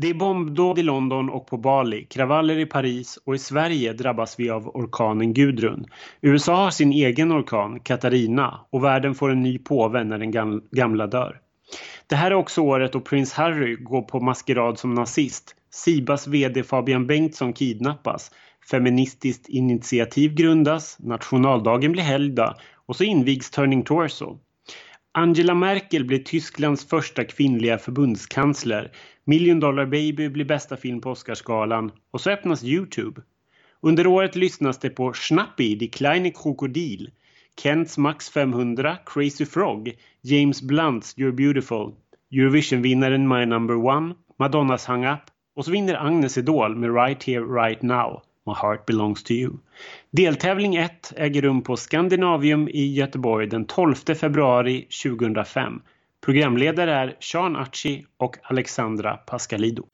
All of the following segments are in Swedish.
Det är bombdåd i London och på Bali, kravaller i Paris och i Sverige drabbas vi av orkanen Gudrun. USA har sin egen orkan, Katarina, och världen får en ny påve när den gamla dör. Det här är också året då prins Harry går på maskerad som nazist. Sibas VD Fabian Bengtsson kidnappas. Feministiskt initiativ grundas, nationaldagen blir helgdag och så invigs Turning Torso. Angela Merkel blir Tysklands första kvinnliga förbundskansler. Million Dollar Baby blir bästa film på Oscarsgalan och så öppnas Youtube. Under året lyssnas det på Schnappi, Die kleine Krokodil, Kents Max 500, Crazy Frog, James Blunts You're Beautiful, Eurovision-vinnaren My Number One, Madonnas Hang Up och så vinner Agnes Idol med Right Here Right Now. My Heart Belongs to You. Deltävling 1 äger rum på Scandinavium i Göteborg den 12 februari 2005. Programledare är Sean Archie och Alexandra Pascalido.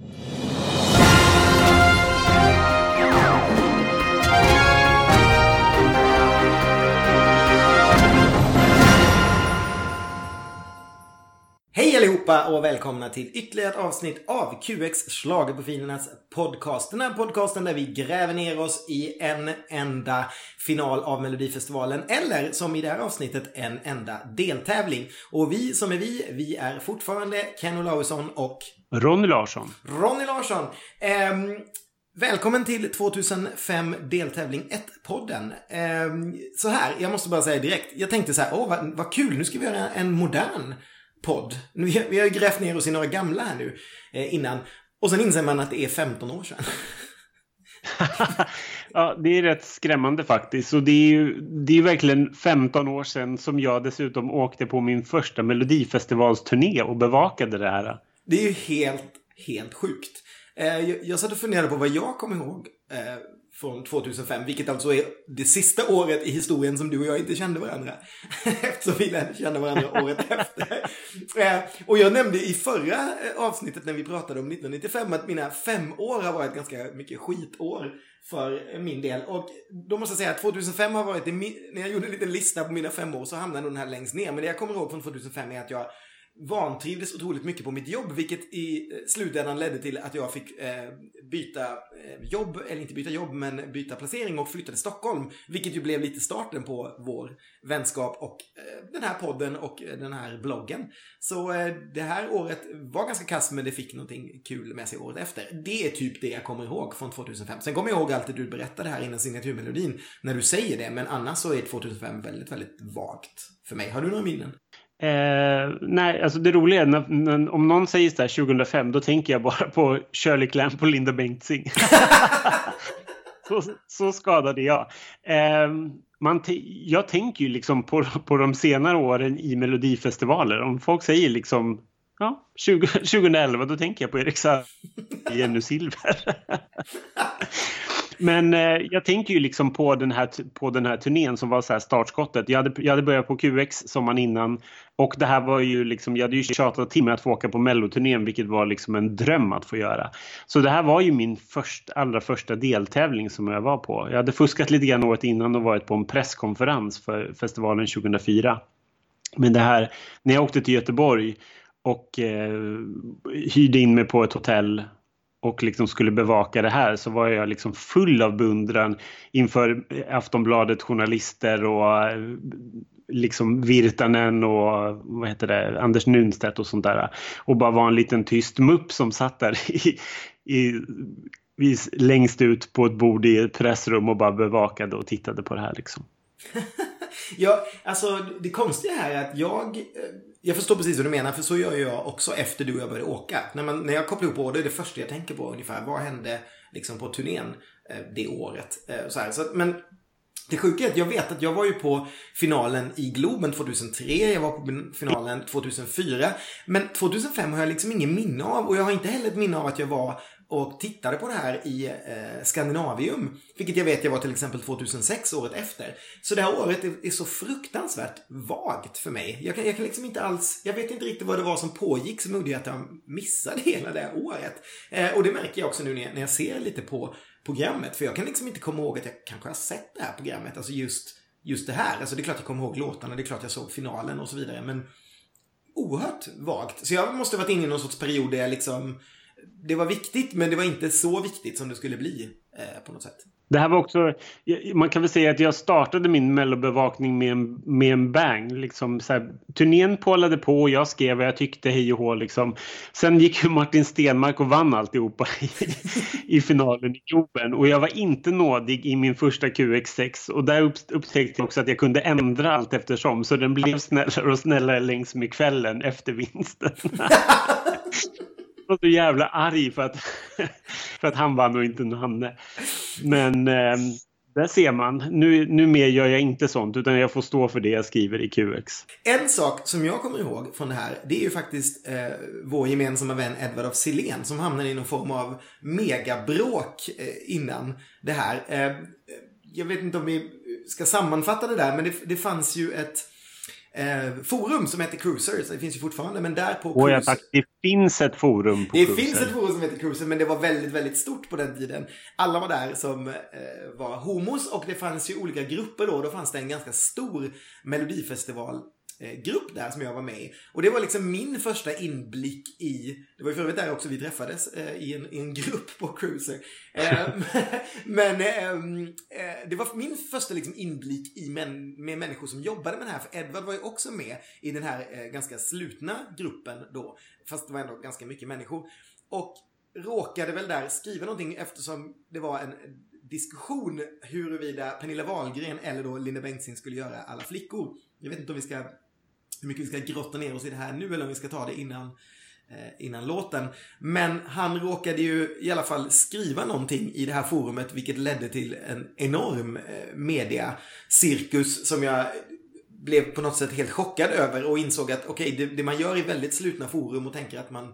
Hej allihopa och välkomna till ytterligare ett avsnitt av QX Schlagerprofilernas podcast. Den här podcasten där vi gräver ner oss i en enda final av Melodifestivalen eller som i det här avsnittet en enda deltävling. Och vi som är vi, vi är fortfarande Ken Olausson och Ronny Larsson. Ronny Larsson. Ehm, Välkommen till 2005 deltävling 1-podden. Ehm, så här, jag måste bara säga direkt. Jag tänkte så här, åh vad, vad kul, nu ska vi göra en modern podd. Vi vi har grävt ner oss i några gamla här nu eh, innan. Och sen inser man att det är 15 år sedan. ja, det är rätt skrämmande faktiskt. Och det är ju det är verkligen 15 år sedan som jag dessutom åkte på min första Melodifestivalsturné och bevakade det här. Det är ju helt, helt sjukt. Eh, jag, jag satt och funderade på vad jag kommer ihåg eh, från 2005, vilket alltså är det sista året i historien som du och jag inte kände varandra. Eftersom vi lärde känna varandra året efter. Eh, och jag nämnde i förra eh, avsnittet när vi pratade om 1995 att mina fem år har varit ganska mycket skitår för min del. Och då måste jag säga att 2005 har varit, när jag gjorde en liten lista på mina fem år så hamnade den här längst ner. Men det jag kommer ihåg från 2005 är att jag vantrivdes otroligt mycket på mitt jobb, vilket i eh, slutändan ledde till att jag fick eh, byta eh, jobb, eller inte byta jobb, men byta placering och flytta till Stockholm. Vilket ju blev lite starten på vår vänskap och eh, den här podden och eh, den här bloggen. Så eh, det här året var ganska kast men det fick någonting kul med sig året efter. Det är typ det jag kommer ihåg från 2005. Sen kommer jag ihåg allt det du berättade här innan signaturmelodin, när du säger det, men annars så är 2005 väldigt, väldigt vagt för mig. Har du några minnen? Eh, nej, alltså det roliga är när, när, om någon säger så här 2005 då tänker jag bara på Shirley Clamp och Linda Bengtzing. så, så skadade jag. Eh, man jag tänker ju liksom på, på de senare åren i melodifestivaler. Om folk säger liksom ja, 20, 2011 då tänker jag på Erik Saade Jenny Silver. Men eh, jag tänker ju liksom på den här, på den här turnén som var så här startskottet. Jag hade, jag hade börjat på QX sommaren innan och det här var ju liksom, jag hade ju tjatat timmar att få åka på melloturnén vilket var liksom en dröm att få göra. Så det här var ju min först, allra första deltävling som jag var på. Jag hade fuskat lite grann året innan och varit på en presskonferens för festivalen 2004. Men det här, när jag åkte till Göteborg och eh, hyrde in mig på ett hotell och liksom skulle bevaka det här så var jag liksom full av beundran inför Aftonbladet journalister och eh, liksom Virtanen och vad heter det, Anders Nunstedt och sånt där. Och bara var en liten tyst mupp som satt där i, i, i, längst ut på ett bord i ett pressrum och bara bevakade och tittade på det här liksom. ja, alltså det konstiga här är att jag eh, jag förstår precis vad du menar, för så gör jag också efter du och jag började åka. När, man, när jag kopplar ihop båda är det första jag tänker på ungefär. Vad hände liksom på turnén eh, det året? Eh, så här. Så, men det sjuka är att jag vet att jag var ju på finalen i Globen 2003, jag var på finalen 2004. Men 2005 har jag liksom ingen minne av och jag har inte heller ett minne av att jag var och tittade på det här i eh, Skandinavium. Vilket jag vet jag var till exempel 2006, året efter. Så det här året är, är så fruktansvärt vagt för mig. Jag kan, jag kan liksom inte alls, jag vet inte riktigt vad det var som pågick som gjorde att jag missade hela det här året. Eh, och det märker jag också nu när jag, när jag ser lite på programmet. För jag kan liksom inte komma ihåg att jag kanske har sett det här programmet. Alltså just, just det här. Alltså det är klart jag kommer ihåg låtarna, det är klart jag såg finalen och så vidare. Men oerhört vagt. Så jag måste ha varit inne i någon sorts period där jag liksom det var viktigt, men det var inte så viktigt som det skulle bli eh, på något sätt. Det här var också, man kan väl säga att jag startade min mellobevakning med en, med en bang. Liksom så här, turnén pålade på och jag skrev vad jag tyckte hej och hå. Liksom. Sen gick ju Martin Stenmark och vann alltihopa i, i finalen i Globen. Och jag var inte nådig i min första QX6. Och där upptäckte jag också att jag kunde ändra allt eftersom. Så den blev snällare och snällare längs med kvällen efter vinsten. var så jävla arg för att, för att han vann och inte Nanne. Men eh, där ser man. Nu, numera gör jag inte sånt utan jag får stå för det jag skriver i QX. En sak som jag kommer ihåg från det här det är ju faktiskt eh, vår gemensamma vän Edward af Silén som hamnade i någon form av megabråk eh, innan det här. Eh, jag vet inte om vi ska sammanfatta det där men det, det fanns ju ett eh, forum som heter Cruisers. Det finns ju fortfarande, men där på Cruiser... Och tack, det finns ett forum på Det Cruiser. finns ett forum som heter Cruiser, men det var väldigt, väldigt stort på den tiden. Alla var där som eh, var homos och det fanns ju olika grupper då. Då fanns det en ganska stor melodifestival grupp där som jag var med i. Och det var liksom min första inblick i, det var ju för övrigt där också vi träffades eh, i, en, i en grupp på Cruiser. Eh, men ehm, eh, det var min första liksom inblick i män, med människor som jobbade med det här. För Edward var ju också med i den här eh, ganska slutna gruppen då. Fast det var ändå ganska mycket människor. Och råkade väl där skriva någonting eftersom det var en diskussion huruvida Pernilla Wahlgren eller då Linda Bengtzing skulle göra alla flickor. Jag vet inte om vi ska hur mycket vi ska grotta ner oss i det här nu eller om vi ska ta det innan, eh, innan låten. Men han råkade ju i alla fall skriva någonting i det här forumet vilket ledde till en enorm eh, mediacirkus som jag blev på något sätt helt chockad över och insåg att okej, okay, det, det, man gör i väldigt slutna forum och tänker att man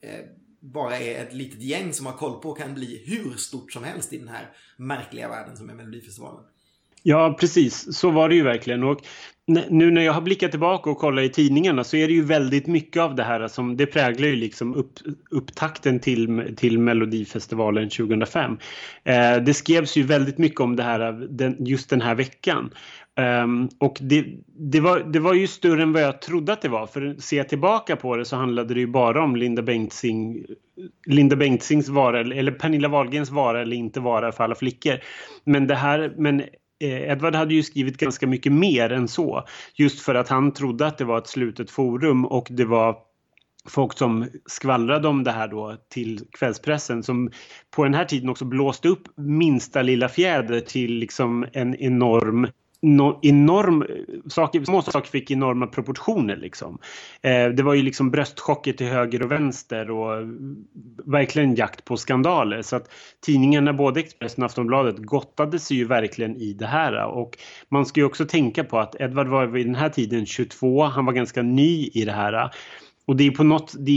eh, bara är ett litet gäng som har koll på kan bli hur stort som helst i den här märkliga världen som är Melodifestivalen. Ja, precis. Så var det ju verkligen. Och nu när jag har blickat tillbaka och kollat i tidningarna så är det ju väldigt mycket av det här som det präglar ju liksom upp, upptakten till, till Melodifestivalen 2005. Eh, det skrevs ju väldigt mycket om det här den, just den här veckan. Um, och det, det, var, det var ju större än vad jag trodde att det var. För ser jag tillbaka på det så handlade det ju bara om Linda Bengtzing, Linda Bengtzings vara eller Pernilla Wahlgrens vara eller inte vara för alla flickor. Men det här, men Eh, Edward hade ju skrivit ganska mycket mer än så. Just för att han trodde att det var ett slutet forum och det var folk som skvallrade om det här då till kvällspressen som på den här tiden också blåste upp minsta lilla fjäder till liksom en enorm no, enorm, saker, små saker fick enorma proportioner liksom. Eh, det var ju liksom bröstchocker till höger och vänster och eh, verkligen jakt på skandaler. Så att tidningarna, både Expressen och Aftonbladet, gottade sig ju verkligen i det här. Och man ska ju också tänka på att Edvard var vid den här tiden 22, han var ganska ny i det här. Och det är, på något, det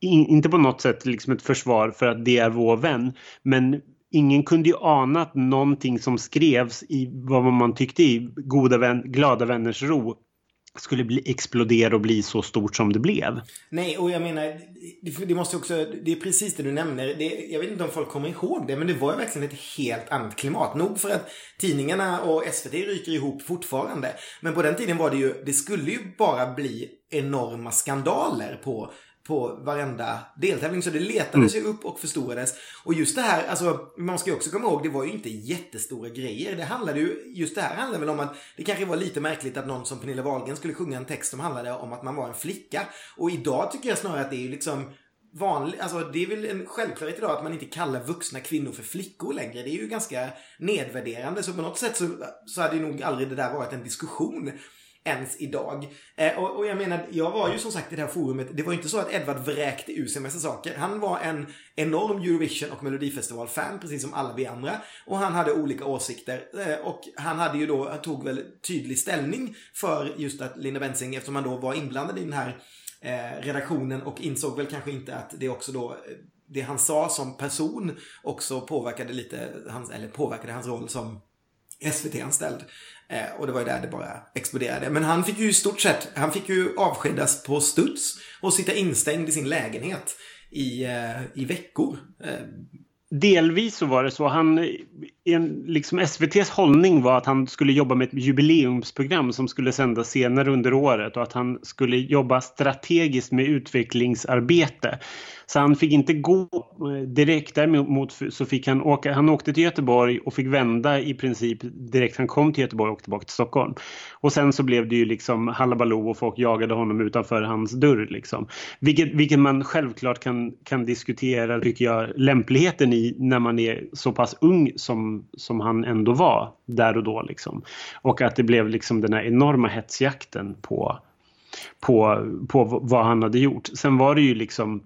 är inte på något sätt liksom ett försvar för att det är vår vän. Men ingen kunde ju ana att någonting som skrevs i vad man tyckte i goda vän, glada vänners ro skulle bli, explodera och bli så stort som det blev. Nej, och jag menar, det, det måste också, det är precis det du nämner. Det, jag vet inte om folk kommer ihåg det, men det var ju verkligen ett helt annat klimat. Nog för att tidningarna och SVT ryker ihop fortfarande. Men på den tiden var det ju, det skulle ju bara bli enorma skandaler på på varenda deltävling. Så det letades mm. ju upp och förstorades. Och just det här, alltså man ska ju också komma ihåg, det var ju inte jättestora grejer. Det handlade ju, just det här handlade väl om att det kanske var lite märkligt att någon som Pernilla Wahlgren skulle sjunga en text som handlade om att man var en flicka. Och idag tycker jag snarare att det är liksom vanligt, alltså det är väl en självklarhet idag att man inte kallar vuxna kvinnor för flickor längre. Det är ju ganska nedvärderande. Så på något sätt så, så hade ju nog aldrig det där varit en diskussion ens idag. Eh, och, och, jag menar, jag var ju som sagt i det här forumet, det var ju inte så att Edvard vräkte ur sig massa saker. Han var en enorm Eurovision och Melodifestival-fan, precis som alla vi andra. Och han hade olika åsikter. Eh, och han hade ju då, han tog väl tydlig ställning för just att Linda Bensing, eftersom han då var inblandad i den här eh, redaktionen och insåg väl kanske inte att det också då det han sa som person också påverkade lite, hans, eller påverkade hans roll som SVT-anställd. Eh, och det var ju där det bara exploderade. Men han fick ju i stort sett, han fick ju avskedas på studs och sitta instängd i sin lägenhet i, eh, i veckor. Eh. Delvis så var det så. Han, en, liksom SVTs hållning var att han skulle jobba med ett jubileumsprogram som skulle sändas senare under året och att han skulle jobba strategiskt med utvecklingsarbete. Så han fick inte gå eh, direkt däremot så fick han åka, han åkte till Göteborg och fick vända i princip direkt han kom till Göteborg och åkte tillbaka till Stockholm. Och sen så blev det ju liksom hallabaloo och folk jagade honom utanför hans dörr liksom. Vilket, vilket man självklart kan, kan diskutera, tycker jag, lämpligheten i när man är så pass ung som, som han ändå var där och då liksom. Och att det blev liksom den här enorma hetsjakten på på, på vad han hade gjort. Sen var det ju liksom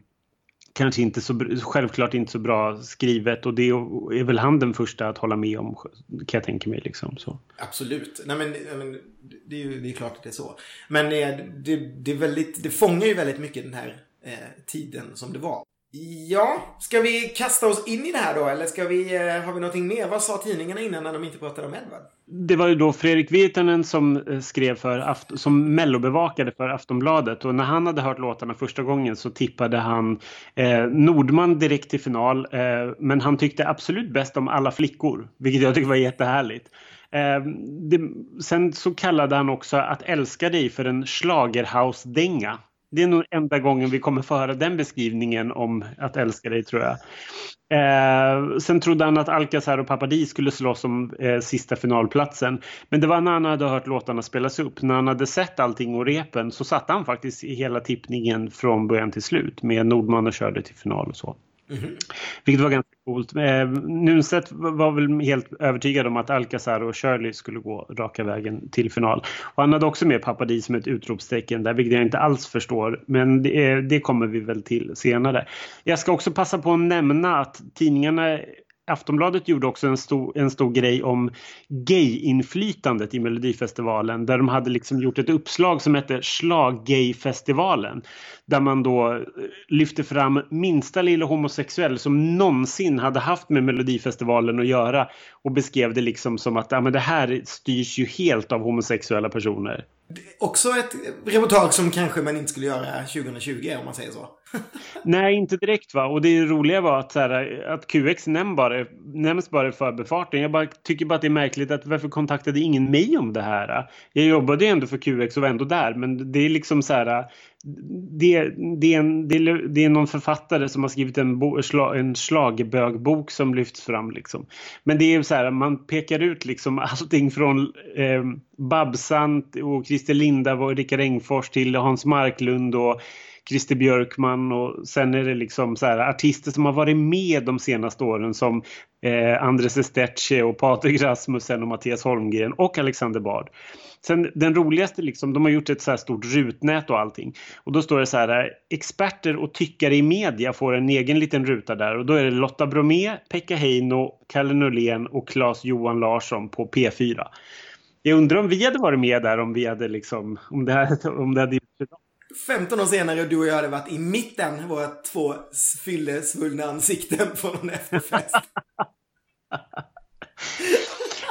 kanske inte så, självklart inte så bra skrivet och det är väl han den första att hålla med om kan jag tänka mig. Liksom, så. Absolut. Nej, men, men, det, är ju det är klart att det är så. Men eh, det, det, är väldigt, det fångar ju väldigt mycket den här eh, tiden som det var. Ja, ska vi kasta oss in i det här då eller ska vi, eh, har vi någonting mer? Vad sa tidningarna innan när de inte pratade om Edvard? Det var ju då Fredrik Virtanen som eh, skrev för, Aft som mellobevakade för Aftonbladet och när han hade hört låtarna första gången så tippade han eh, Nordman direkt till final eh, men han tyckte absolut bäst om alla flickor, vilket jag tycker var jättehärligt. Eh, det, sen så kallade han också Att älska dig för en schlagerhouse-dänga det är nog enda gången vi kommer få höra den beskrivningen om att älska dig tror jag. Eh, sen trodde han att Alcazar och Papadi skulle slåss om eh, sista finalplatsen. Men det var när han hade hört låtarna spelas upp. När han hade sett allting och repen så satte han faktiskt i hela tippningen från början till slut med Nordman och körde till final och så. Mm. Vilket var ganska coolt. Eh, Nunstedt var väl helt övertygad om att Alcazar och Shirley skulle gå raka vägen till final. Och han hade också med Papadis som ett utropstecken där, vilket jag inte alls förstår. Men det, eh, det kommer vi väl till senare. Jag ska också passa på att nämna att tidningarna Aftonbladet gjorde också en stor, en stor grej om gay-inflytandet i Melodifestivalen där de hade liksom gjort ett uppslag som hette Slag-gay-festivalen. Där man då eh, lyfte fram minsta lilla homosexuell som någonsin hade haft med Melodifestivalen att göra och beskrev det liksom som att ja, men det här styrs ju helt av homosexuella personer. Också ett reportage som kanske man inte skulle göra 2020 om man säger så. Nej, inte direkt va. Och det roliga var att, så här, att QX nämns bara, nämns bara i förbifarten. Jag bara, tycker bara att det är märkligt att varför kontaktade ingen mig om det här? Jag jobbade ju ändå för QX och var ändå där. Men det är liksom så här. Det, det, är en, det, det är någon författare som har skrivit en, bo, en slagbögbok som lyfts fram. Liksom. Men det är så här, man pekar ut liksom allting från eh, Babsan och Christer Linda och Rickard Engfors till Hans Marklund och Christer Björkman och sen är det liksom så här, artister som har varit med de senaste åren som eh, Andres Estetche och Patrik Rasmussen och Mattias Holmgren och Alexander Bard. Sen den roligaste liksom, de har gjort ett så här stort rutnät och allting. Och då står det så här, experter och tyckare i media får en egen liten ruta där och då är det Lotta Bromé, Pekka Heino, Kalle Norlén och Claes Johan Larsson på P4. Jag undrar om vi hade varit med där om vi hade liksom, om det, här, om det hade gjorts idag. 15 år senare och du och jag hade varit i mitten, våra två fyllesvullna ansikten på någon efterfest.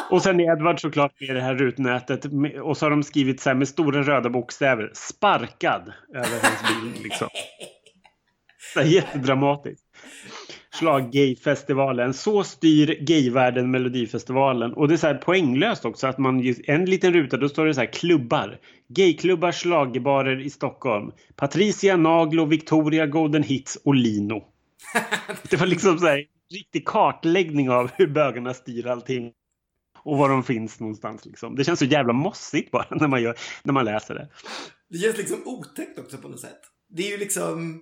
och sen är Edvard såklart med i det här rutnätet och så har de skrivit så här med stora röda bokstäver, sparkad över hans bild liksom. Så här, jättedramatiskt. Slag Gayfestivalen. Så styr gayvärlden Melodifestivalen. Och det är så här poänglöst också att man en liten ruta då står det så här klubbar. Gayklubbar, schlagerbarer i Stockholm. Patricia, Naglo, Victoria, Golden Hits och Lino. det var liksom så här riktig kartläggning av hur bögarna styr allting. Och var de finns någonstans liksom. Det känns så jävla mossigt bara när man, gör, när man läser det. Det känns liksom otäckt också på något sätt. Det är ju liksom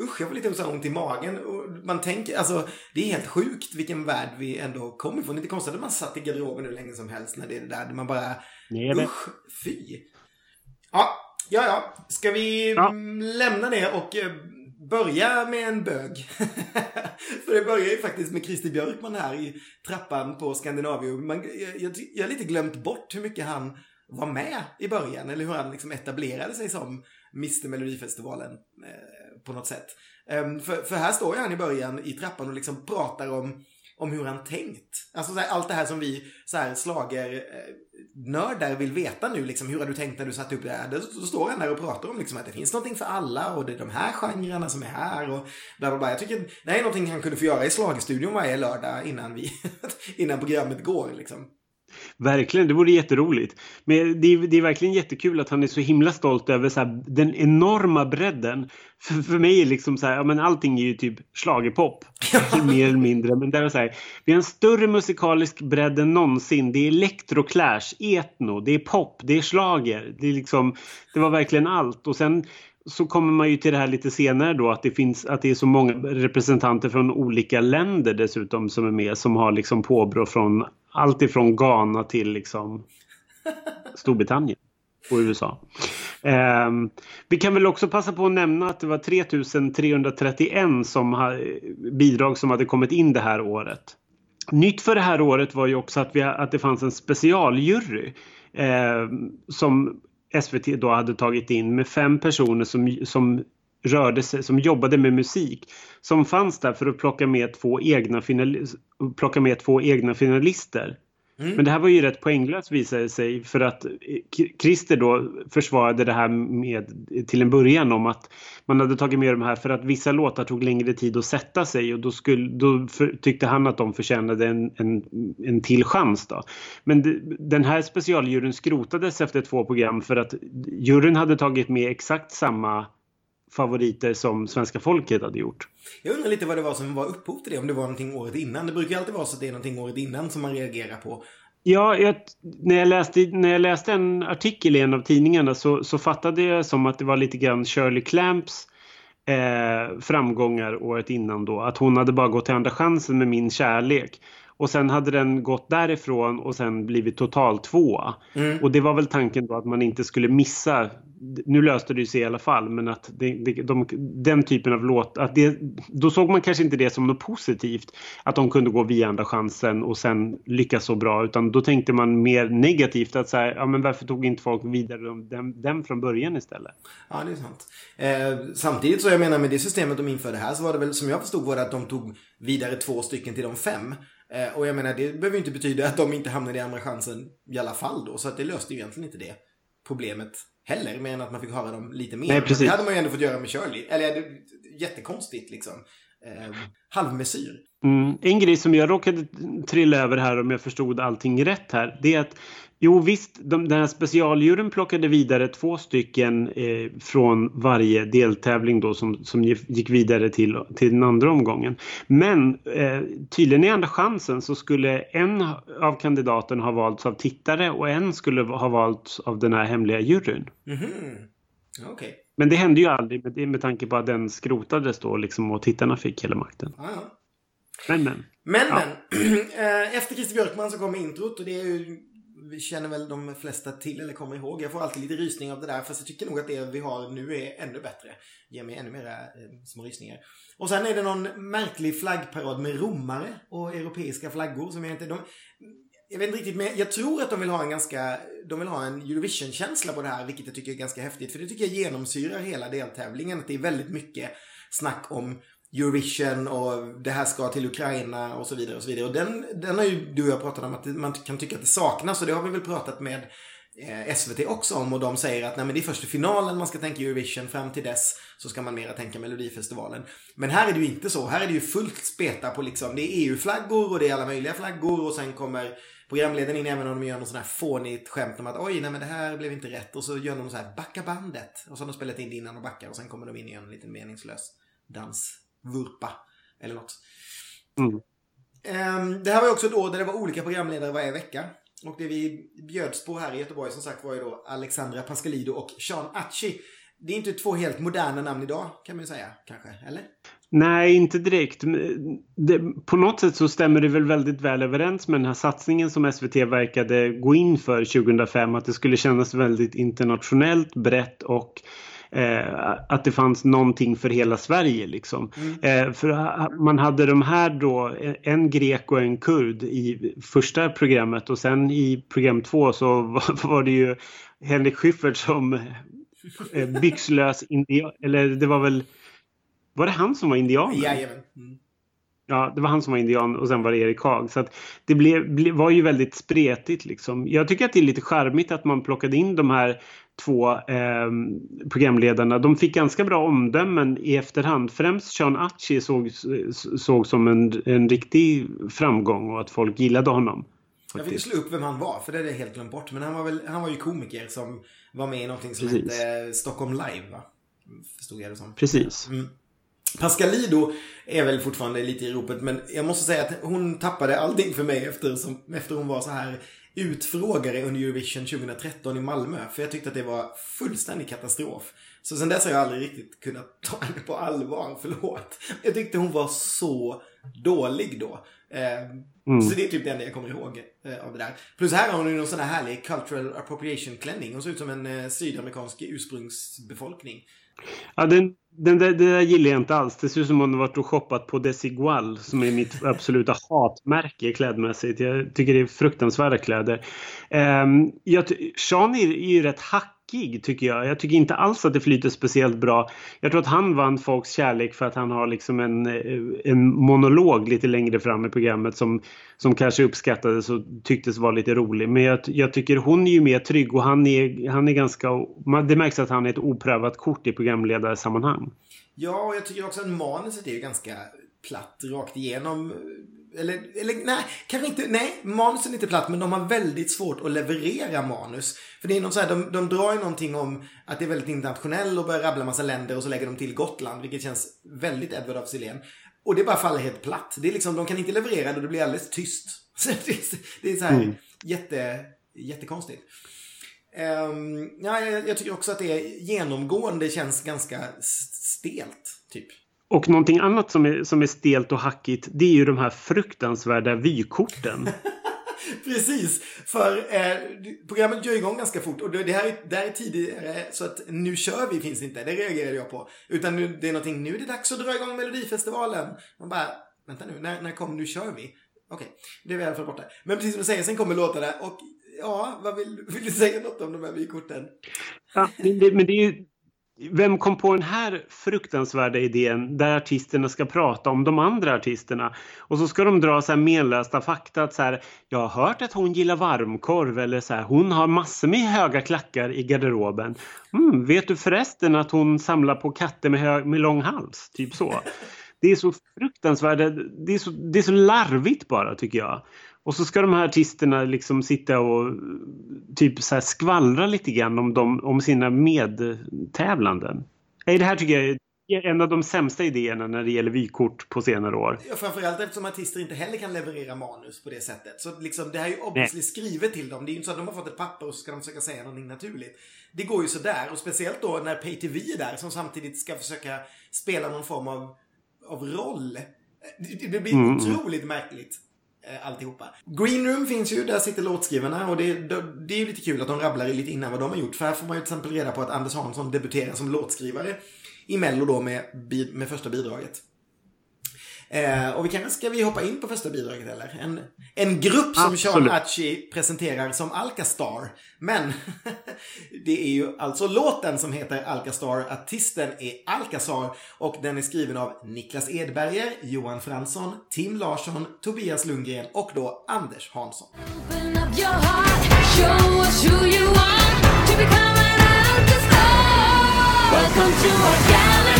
Usch, jag får lite ont i magen. Och man tänker, alltså det är helt sjukt vilken värld vi ändå kommer ifrån. Det är inte konstigt att man satt i garderoben hur länge som helst när det är det där. Man bara, Nej, usch, fy. Ja, ja, ja. Ska vi ja. lämna det och eh, börja med en bög? För det börjar ju faktiskt med Christer Björkman här i trappan på Skandinavium. Man, jag, jag, jag har lite glömt bort hur mycket han var med i början. Eller hur han liksom etablerade sig som Mr Melodifestivalen. På något sätt. Um, för, för här står ju han i början i trappan och liksom pratar om om hur han tänkt. Alltså så här, allt det här som vi så här slager eh, nördar vill veta nu liksom. Hur har du tänkt när du satte upp det här? Då, står han där och pratar om liksom att det finns någonting för alla och det är de här genrerna som är här och bla bla bla. Jag tycker det här är någonting han kunde få göra i slagstudion varje lördag innan vi, innan programmet går liksom. Verkligen, det vore jätteroligt. Men det är, det är verkligen jättekul att han är så himla stolt över så här, den enorma bredden. För, för mig är liksom så här, ja men allting är ju typ schlagerpop. mer eller mindre. Men det är så här, vi har en större musikalisk bredd än någonsin. Det är electroclash, etno, det är pop, det är slager. Det är liksom, det var verkligen allt. Och sen så kommer man ju till det här lite senare då att det finns att det är så många representanter från olika länder dessutom som är med som har liksom påbrå från allt ifrån Ghana till liksom Storbritannien och USA. Eh, vi kan väl också passa på att nämna att det var 3331 som ha, bidrag som hade kommit in det här året. Nytt för det här året var ju också att, vi, att det fanns en specialjury eh, som SVT då hade tagit in med fem personer som, som rörde sig, som jobbade med musik. Som fanns där för att plocka med två egna, final, plocka med två egna finalister. Mm. Men det här var ju rätt poänglöst visade det sig för att eh, Christer då försvarade det här med till en början om att man hade tagit med de här för att vissa låtar tog längre tid att sätta sig och då, skulle, då för, tyckte han att de förtjänade en, en, en till chans. Då. Men de, den här specialjuryn skrotades efter två program för att juryn hade tagit med exakt samma favoriter som svenska folket hade gjort. Jag undrar lite vad det var som var upphov till det, om det var någonting året innan. Det brukar alltid vara så att det är någonting året innan som man reagerar på. Ja, jag, när, jag läste, när jag läste en artikel i en av tidningarna så, så fattade jag som att det var lite grann Shirley Clamps eh, framgångar året innan då. Att hon hade bara gått till Andra chansen med Min kärlek. Och sen hade den gått därifrån och sen blivit total tvåa. Mm. Och det var väl tanken då att man inte skulle missa nu löste det sig i alla fall men att det, det, de, den typen av låt, att det, då såg man kanske inte det som något positivt att de kunde gå via andra chansen och sen lyckas så bra utan då tänkte man mer negativt att säga, ja men varför tog inte folk vidare den, den från början istället? Ja det är sant. Eh, samtidigt så jag menar med det systemet de införde här så var det väl som jag förstod var det att de tog vidare två stycken till de fem. Eh, och jag menar det behöver inte betyda att de inte hamnade i andra chansen i alla fall då så att det löste ju egentligen inte det problemet heller, mer än att man fick höra dem lite mer. Nej, precis. Det hade man ju ändå fått göra med Shirley. Eller det, jättekonstigt liksom. Eh, halvmesyr. Mm. En grej som jag råkade trilla över här om jag förstod allting rätt här. Det är att Jo visst, de, den här specialjuryn plockade vidare två stycken eh, från varje deltävling då som, som gick vidare till, till den andra omgången. Men eh, tydligen i andra chansen så skulle en av kandidaterna ha valts av tittare och en skulle ha valts av den här hemliga juryn. Mm -hmm. Okay. Men det hände ju aldrig med, med tanke på att den skrotades då liksom och tittarna fick hela makten. Ah, ja. Men men. Men ja. men. Eh, efter Christer Björkman så kommer introt och det är ju vi känner väl de flesta till eller kommer ihåg. Jag får alltid lite rysning av det där fast jag tycker nog att det vi har nu är ännu bättre. Ger mig ännu mera eh, små rysningar. Och sen är det någon märklig flaggparad med romare och europeiska flaggor som jag inte... De, jag vet inte riktigt, men jag tror att de vill ha en ganska, de vill ha en Eurovision-känsla på det här, vilket jag tycker är ganska häftigt. För det tycker jag genomsyrar hela deltävlingen, att det är väldigt mycket snack om Eurovision och det här ska till Ukraina och så vidare och så vidare. Och den, den har ju du och jag pratat om att man kan tycka att det saknas och det har vi väl pratat med eh, SVT också om och de säger att nej men det är först i finalen man ska tänka Eurovision, fram till dess så ska man mera tänka Melodifestivalen. Men här är det ju inte så, här är det ju fullt speta på liksom, det är EU-flaggor och det är alla möjliga flaggor och sen kommer programledaren in även om de gör något sånt här fånigt skämt om att oj, nej men det här blev inte rätt och så gör de så här backa bandet och så har de spelat in det innan och backar och sen kommer de in i en liten meningslös dans vurpa. Eller något. Mm. Um, det här var också ett år där det var olika programledare varje vecka. Och det vi bjöds på här i Göteborg som sagt var ju då Alexandra Pascalido och Sean Achi. Det är inte två helt moderna namn idag kan man ju säga kanske, eller? Nej, inte direkt. Det, på något sätt så stämmer det väl väldigt väl överens med den här satsningen som SVT verkade gå in för 2005. Att det skulle kännas väldigt internationellt, brett och eh, att det fanns någonting för hela Sverige liksom. Mm. Eh, för man hade de här då, en grek och en kurd i första programmet och sen i program två så var, var det ju Henrik Schyffert som eh, byxlös indian, eller det var väl var det han som var indian? Jajamän. Mm. Ja, det var han som var indian och sen var det Erik Haag. Så att det blev, ble, var ju väldigt spretigt liksom. Jag tycker att det är lite charmigt att man plockade in de här två eh, programledarna. De fick ganska bra omdömen i efterhand. Främst Sean Achi såg, såg som en, en riktig framgång och att folk gillade honom. Jag fick slå upp vem han var, för det hade jag helt glömt bort. Men han var, väl, han var ju komiker som var med i någonting som Precis. hette Stockholm Live, va? Förstod jag det som. Precis. Mm. Pascalido är väl fortfarande lite i ropet, men jag måste säga att hon tappade allting för mig efter, som, efter hon var så här utfrågare under Eurovision 2013 i Malmö. För jag tyckte att det var fullständig katastrof. Så sen dess har jag aldrig riktigt kunnat ta henne på allvar, förlåt. Jag tyckte hon var så dålig då. Eh, mm. Så det är typ det enda jag kommer ihåg eh, av det där. Plus här har hon ju någon sån här härlig cultural appropriation klänning. Hon ser ut som en eh, sydamerikansk ursprungsbefolkning. Ja, den, den där, det där gillar jag inte alls. Det ser ut som om hon varit och shoppat på Desigual som är mitt absoluta hatmärke klädmässigt. Jag tycker det är fruktansvärda kläder. Um, jag, Sean är, är ju rätt hack hackig tycker jag. Jag tycker inte alls att det flyter speciellt bra. Jag tror att han vann folks kärlek för att han har liksom en, eh, en monolog lite längre fram i programmet som, som kanske uppskattades och tycktes vara lite rolig. Men jag, jag tycker hon är ju mer trygg och han är, han är ganska... Det märks att han är ett oprövat kort i programledarsammanhang. Ja, och jag tycker också att manuset är ju ganska platt rakt igenom eller, eller nej, kanske inte, nej, manusen är inte platt men de har väldigt svårt att leverera manus. För det är något så här, de, de drar ju någonting om att det är väldigt internationellt och börjar rabbla massa länder och så lägger de till Gotland, vilket känns väldigt Edward af Sillén. Och det bara faller helt platt. Det är liksom, de kan inte leverera det och det blir alldeles tyst. Så det, är, det är så här mm. jätte, jättekonstigt. Um, ja, jag, jag tycker också att det genomgående känns ganska stelt, typ. Och någonting annat som är, som är stelt och hackigt det är ju de här fruktansvärda vykorten. Precis, för eh, programmet gör igång ganska fort och det här, det här är tidigare så att nu kör vi finns inte, det reagerade jag på. Utan nu, det är någonting, nu är det dags att dra igång Melodifestivalen. Man bara, vänta nu, när, när kom nu kör vi? Okej, okay, det är vi i alla fall borta. Men precis som du säger, sen kommer låtarna och ja, vad vill, vill du säga något om de här vykorten? Ja, det, men det är ju vem kom på den här fruktansvärda idén där artisterna ska prata om de andra artisterna? Och så ska de dra så här menlösta fakta att så här, jag har hört att hon gillar varmkorv eller så här, hon har massor med höga klackar i garderoben. Mm, vet du förresten att hon samlar på katter med, hög, med lång hals? Typ så. Det är så fruktansvärt, det är så, det är så larvigt bara tycker jag. Och så ska de här artisterna liksom sitta och typ så skvallra lite grann om, dem, om sina medtävlanden. Det här tycker jag är en av de sämsta idéerna när det gäller vykort på senare år. Ja, framförallt eftersom artister inte heller kan leverera manus på det sättet. Så liksom, det här är ju obviously skrivet till dem. Det är ju inte så att de har fått ett papper och så ska de försöka säga någonting naturligt. Det går ju sådär. Och speciellt då när PayTV är där som samtidigt ska försöka spela någon form av, av roll. Det, det blir mm. otroligt märkligt. Eh, alltihopa. Green Room finns ju, där sitter låtskrivarna och det, det, det är ju lite kul att de rabblar lite innan vad de har gjort. För här får man ju till exempel reda på att Anders Hansson debuterar som låtskrivare i Mello då med, med första bidraget. Eh, och vi kanske ska vi hoppa in på första bidraget eller? En, en grupp som Absolut. Sean Achi presenterar som Alcastar. Men det är ju alltså låten som heter Alcastar. Artisten är Alcazar och den är skriven av Niklas Edberger, Johan Fransson, Tim Larsson, Tobias Lundgren och då Anders Hansson. Welcome to our galaxy,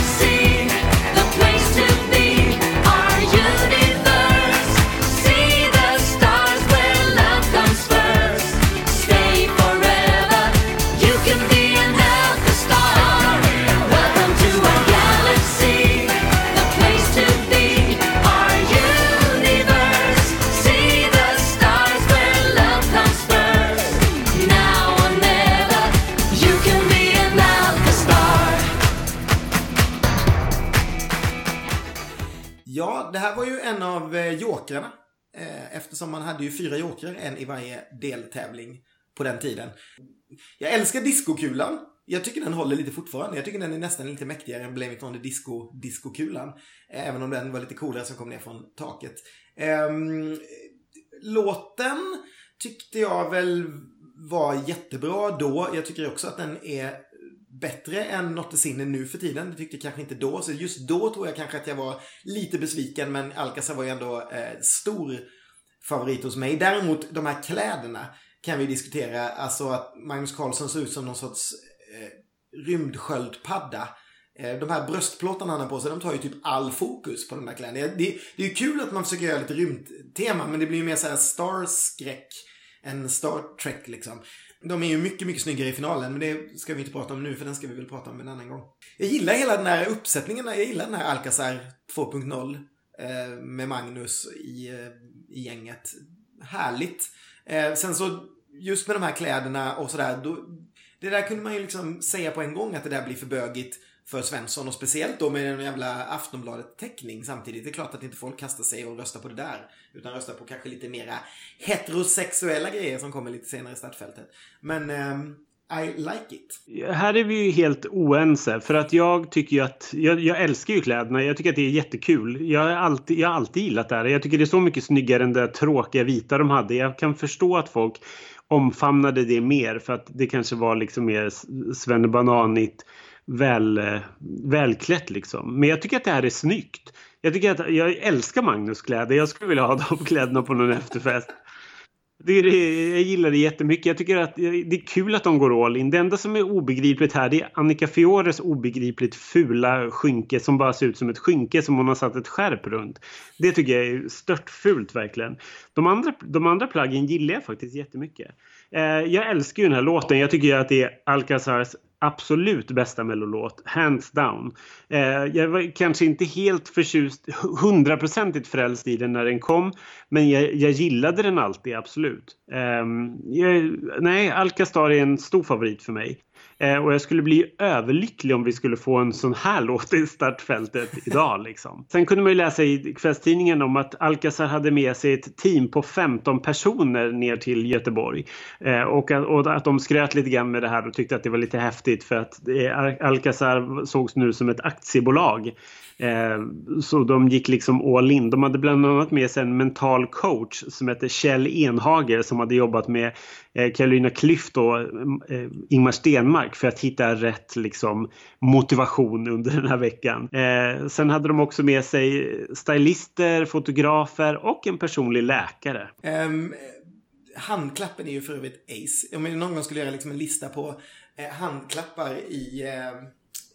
jokrarna. Eh, eftersom man hade ju fyra jokrar, en i varje deltävling på den tiden. Jag älskar diskokulan. Jag tycker den håller lite fortfarande. Jag tycker den är nästan lite mäktigare än Blame It On The Disco, diskokulan. Eh, även om den var lite coolare som kom ner från taket. Ehm, låten tyckte jag väl var jättebra då. Jag tycker också att den är bättre än Nottesinne nu för tiden. Det tyckte jag kanske inte då. Så just då tror jag kanske att jag var lite besviken. Men Alcazar var ju ändå eh, stor favorit hos mig. Däremot de här kläderna kan vi diskutera. Alltså att Magnus Carlsson ser ut som någon sorts eh, rymdsköldpadda. Eh, de här bröstplåtarna han har på sig, de tar ju typ all fokus på de där kläderna. Det, det är ju kul att man försöker göra lite rymdtema, men det blir ju mer såhär Star-skräck än Star Trek liksom. De är ju mycket, mycket snyggare i finalen, men det ska vi inte prata om nu, för den ska vi väl prata om en annan gång. Jag gillar hela den här uppsättningen, jag gillar den här Alcazar 2.0 eh, med Magnus i, eh, i gänget. Härligt. Eh, sen så, just med de här kläderna och sådär, det där kunde man ju liksom säga på en gång att det där blir för bögigt för Svensson och speciellt då med den jävla Aftonbladet-teckning samtidigt. Det är klart att inte folk kastar sig och röstar på det där. Utan röstar på kanske lite mera heterosexuella grejer som kommer lite senare i startfältet. Men um, I like it. Här är vi ju helt oense för att jag tycker ju att jag, jag, älskar ju kläderna. Jag tycker att det är jättekul. Jag har alltid, jag har alltid gillat det här. Jag tycker det är så mycket snyggare än det där tråkiga vita de hade. Jag kan förstå att folk omfamnade det mer för att det kanske var liksom mer svennebananigt väl, eh, välklätt liksom. Men jag tycker att det här är snyggt. Jag tycker att jag älskar Magnus kläder. Jag skulle vilja ha de kläderna på någon efterfest. Det är, jag gillar det jättemycket. Jag tycker att det är kul att de går all in. Det enda som är obegripligt här det är Annika Fiores obegripligt fula skynke som bara ser ut som ett skynke som hon har satt ett skärp runt. Det tycker jag är stört fult verkligen. De andra, de andra plaggen gillar jag faktiskt jättemycket. Eh, jag älskar ju den här låten. Jag tycker att det är Alcazars absolut bästa mellolåt, hands down. Eh, jag var kanske inte helt förtjust, hundraprocentigt frälst i den när den kom, men jag, jag gillade den alltid, absolut. Eh, jag, nej, Alcastar är en stor favorit för mig. Eh, och jag skulle bli överlycklig om vi skulle få en sån här låt i startfältet idag. Liksom. Sen kunde man ju läsa i kvällstidningen om att Alcazar hade med sig ett team på 15 personer ner till Göteborg. Eh, och, och, att de skröt lite grann med det här och tyckte att det var lite häftigt för att eh, Alcazar sågs nu som ett aktiebolag. Eh, så de gick liksom all in. De hade bland annat med sig en mental coach som hette Kjell Enhager som hade jobbat med eh, Carolina Klüft och eh, Ingmar Stenmark för att hitta rätt liksom, motivation under den här veckan. sen hade de också med sig stylister, fotografer och en personlig läkare. Um, handklappen är ju för övrigt ace. Om jag någon gång skulle göra liksom en lista på handklappar i ehm,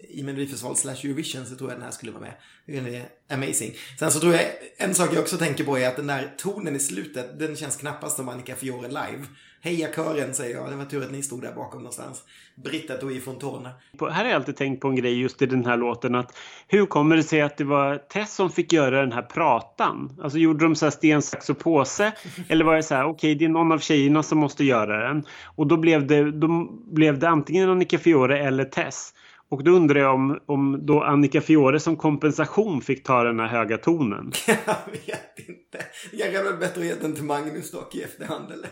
i Melodifestivalen slash Eurovision så tror jag den här skulle vara med. Det är amazing. Sen så tror jag, en sak jag också tänker på är att den där tonen i slutet, den känns knappast som Annika Fiore live. Heja kören säger jag, det var tur att ni stod där bakom någonstans. Britta tog i tårna. Här har jag alltid tänkt på en grej just i den här låten att hur kommer det sig att det var Tess som fick göra den här pratan? Alltså gjorde de så här sten, sax och påse? Eller var det så här, okej okay, det är någon av tjejerna som måste göra den. Och då blev det, då blev det antingen Annika Fiore eller Tess. Och då undrar jag om, om då Annika Fiore som kompensation fick ta den här höga tonen. Jag vet inte. Jag kan väl bättre att ge den till Magnus dock i efterhand eller?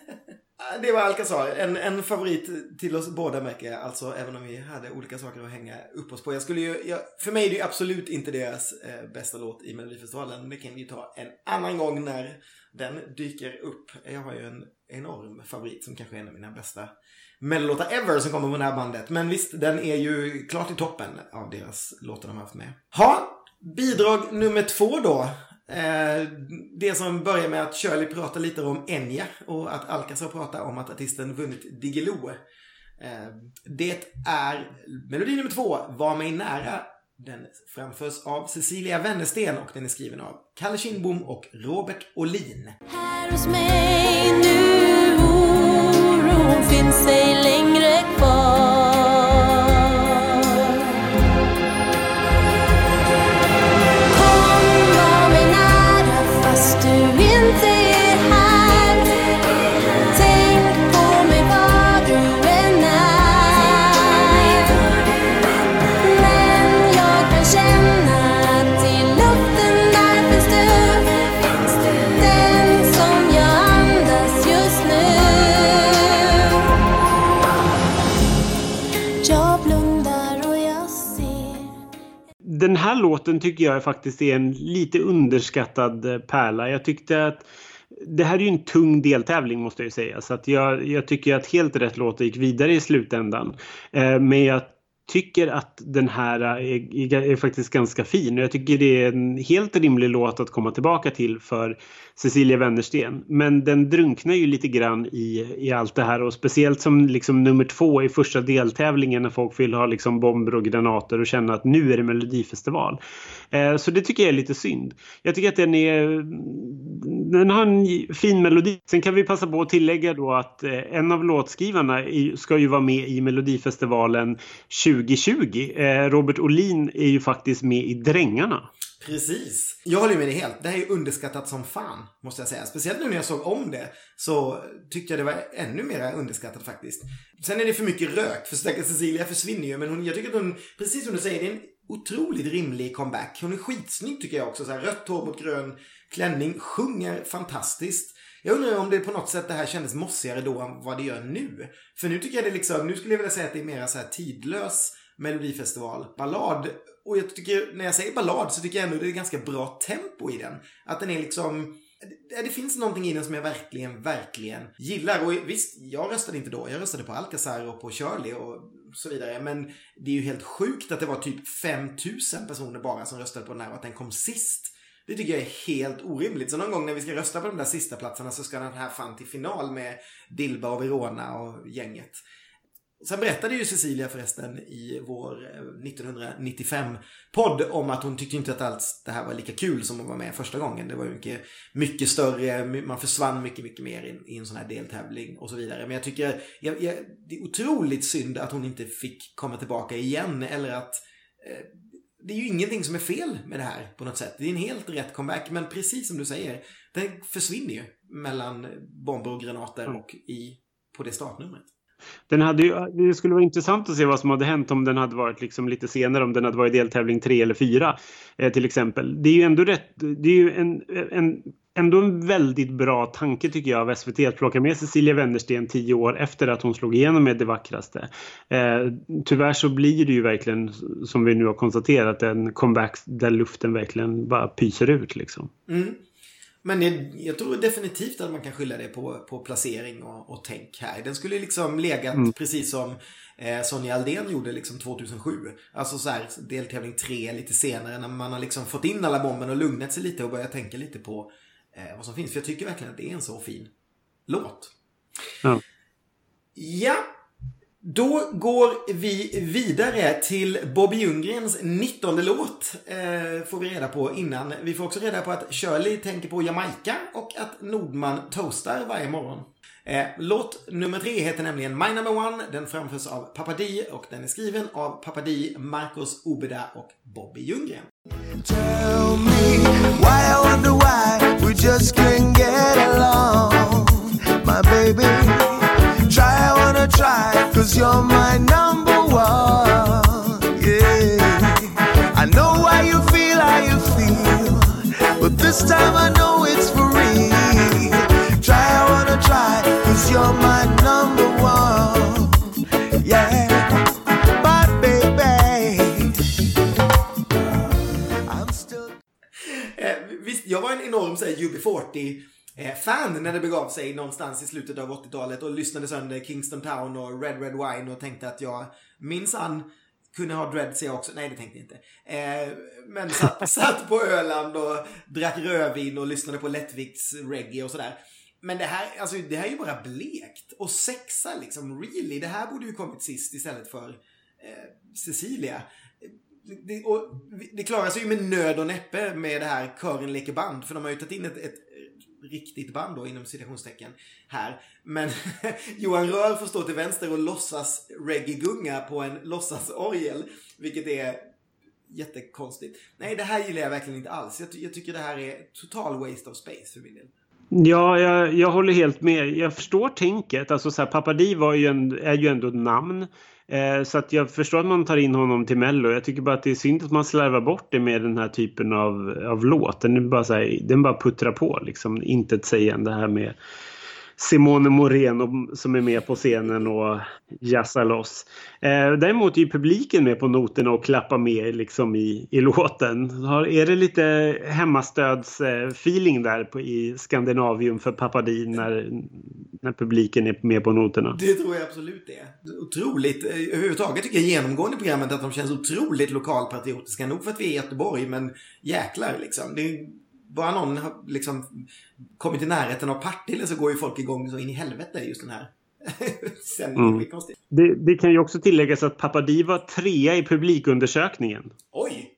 Det var Alcazar. En, en favorit till oss båda märker jag. Alltså även om vi hade olika saker att hänga upp oss på. Jag skulle ju, jag, för mig är det ju absolut inte deras eh, bästa låt i Melodifestivalen. Det kan vi ju ta en annan gång när den dyker upp. Jag har ju en enorm favorit som kanske är en av mina bästa mellolåtar ever som kommer från det här bandet. Men visst, den är ju klart i toppen av deras låtar de har haft med. Ha, bidrag nummer två då. Eh, det som börjar med att Shirley pratar lite om Enya och att Alcazar pratar om att artisten vunnit Diggiloo. Eh, det är melodi nummer två, Var mig nära. Den framförs av Cecilia Wennersten och den är skriven av Kalle Kindbom och Robert Olin. Här hos mig nu finns ej längre kvar. Den här låten tycker jag faktiskt är en lite underskattad eh, pärla. Jag tyckte att det här är ju en tung deltävling måste jag säga. Så att jag, jag tycker att helt rätt låt gick vidare i slutändan. Eh, men jag tycker att den här är, är, faktiskt ganska fin. Och Jag tycker det är en helt rimlig låt att komma tillbaka till för Cecilia Wennersten. Men den drunknar ju lite grann i, i allt det här och speciellt som liksom nummer två i första deltävlingen när folk vill ha liksom bomber och granater och känna att nu är det Melodifestival. Eh, så det tycker jag är lite synd. Jag tycker att den är den har en fin melodi. Sen kan vi passa på att tillägga då att eh, en av låtskrivarna ska ju vara med i Melodifestivalen 2020. Eh, Robert Olin är ju faktiskt med i Drängarna. Precis. Jag håller med dig helt. Det här är underskattat som fan, måste jag säga. Speciellt nu när jag såg om det så tyckte jag det var ännu mer underskattat faktiskt. Sen är det för mycket rök, för stackars Cecilia försvinner ju. Men hon, jag tycker att hon, precis som du säger, det är en otroligt rimlig comeback. Hon är skitsnygg tycker jag också. Så här, rött hår mot grön klänning, sjunger fantastiskt. Jag undrar om det på något sätt det här kändes mossigare då än vad det gör nu. För nu tycker jag det liksom, nu skulle jag vilja säga att det är mer så här tidlös melodifestival, ballad. Och jag tycker, när jag säger ballad så tycker jag ändå det är ganska bra tempo i den. Att den är liksom, det, det finns någonting i den som jag verkligen, verkligen gillar. Och visst, jag röstade inte då. Jag röstade på Alcazar och på Shirley och så vidare. Men det är ju helt sjukt att det var typ 5000 personer bara som röstade på den här och att den kom sist. Det tycker jag är helt orimligt. Så någon gång när vi ska rösta på de där sista platserna så ska den här fan till final med Dilba och Verona och gänget. Sen berättade ju Cecilia förresten i vår 1995-podd eh, om att hon tyckte inte att alls det här var lika kul som att vara med första gången. Det var mycket, mycket större, man försvann mycket, mycket mer i, i en sån här deltävling och så vidare. Men jag tycker jag, jag, det är otroligt synd att hon inte fick komma tillbaka igen eller att eh, det är ju ingenting som är fel med det här på något sätt. Det är en helt rätt comeback, men precis som du säger, den försvinner ju mellan bomber och granater mm. och i, på det startnumret. Den hade ju, det skulle vara intressant att se vad som hade hänt om den hade varit liksom lite senare, om den hade varit deltävling 3 eller 4 eh, till exempel. Det är ju ändå rätt, det är ju en, en, ändå en väldigt bra tanke tycker jag av SVT att plocka med Cecilia Wennersten tio år efter att hon slog igenom med Det vackraste. Eh, tyvärr så blir det ju verkligen, som vi nu har konstaterat, en comeback där luften verkligen bara pyser ut liksom. Mm. Men jag, tror definitivt att man kan skylla det på, på placering och, och tänk här. Den skulle liksom legat mm. precis som eh, Sonja Aldén gjorde liksom 2007. Alltså så här deltävling 3 lite senare när man har liksom fått in alla bomben och lugnat sig lite och börjat tänka lite på eh, vad som finns. För jag tycker verkligen att det är en så fin låt. Ja. Ja, då går vi vidare till Bobby Ljunggrens 19 låt. Eh, får vi reda på innan. Vi får också reda på att Shirley tänker på Jamaica och att Nordman toastar varje morgon. Eh, låt nummer tre heter nämligen My Number One. Den framförs av Papadi och den är skriven av Papadi, Marcos Obeda och Bobby Ljunggren. Tell me why I wonder why we just can't get along My baby Wanna try, cause you're my number one. Yeah. I know why you feel how you feel, but this time I know it's for real. Try, I wanna try, cause you're my number one. Yeah. But baby, I'm still... Eh, visst, jag var en enorm UB40 Eh, fan när det begav sig någonstans i slutet av 80-talet och lyssnade sönder Kingston Town och Red Red Wine och tänkte att jag minsann kunde ha dreads jag också. Nej, det tänkte jag inte. Eh, men satt, satt på Öland och drack rödvin och lyssnade på lättvikts reggae och sådär. Men det här, alltså, det här är ju bara blekt. Och sexa liksom, really. Det här borde ju kommit sist istället för eh, Cecilia. Det, och, det klarar sig ju med nöd och näppe med det här Kören leker band. För de har ju tagit in ett, ett riktigt band då inom citationstecken här. Men Johan Rör får stå till vänster och låtsas reggae-gunga på en låtsasorgel. Vilket är jättekonstigt. Nej, det här gillar jag verkligen inte alls. Jag, jag tycker det här är total waste of space för min del. Ja, jag, jag håller helt med. Jag förstår tänket. Alltså så här, Papadi var ju en, är ju ändå ett namn. Eh, så att jag förstår att man tar in honom till Mello. Jag tycker bara att det är synd att man slarvar bort det med den här typen av, av låt. Den, är bara så här, den bara puttrar på liksom. Inte ett sägande här med Simone Moreno som är med på scenen och jazzar loss. Eh, däremot är ju publiken med på noterna och klappar med liksom i, i låten. Har, är det lite hemmastödsfeeling där på, i Skandinavium för Papadin när, när publiken är med på noterna? Det tror jag absolut det är. Otroligt. Eh, överhuvudtaget tycker jag genomgående i programmet att de känns otroligt lokalpatriotiska. Nog för att vi är i Göteborg, men jäklar liksom. Det är bara någon har liksom kommit i närheten av Partille så går ju folk igång så in i helvete just den här sändningen. Mm. Det, det, kan ju också tilläggas att Papadi var trea i publikundersökningen. Oj!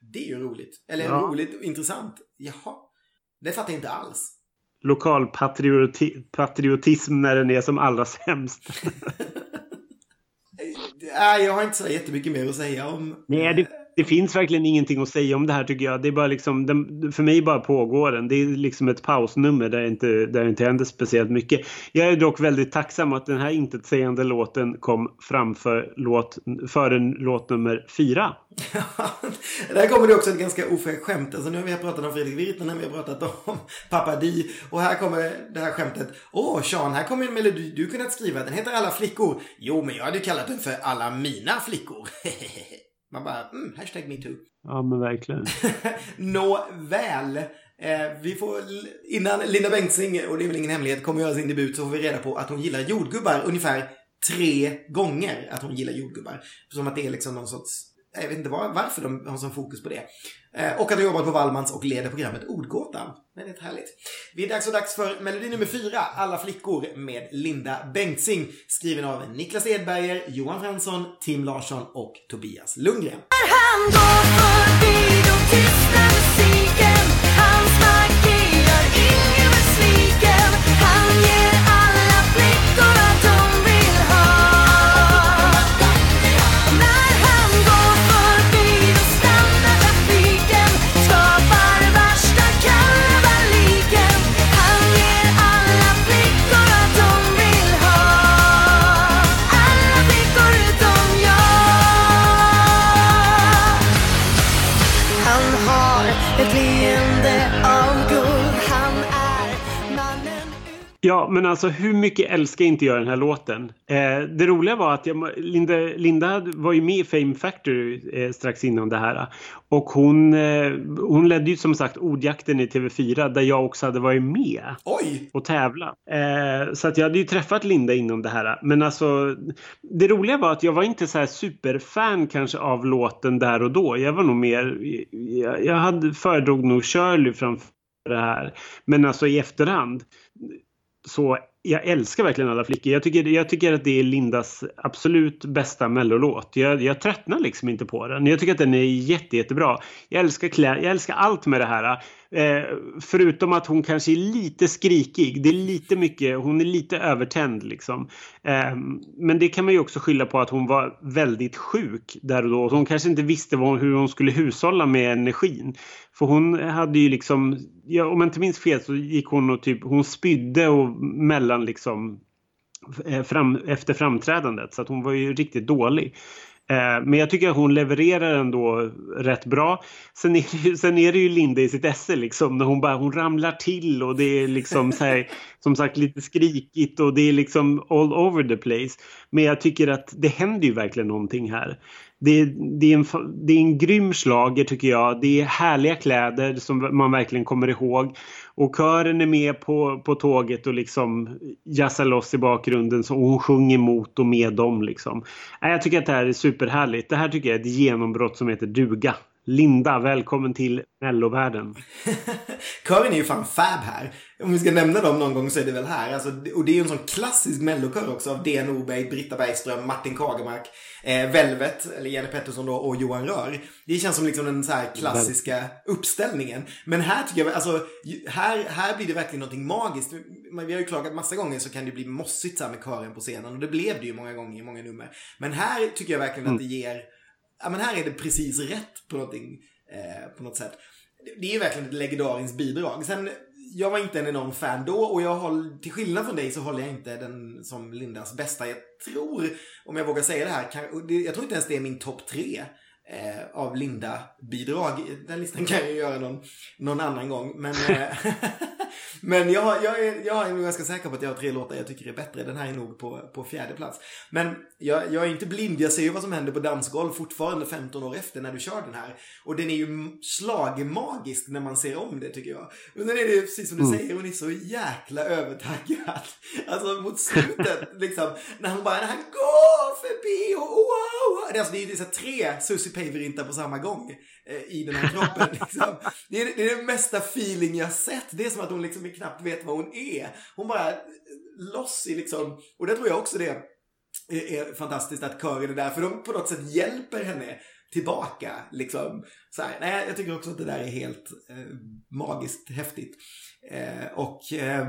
Det är ju roligt. Eller ja. roligt och intressant. Jaha. Det fattar jag inte alls. Lokalpatriotism när den är som allra sämst. Nej, jag har inte så jättemycket mer att säga om... Nej, det, det finns verkligen ingenting att säga om det här tycker jag. Det är bara liksom, den, för mig bara pågår den. Det är liksom ett pausnummer där det inte, där det inte händer speciellt mycket. Jag är dock väldigt tacksam att den här intetsägande låten kom framför låt, före låt nummer fyra. Där kommer det också ett ganska ofräckt skämt. Alltså nu har vi pratat om Fredrik Virtanen, vi har pratat om Pappa Di och här kommer det här skämtet. Åh, oh, Sean, här kommer en melodi du kunnat skriva. Den heter Alla flickor. Jo, men jag hade kallat den för Alla mina flickor. Man bara, mm, hashtag metoo. Ja, men verkligen. Nåväl. Eh, vi får, innan Linda Bengtzing, och det är väl ingen hemlighet, kommer göra sin debut så får vi reda på att hon gillar jordgubbar ungefär tre gånger att hon gillar jordgubbar. Som att det är liksom någon sorts jag vet inte var, varför de har sån fokus på det. Eh, och att de jobbat på Wallmans och leder programmet Ordgåtan. Väldigt härligt. Vi är dags och dags för melodi nummer fyra, Alla flickor med Linda Bengtzing. Skriven av Niklas Edberger, Johan Fransson, Tim Larsson och Tobias Lundgren. Han går förbi, då tystnar musiken. Men alltså hur mycket älskar inte jag den här låten? Eh, det roliga var att jag, Linda, Linda var ju med i Fame Factory eh, strax innan det här. Och hon, eh, hon ledde ju som sagt ordjakten i TV4 där jag också hade varit med. Oj! Och tävlat. Eh, så att jag hade ju träffat Linda inom det här. Men alltså det roliga var att jag var inte så här superfan kanske av låten där och då. Jag var nog mer, jag, jag hade föredrog nog Shirley framför det här. Men alltså i efterhand så jag älskar verkligen alla flickor. Jag tycker, jag tycker att det är Lindas absolut bästa mellolåt. Jag, jag tröttnar liksom inte på den. Jag tycker att den är jätte, jättebra. Jag älskar, klä, jag älskar allt med det här. Eh, förutom att hon kanske är lite skrikig. Det är lite mycket, hon är lite övertänd liksom. Eh, men det kan man ju också skylla på att hon var väldigt sjuk där och då. Hon kanske inte visste hon, hur hon skulle hushålla med energin. För hon hade ju liksom, ja, om jag inte minns fel så gick hon och typ, hon spydde och mellan liksom eh, fram, efter framträdandet så att hon var ju riktigt dålig. Eh, men jag tycker att hon levererar ändå rätt bra. Sen är det ju, sen är det ju Linda i sitt esse liksom när hon bara hon ramlar till och det är liksom så här, som sagt lite skrikigt och det är liksom all over the place. Men jag tycker att det händer ju verkligen någonting här. Det, det, är en, det är en grym slager tycker jag. Det är härliga kläder som man verkligen kommer ihåg. Och kören är med på, på tåget och liksom jazzar loss i bakgrunden så hon sjunger mot och med dem. Liksom. Jag tycker att det här är superhärligt. Det här tycker jag är ett genombrott som heter duga. Linda, välkommen till mellovärlden. Kören är ju fan fab här. Om vi ska nämna dem någon gång så är det väl här. Alltså, och det är ju en sån klassisk mellokör också av DN Norberg, Britta Bergström, Martin Kagermark, eh, Velvet, eller Jenny Pettersson då, och Johan Rör. Det känns som liksom den så här klassiska uppställningen. Men här tycker jag, alltså, här, här blir det verkligen någonting magiskt. Vi har ju klagat massa gånger så kan det bli mossigt så här med kören på scenen. Och det blev det ju många gånger i många nummer. Men här tycker jag verkligen mm. att det ger ja men här är det precis rätt på någonting, eh, på något sätt. Det är ju verkligen ett legendariskt bidrag. Sen, jag var inte en enorm fan då och jag håller, till skillnad från dig så håller jag inte den som Lindas bästa. Jag tror, om jag vågar säga det här, kan, jag tror inte ens det är min topp tre eh, av Linda-bidrag. Den listan kan jag göra någon, någon annan gång. Men, eh, Men jag, jag, är, jag är nog ganska säker på att jag har tre låtar jag tycker är bättre. Den här är nog på, på fjärde plats. Men jag, jag är inte blind. Jag ser ju vad som händer på dansgolv fortfarande 15 år efter när du kör den här. Och den är ju slagmagisk när man ser om det tycker jag. Men sen är det precis som du mm. säger, hon är så jäkla övertaggad. Alltså mot slutet, liksom. När han bara, när han går förbi och wow. Alltså det är ju så tre Susie Päivärinta på samma gång eh, i den här kroppen. Liksom. Det, är, det är den mesta feeling jag sett. Det är som att hon liksom knappt vet vad hon är. Hon bara eh, loss i liksom, och det tror jag också det är, är fantastiskt att kören är där. För de på något sätt hjälper henne tillbaka. Liksom. Så här, nej, jag tycker också att det där är helt eh, magiskt häftigt. Eh, och eh,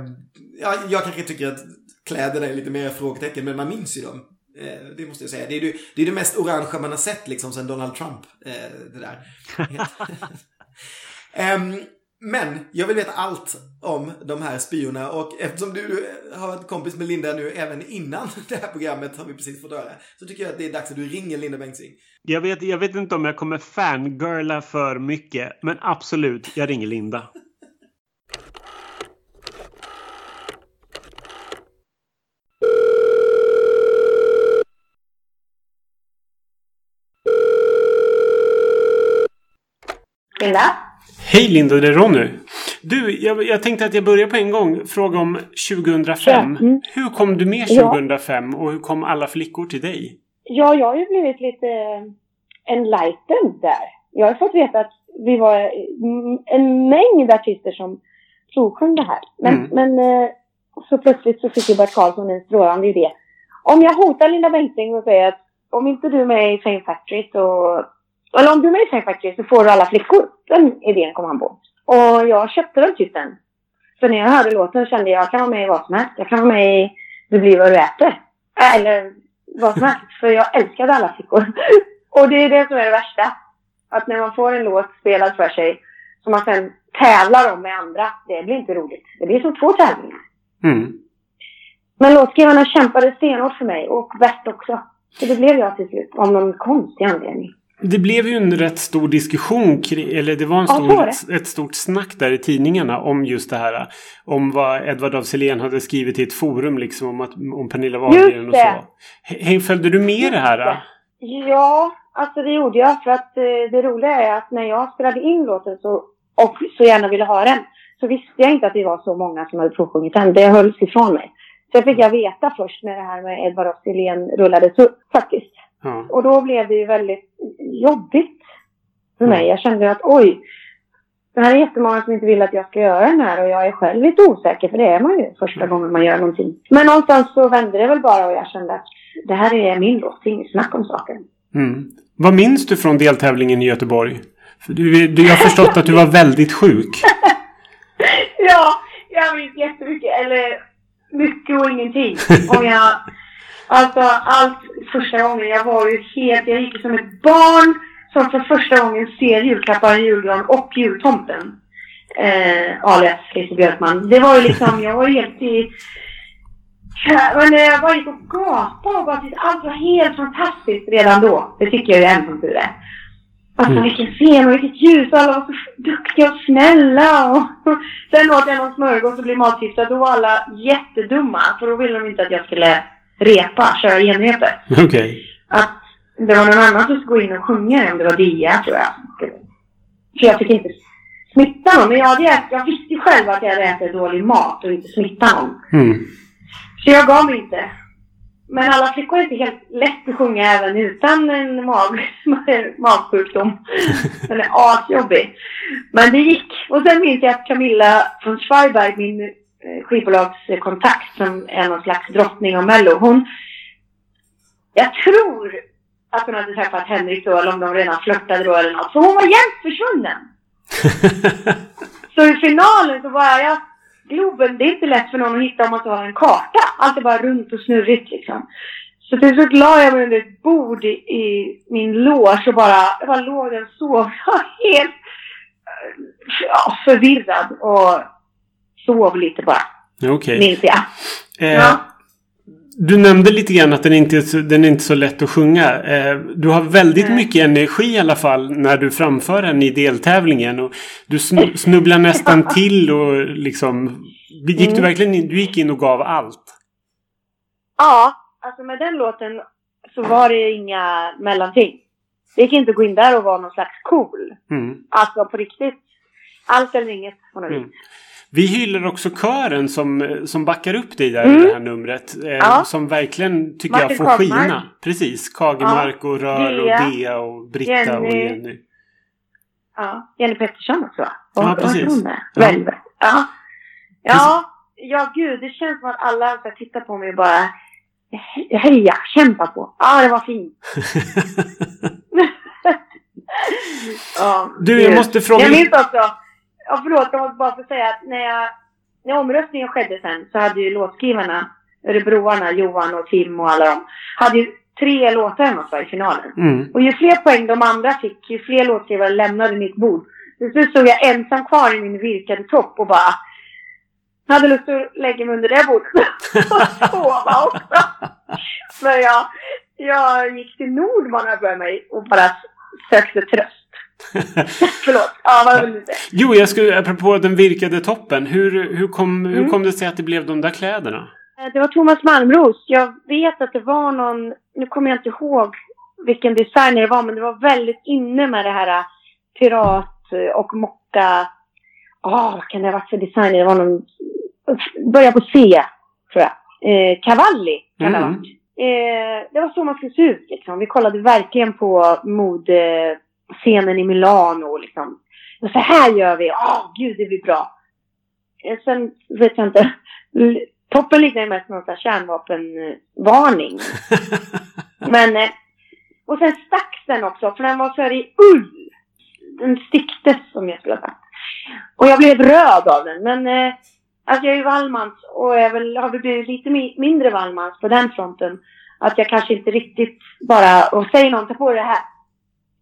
ja, jag kanske tycker att kläderna är lite mer frågetecken, men man minns ju dem. Eh, det måste jag säga. Det är, det, det är det mest orangea man har sett liksom sen Donald Trump. Eh, det där. Ehm, men jag vill veta allt om de här spyorna och eftersom du har varit kompis med Linda nu även innan det här programmet har vi precis fått höra. Så tycker jag att det är dags att du ringer Linda Bengtzing. Jag vet, jag vet inte om jag kommer fangirla för mycket, men absolut, jag ringer Linda. Linda? Hej Linda, det är Ronny. Du, jag, jag, tänkte att jag börjar på en gång. Fråga om 2005. Mm. Hur kom du med 2005 ja. och hur kom alla flickor till dig? Ja, jag har ju blivit lite enlightened där. Jag har fått veta att vi var en mängd artister som provsjöng det här. Men, mm. men eh, så plötsligt så fick ju Bert Karlsson en strålande idé. Om jag hotar Linda Bengtzing och säger att om inte du är med i Fame Factory så eller om du är med i Factory så får du alla flickor. Den idén kom han på. Och jag köpte väl typ den. För när jag hörde låten kände jag att jag kan vara med i vad som helst. Jag kan vara med i Du blir vad du äter. Eller vad som helst. För jag älskade alla flickor. och det är det som är det värsta. Att när man får en låt spelad för sig som man sen tävlar om med andra. Det blir inte roligt. Det blir som två tävlingar. Mm. Men låtskrivarna kämpade stenhårt för mig och Bert också. Så det blev jag till slut. Av någon konstig anledning. Det blev ju en rätt stor diskussion, eller det var en stor, ja, ett stort snack där i tidningarna om just det här. Om vad Edvard af hade skrivit i ett forum liksom om, att, om Pernilla Wahlgren och så. He, följde du med just det här? Det. Ja, alltså det gjorde jag. För att eh, det roliga är att när jag spelade in låten så, och så gärna ville ha den så visste jag inte att det var så många som hade provsjungit den. Det hölls ifrån mig. Så jag fick jag veta först när det här med Edvard af rullades upp faktiskt. Ja. Och då blev det ju väldigt jobbigt för mig. Jag kände att oj, det här är jättemånga som inte vill att jag ska göra den här och jag är själv lite osäker för det är man ju första gången man gör någonting. Men någonstans så vände det väl bara och jag kände att det här är min låt, det är inget snack om saken. Mm. Vad minns du från deltävlingen i Göteborg? För du, du, jag har förstått att du var väldigt sjuk. ja, jag minns jättemycket. Eller mycket och ingenting. Om jag Alltså allt första gången. Jag var ju helt, jag gick som ett barn som för första gången ser julklappar, julgran och jultomten. Eh, alias Christer Björkman. Det var ju liksom, jag var helt i... Men jag bara gick och gapade och bara allt var helt fantastiskt redan då. Det tycker jag ju än som tur är. Alltså mm. vilken scen och vilket ljus och alla var så duktiga och snälla och sen åt jag någon smörgås och blev matförgiftad. Då var alla jättedumma för då ville de inte att jag skulle repa, köra genrepet. Okej. Okay. Att det var någon annan som skulle gå in och sjunga om det var Dia tror jag. För jag fick inte smitta någon. Men jag, hade ätit, jag visste själv att jag hade ätit dålig mat och inte smitta någon. Mm. Så jag gav mig inte. Men alla flickor är inte helt lätt att sjunga även utan en mag, magsjukdom. Den är asjobbig. Men det gick. Och sen minns jag att Camilla från Schweiberg, min skivbolagskontakt som är någon slags drottning av Mello. Hon, jag tror att hon hade träffat Henrik då, eller om de redan flörtade då eller något. Så hon var jämt försvunnen. så i finalen så var jag, Globen, det är inte lätt för någon att hitta om man inte har en karta. Allt är bara runt och snurrigt liksom. Så till slut la jag mig under ett bord i, i min loge och bara, jag bara låg där och sov. Jag var helt ja, förvirrad och sov lite bara. Okej. Okay. Jag. Eh, ja. du nämnde lite grann att den inte är den är inte så lätt att sjunga. Eh, du har väldigt Nej. mycket energi i alla fall när du framför den i deltävlingen. Och du snu- snubblar nästan till och liksom... Gick du Mm. verkligen in, du gick in och gav allt? Ja, alltså med den låten så var det inga mellanting. Det gick inte att gå in där och vara någon slags cool. Mm. Alltså på riktigt. Allt eller inget på något Mm. vis. Vi hyllar också kören som, som backar upp dig där Mm. i det här numret. Eh, Ja. Som verkligen tycker Martin jag får Kagmark. skina. Precis. Kagemark och Rör och Dea. Och Britta och Jenny. Jenny. Ja, Jenny Pettersson också va? Ja, precis. med? Ja. Ja. Ja, ja gud. Det känns som att alla ska titta på mig och bara he- heja, kämpa på. Ja, det var fint. ja, Du, jag måste fråga... Jag minns också, ja förlåt, jag måste bara få säga att när, jag, när omröstningen skedde sen så hade ju låtskrivarna, Örebroarna, Johan och Tim och alla de, hade ju tre låtar hemma för i finalen. Mm. Och ju fler poäng de andra fick, ju fler låtskrivare lämnade mitt bord. Till slut stod jag ensam kvar i min virkade topp och bara jag hade lust att lägga mig under det bordet och sova också. För jag, jag gick till Nordman här för mig och bara sökte tröst. Förlåt. Ja, vad vill du säga? Jo, jag skulle, apropå den virkade toppen. Hur, hur, kom, hur Mm. kom det sig att det blev de där kläderna? Eh, Det var Thomas Malmros. Jag vet att det var någon, nu kommer jag inte ihåg vilken designer det var, men det var väldigt inne med det här eh, pirat eh, och mocka. Åh, vad kan det ha varit för designer? Det var någon, börja på C, tror jag. Eh, Cavalli kan det ha Mm. varit. Eh, det var så man skulle se ut liksom. Vi kollade verkligen på modescenen i Milano liksom. Och så här gör vi. Åh, gud det blir bra. Eh, sen vet jag inte. Toppen liknar ju mest någon sån kärnvapenvarning. Men, eh, och sen stacks den också, för den var så här i ull. Den sticktes som jag skulle ha sagt. Och jag blev röd av den, men eh, alltså jag är ju Wallmans och jag väl, har väl blivit lite mi- mindre Wallmans på den fronten. Att jag kanske inte riktigt bara, och säger någon, ta på det här.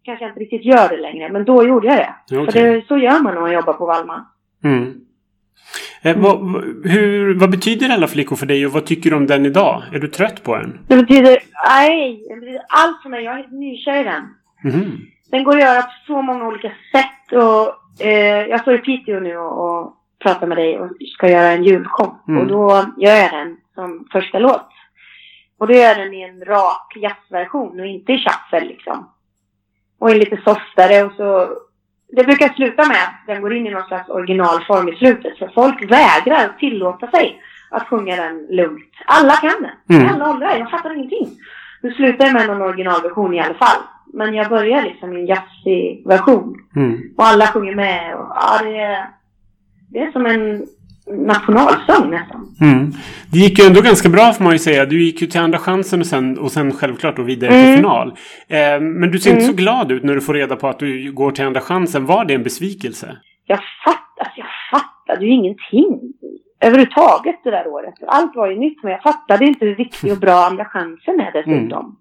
Kanske jag inte riktigt gör det längre, men då gjorde jag det. För Okej. det, så gör man när man jobbar på Wallman. Mm. Eh, vad, hur, vad betyder alla flickor för dig och vad tycker du om den idag? Är du trött på den? Det betyder, nej, det betyder allt för mig. Jag är helt nykär i den. Mhm. Den går att göra på så många olika sätt och eh, jag står i Piteå nu och, och pratar med dig och ska göra en julshow. Mm. Och då gör jag den som första låt. Och då gör jag den i en rak jazzversion och inte i shuffle liksom. Och en lite softare och så... Det brukar sluta med att den går in i någon slags originalform i slutet. För folk vägrar tillåta sig att sjunga den lugnt. Alla kan den. Mm. Alla åldrar. Jag fattar ingenting. Nu slutar jag med någon originalversion i alla fall. Men jag börjar liksom i en jazzig version. Mm. Och alla sjunger med. Och, ja, det, är, det är som en nationalsång nästan. Mm. Det gick ju ändå ganska bra får man ju säga. Du gick ju till andra chansen och sen, och sen självklart då vidare till Mm. final. Eh, men du ser inte Mm. så glad ut när du får reda på att du går till andra chansen. Var det en besvikelse? Jag fattar, alltså jag fattade ju ingenting. Överhuvudtaget det där året. Allt var ju nytt men jag fattade inte hur viktig och bra andra chansen är dessutom.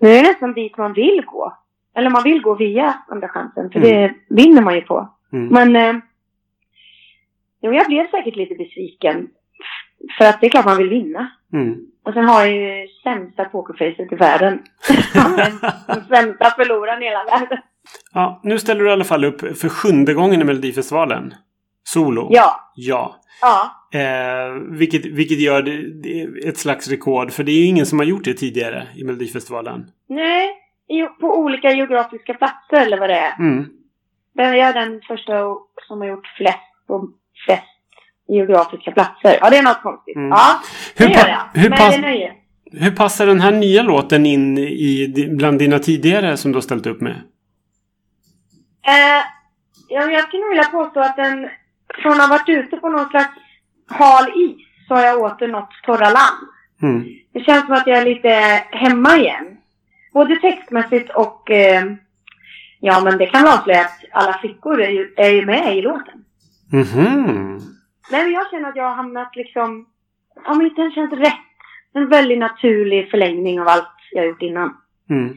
Nu är det nästan dit man vill gå. Eller man vill gå via andra chansen för Mm. det vinner man ju på. Mm. Men eh, jo, jag blev säkert lite besviken. För att det är klart man vill vinna. Mm. Och sen har jag ju sämsta pokerfacet i världen. Den sämsta förloraren i hela världen. Ja, nu ställer du i alla fall upp för sjunde gången i Melodifestivalen. Solo. Ja. Ja. Ja. Eh, vilket, vilket gör det, det ett slags rekord. För det är ju ingen som har gjort det tidigare i Melodifestivalen. Nej, på olika geografiska platser eller vad det är. Mm. Jag är den första som har gjort flest på flest geografiska platser. Ja, det är något konstigt. Mm. Ja, det Hur, gör jag. hur, pass- hur passar den här nya låten in i, bland dina tidigare som du har ställt upp med? Eh, ja, jag skulle nog vilja påstå att den, från att ha varit ute på någon slags hal is, så har jag åter nått torra land. Mm. Det känns som att jag är lite hemma igen. Både textmässigt och, eh, ja men det kan avslöja att alla flickor är ju, är ju med i låten. Mhm. Nej, men jag känner att jag har hamnat liksom... Ja, men den känns rätt. En väldigt naturlig förlängning av allt jag gjort innan. Mm.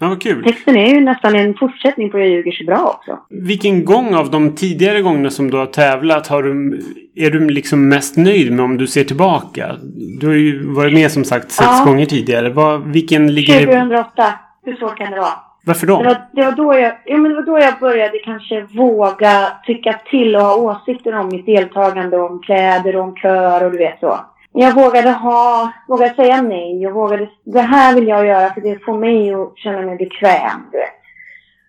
Ja, vad kul. Texten är ju nästan en fortsättning på Jag ljuger så bra också. Vilken gång av de tidigare gångerna som du har tävlat har du, är du liksom mest nöjd med om du ser tillbaka? Du har ju varit med som sagt sex Ja. gånger tidigare. Vad, vilken ligger... 2008. Hur svårt kan det vara? Varför Det då? var, det, var då jag, ja, men det var då jag började kanske våga tycka till och ha åsikter om mitt deltagande, om kläder och om kör och du vet så. Jag vågade ha, vågade säga nej. Jag vågade, det här vill jag göra för det får mig att känna mig bekväm. Du vet.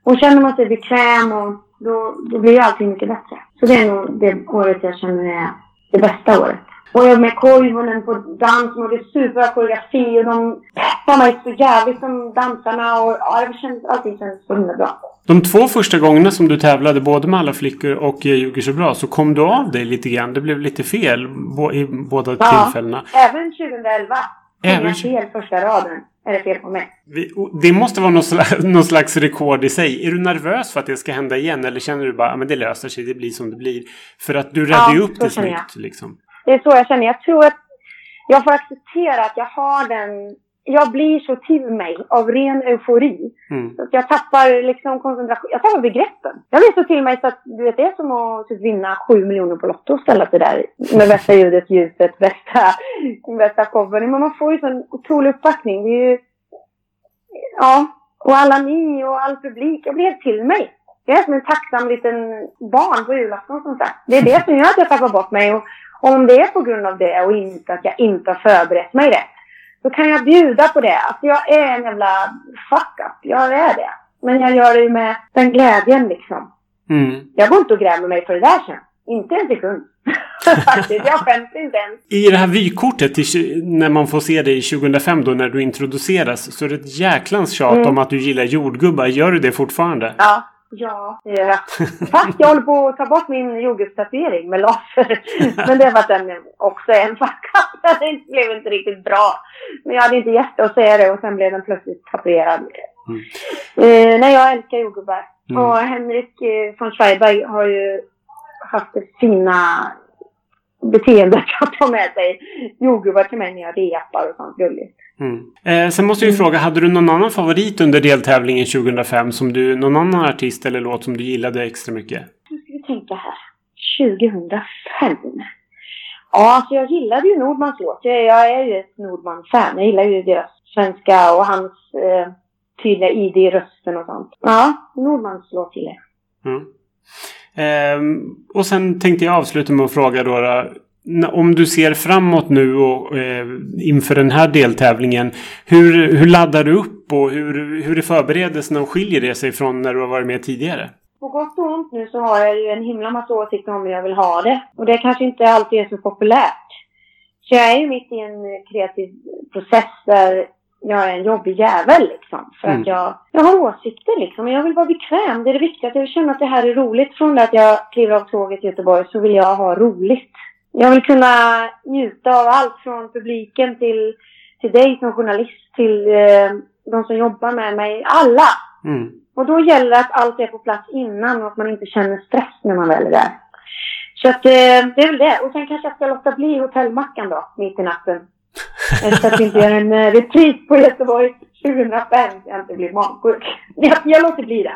Och känner man sig bekväm och då, då blir ju allting mycket bättre. Så det är nog det året jag känner är det bästa året. Och jag med Koivunen på dans och det är superbra koreografi och de peppar mig så jävligt som dansarna och ja, det känns, allting känns så himla bra. De två första gångerna som du tävlade både med alla flickor och Jag ljuger så bra så kom du av dig lite grann. Det blev lite fel i båda Ja. tillfällena. Även 2011. Även fel första raden. Är det fel på mig? Det måste vara någon slags, någon slags rekord i sig. Är du nervös för att det ska hända igen? Eller känner du bara att det löser sig, det blir som det blir? För att du räddar Ja, ju upp så det snyggt. Liksom. Det är så jag känner. Jag tror att jag får acceptera att jag har den... Jag blir så till mig av ren eufori. Mm. Jag tappar liksom koncentration. Jag tappar begreppen. Jag blir så till mig så att du vet, det är som att typ vinna sju miljoner på Lotto och ställa sig där med bästa ljudet, ljuset, bästa, bästa showen. Men man får ju sån otrolig uppbackning. Det är ju... Ja. Och alla ni och all publik. Jag blir helt till mig. Jag är som en tacksam liten barn på julafton som sagt. Det är det som gör att jag tappar bort mig. Och om det är på grund av det och inte att jag inte har förberett mig rätt. Då kan jag bjuda på det. Alltså jag är en jävla fuck-up. Jag är det. Men jag gör det ju med den glädjen liksom. Mm. Jag går inte och grämer mig för det där sen. Inte en sekund. Faktiskt. Jag skäms inte ens. I det här vykortet när man får se dig 2005 då när du introduceras så är det ett jäklans tjat Mm. om att du gillar jordgubbar. Gör du det fortfarande? Ja. Ja, jag. Fast jag håller på att ta bort min jordgubbstatuering med laser. Men det var att den också en fuck-up. Den blev inte riktigt bra. Men jag hade inte hjärta att säga det och sen blev den plötsligt tatuerad. Eh, nej, jag älskar jordgubbar. Mm. Och Henrik eh, von Schreiberg har ju haft fina beteendet att ta med sig jordgubbar till mig när jag repar och sånt gulligt. Mm. Eh, sen måste jag ju fråga, hade du någon annan favorit under deltävlingen 2005? Som du, någon annan artist eller låt som du gillade extra mycket? Nu ska vi tänka här. 2005. Ja, alltså jag gillade ju Nordmans låt. Jag, jag är ju ett Nordman-fan. Jag gillar ju deras svenska och hans eh, tydliga id i rösten och sånt. Ja, Nordmans låt gillar jag. Mm. Ehm, och sen tänkte jag avsluta med att fråga då, eh, om du ser framåt nu och eh, inför den här deltävlingen. Hur, hur laddar du upp och hur, hur är förberedelserna och skiljer det sig från när du har varit med tidigare? På gott och ont nu så har jag ju en himla massa åsikter om hur jag vill ha det. Och det kanske inte alltid är så populärt. Så jag är ju mitt i en eh, kreativ process där jag är en jobbig jävel liksom. För Mm. att jag, jag har åsikter liksom. Och jag vill vara bekväm. Det är det viktiga. Att jag vill känna att det här är roligt. Från det att jag kliver av tåget i Göteborg så vill jag ha roligt. Jag vill kunna njuta av allt från publiken till, till dig som journalist till eh, de som jobbar med mig. Alla! Mm. Och då gäller det att allt är på plats innan och att man inte känner stress när man väl är där. Så att eh, det är väl det. Och sen kanske jag ska låta bli hotellmackan då, mitt i natten. Så att inte gör en eh, repris på Göteborg 2005 så jag inte blir magsjuk. Jag, jag låter bli det.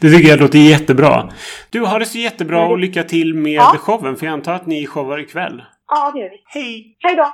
Det tycker jag låter jättebra. Du, har det så jättebra Mm. och lycka till med Ja. showen. För jag antar att ni showar ikväll. Ja, det gör vi. Hej! Hej då!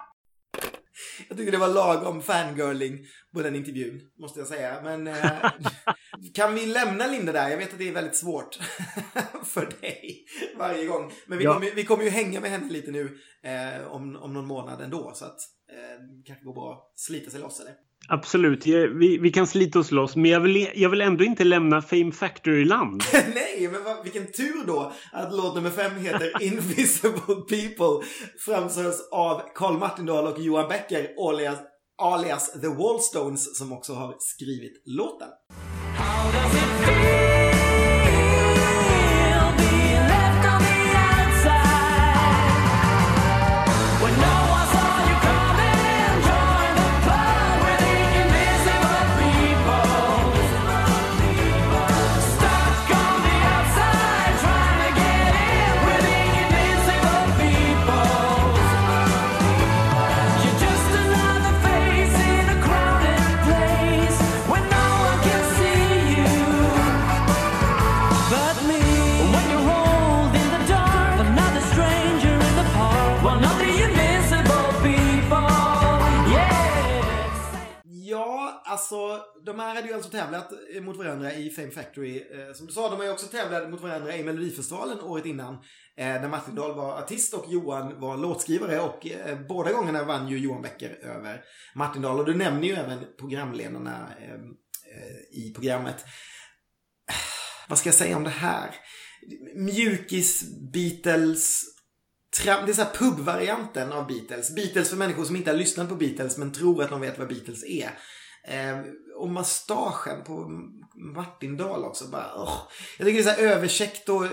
Jag tycker det var lagom fangirling på den intervjun, måste jag säga. Men eh, kan vi lämna Linda där? Jag vet att det är väldigt svårt för dig varje gång. Men vi, Ja. kommer, ju- vi kommer ju hänga med henne lite nu eh, om, om någon månad ändå. Så att eh, kanske går bra att slita sig loss eller? Absolut, jag- vi, vi kan slita oss loss. Men jag vill, jag vill ändå inte lämna Fame Factory-land. Nej, men vad, vilken tur då att låt nummer fem heter Invisible People. Framförs av Carl Martindal och Johan Becker alias, alias The Wallstones som också har skrivit låten. You're just another face alltså de här hade ju alltså tävlat eh, mot varandra i Fame Factory. Eh, som du sa, de har ju också tävlat mot varandra i Melodifestivalen året innan. Eh, där Martin Dahl var artist och Johan var låtskrivare. Och eh, båda gångerna vann ju Johan Becker över Martin Dahl. Och du nämner ju även programledarna eh, eh, i programmet. Vad ska jag säga om det här? Mjukis, Beatles, det är så här pubvarianten av Beatles. Beatles för människor som inte har lyssnat på Beatles men tror att de vet vad Beatles är. Eh, och mustaschen på Martin Dahl också. Bara, oh. Jag tycker det är så här överkäckt och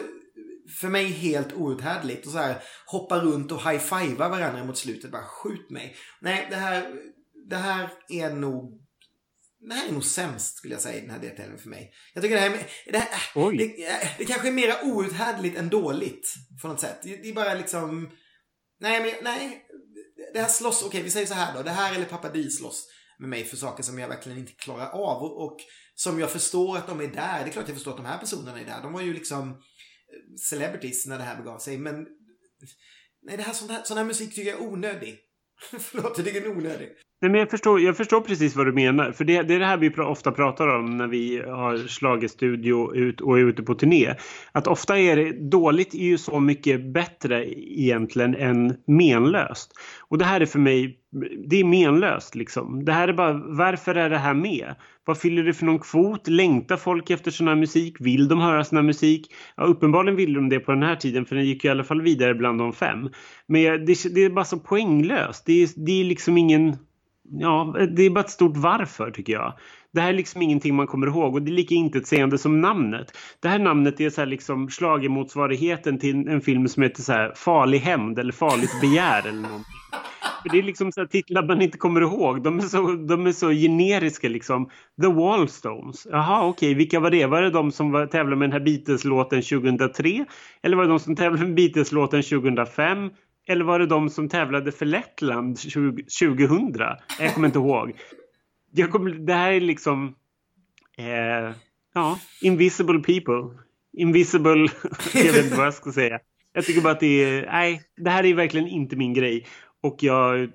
för mig helt outhärdligt. Och så här hoppa runt och high-fivea varandra mot slutet. Bara skjut mig. Nej, det här, det här är nog det här är nog sämst skulle jag säga i den här deltävlingen för mig. Jag tycker det här, är, det, här det, det, kanske är mer outhärdligt än dåligt. På något sätt. Det, det är bara liksom... Nej, men nej. Det här slåss, okej vi säger så här då. Det här eller Pappa Di slåss med mig för saker som jag verkligen inte klarar av. Och, och, som jag förstår att de är där. Det är klart jag förstår att de här personerna är där. De var ju liksom eh, celebrities när det här begav sig. Men nej, det här, sån, här, sån här musik tycker jag är onödig. Förlåt, jag tycker den är onödig. Nej, men jag, förstår, jag förstår precis vad du menar. För det, det är det här vi ofta pratar om när vi har slagit studio ut och är ute på turné. Att ofta är det dåligt är ju så mycket bättre egentligen än menlöst. Och det här är för mig, det är menlöst liksom. Det här är bara, varför är det här med? Vad fyller det för någon kvot? Längtar folk efter sån här musik? Vill de höra sån här musik? Ja, uppenbarligen vill de det på den här tiden för den gick ju i alla fall vidare bland de fem. Men det, det är bara så poänglöst. Det är, det är liksom ingen ja, det är bara ett stort varför tycker jag. Det här är liksom ingenting man kommer ihåg och det är lika intetsägande som namnet. Det här namnet är så här liksom slagemotsvarigheten till en film som heter så här Farlig hämnd eller Farligt begär eller någonting. För det är liksom så här titlar man inte kommer ihåg. De är så, de är så generiska liksom. The Wallstones. Jaha, okej. Okay. Vilka var det? Var det de som var, tävlade med den här Beatles-låten 2003? Eller var det de som tävlade med Beatles-låten 2005? Eller var det de som tävlade för Lettland 2000? Jag kommer inte ihåg. Jag kommer, det här är liksom... Eh, ja, invisible people. Invisible... jag vet inte vad jag ska säga. Jag tycker bara att det är... Nej, det här är verkligen inte min grej. Och jag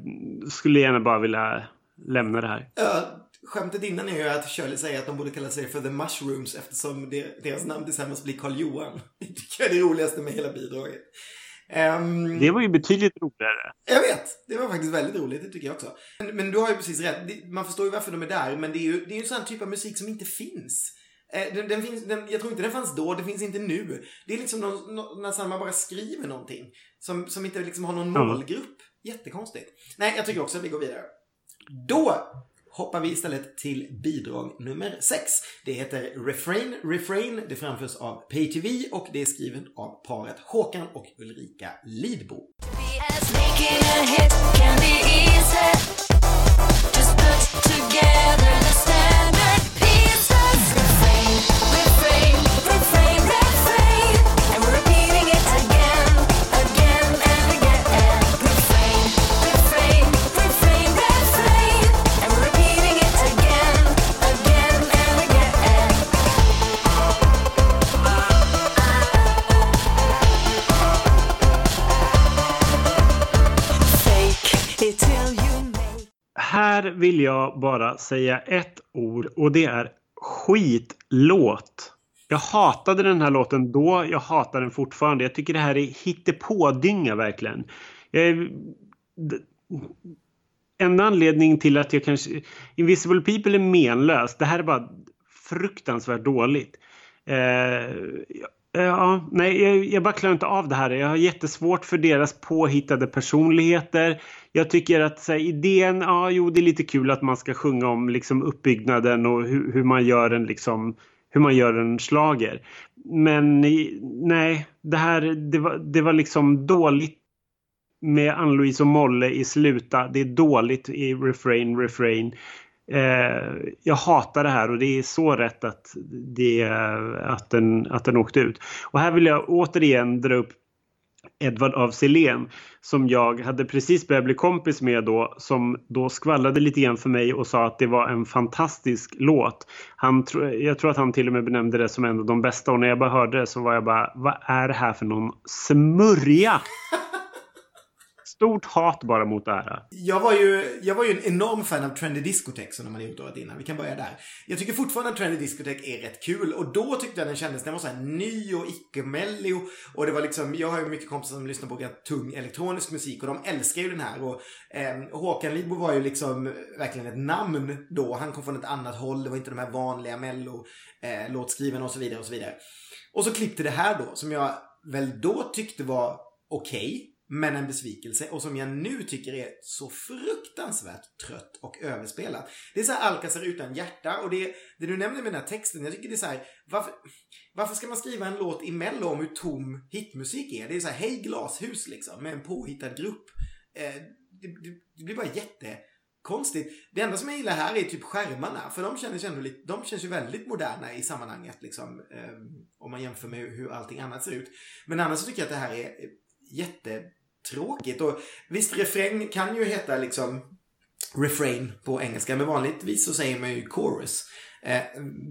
skulle gärna bara vilja lämna det här. Ja, skämtet innan är ju att Shirley säger att de borde kalla sig för The Mushrooms eftersom deras namn tillsammans blir Karl Johan. Det tycker jag är det roligaste med hela bidraget. Um, det var ju betydligt roligare. Jag vet. Det var faktiskt väldigt roligt. Det tycker jag också. Men, men du har ju precis rätt. Man förstår ju varför de är där. Men det är ju, det är ju en sån typ av musik som inte finns. Eh, den, den finns den, jag tror inte den fanns då, det finns inte nu. Det är liksom någon, någon, när man bara skriver någonting. Som, som inte liksom har någon målgrupp. Jättekonstigt. Nej, jag tycker också att vi går vidare. Då hoppar vi istället till bidrag nummer 6. Det heter Refrain Refrain. Det framförs av PayTV och det är skriven av paret Håkan och Ulrika Lidbo. Här vill jag bara säga ett ord och det är skitlåt. Jag hatade den här låten då, jag hatar den fortfarande. Jag tycker det här är hittepådynga verkligen. Jag, enda anledning till att jag kanske... Invisible People är menlös. Det här är bara fruktansvärt dåligt. Eh, ja, nej, jag, jag bara klarar inte av det här. Jag har jättesvårt för deras påhittade personligheter jag tycker att så här, idén, ja jo det är lite kul att man ska sjunga om liksom uppbyggnaden och hur, hur man gör en liksom hur man gör en slager. Men nej, det här det var, det var liksom dåligt med Ann-Louise och Molle i Sluta. Det är dåligt i Refrain, Refrain. Eh, jag hatar det här och det är så rätt att, det, att, den, att den åkte ut. Och här vill jag återigen dra upp Edvard av Silén som jag hade precis börjat bli kompis med då som då skvallrade lite grann för mig och sa att det var en fantastisk låt. Han, jag tror att han till och med benämnde det som en av de bästa och när jag bara hörde det så var jag bara vad är det här för någon smörja? stort hat bara mot det här. Jag var ju, jag var ju en enorm fan av Trendy Discotech som de hade gjort året innan. Vi kan börja där. Jag tycker fortfarande att Trendy Discotech är rätt kul och då tyckte jag den kändes, den var så här ny och icke-mello. Och det var liksom, jag har ju mycket kompisar som lyssnar på tung elektronisk musik och de älskar ju den här. Och eh, Håkan Lidbo var ju liksom verkligen ett namn då. Han kom från ett annat håll, det var inte de här vanliga mello, eh, låtskrivarna och så vidare och så vidare. Och så klippte det här då, som jag väl då tyckte var okej. Okay, men en besvikelse och som jag nu tycker är så fruktansvärt trött och överspelat. Det är så här Alcazar utan hjärta och det, det du nämner med den här texten, jag tycker det är så här, varför, varför ska man skriva en låt i Mello om hur tom hitmusik är? Det är så här, hej glashus liksom, med en påhittad grupp. Eh, det, det, det, blir bara jättekonstigt. Det enda som jag gillar här är typ skärmarna, för de känns, ändå lite, de känns ju väldigt moderna i sammanhanget liksom, eh, om man jämför med hur allting annat ser ut. Men annars så tycker jag att det här är eh, jätte tråkigt. Och visst, refräng kan ju heta liksom refrain på engelska, men vanligtvis så säger man ju chorus. Eh,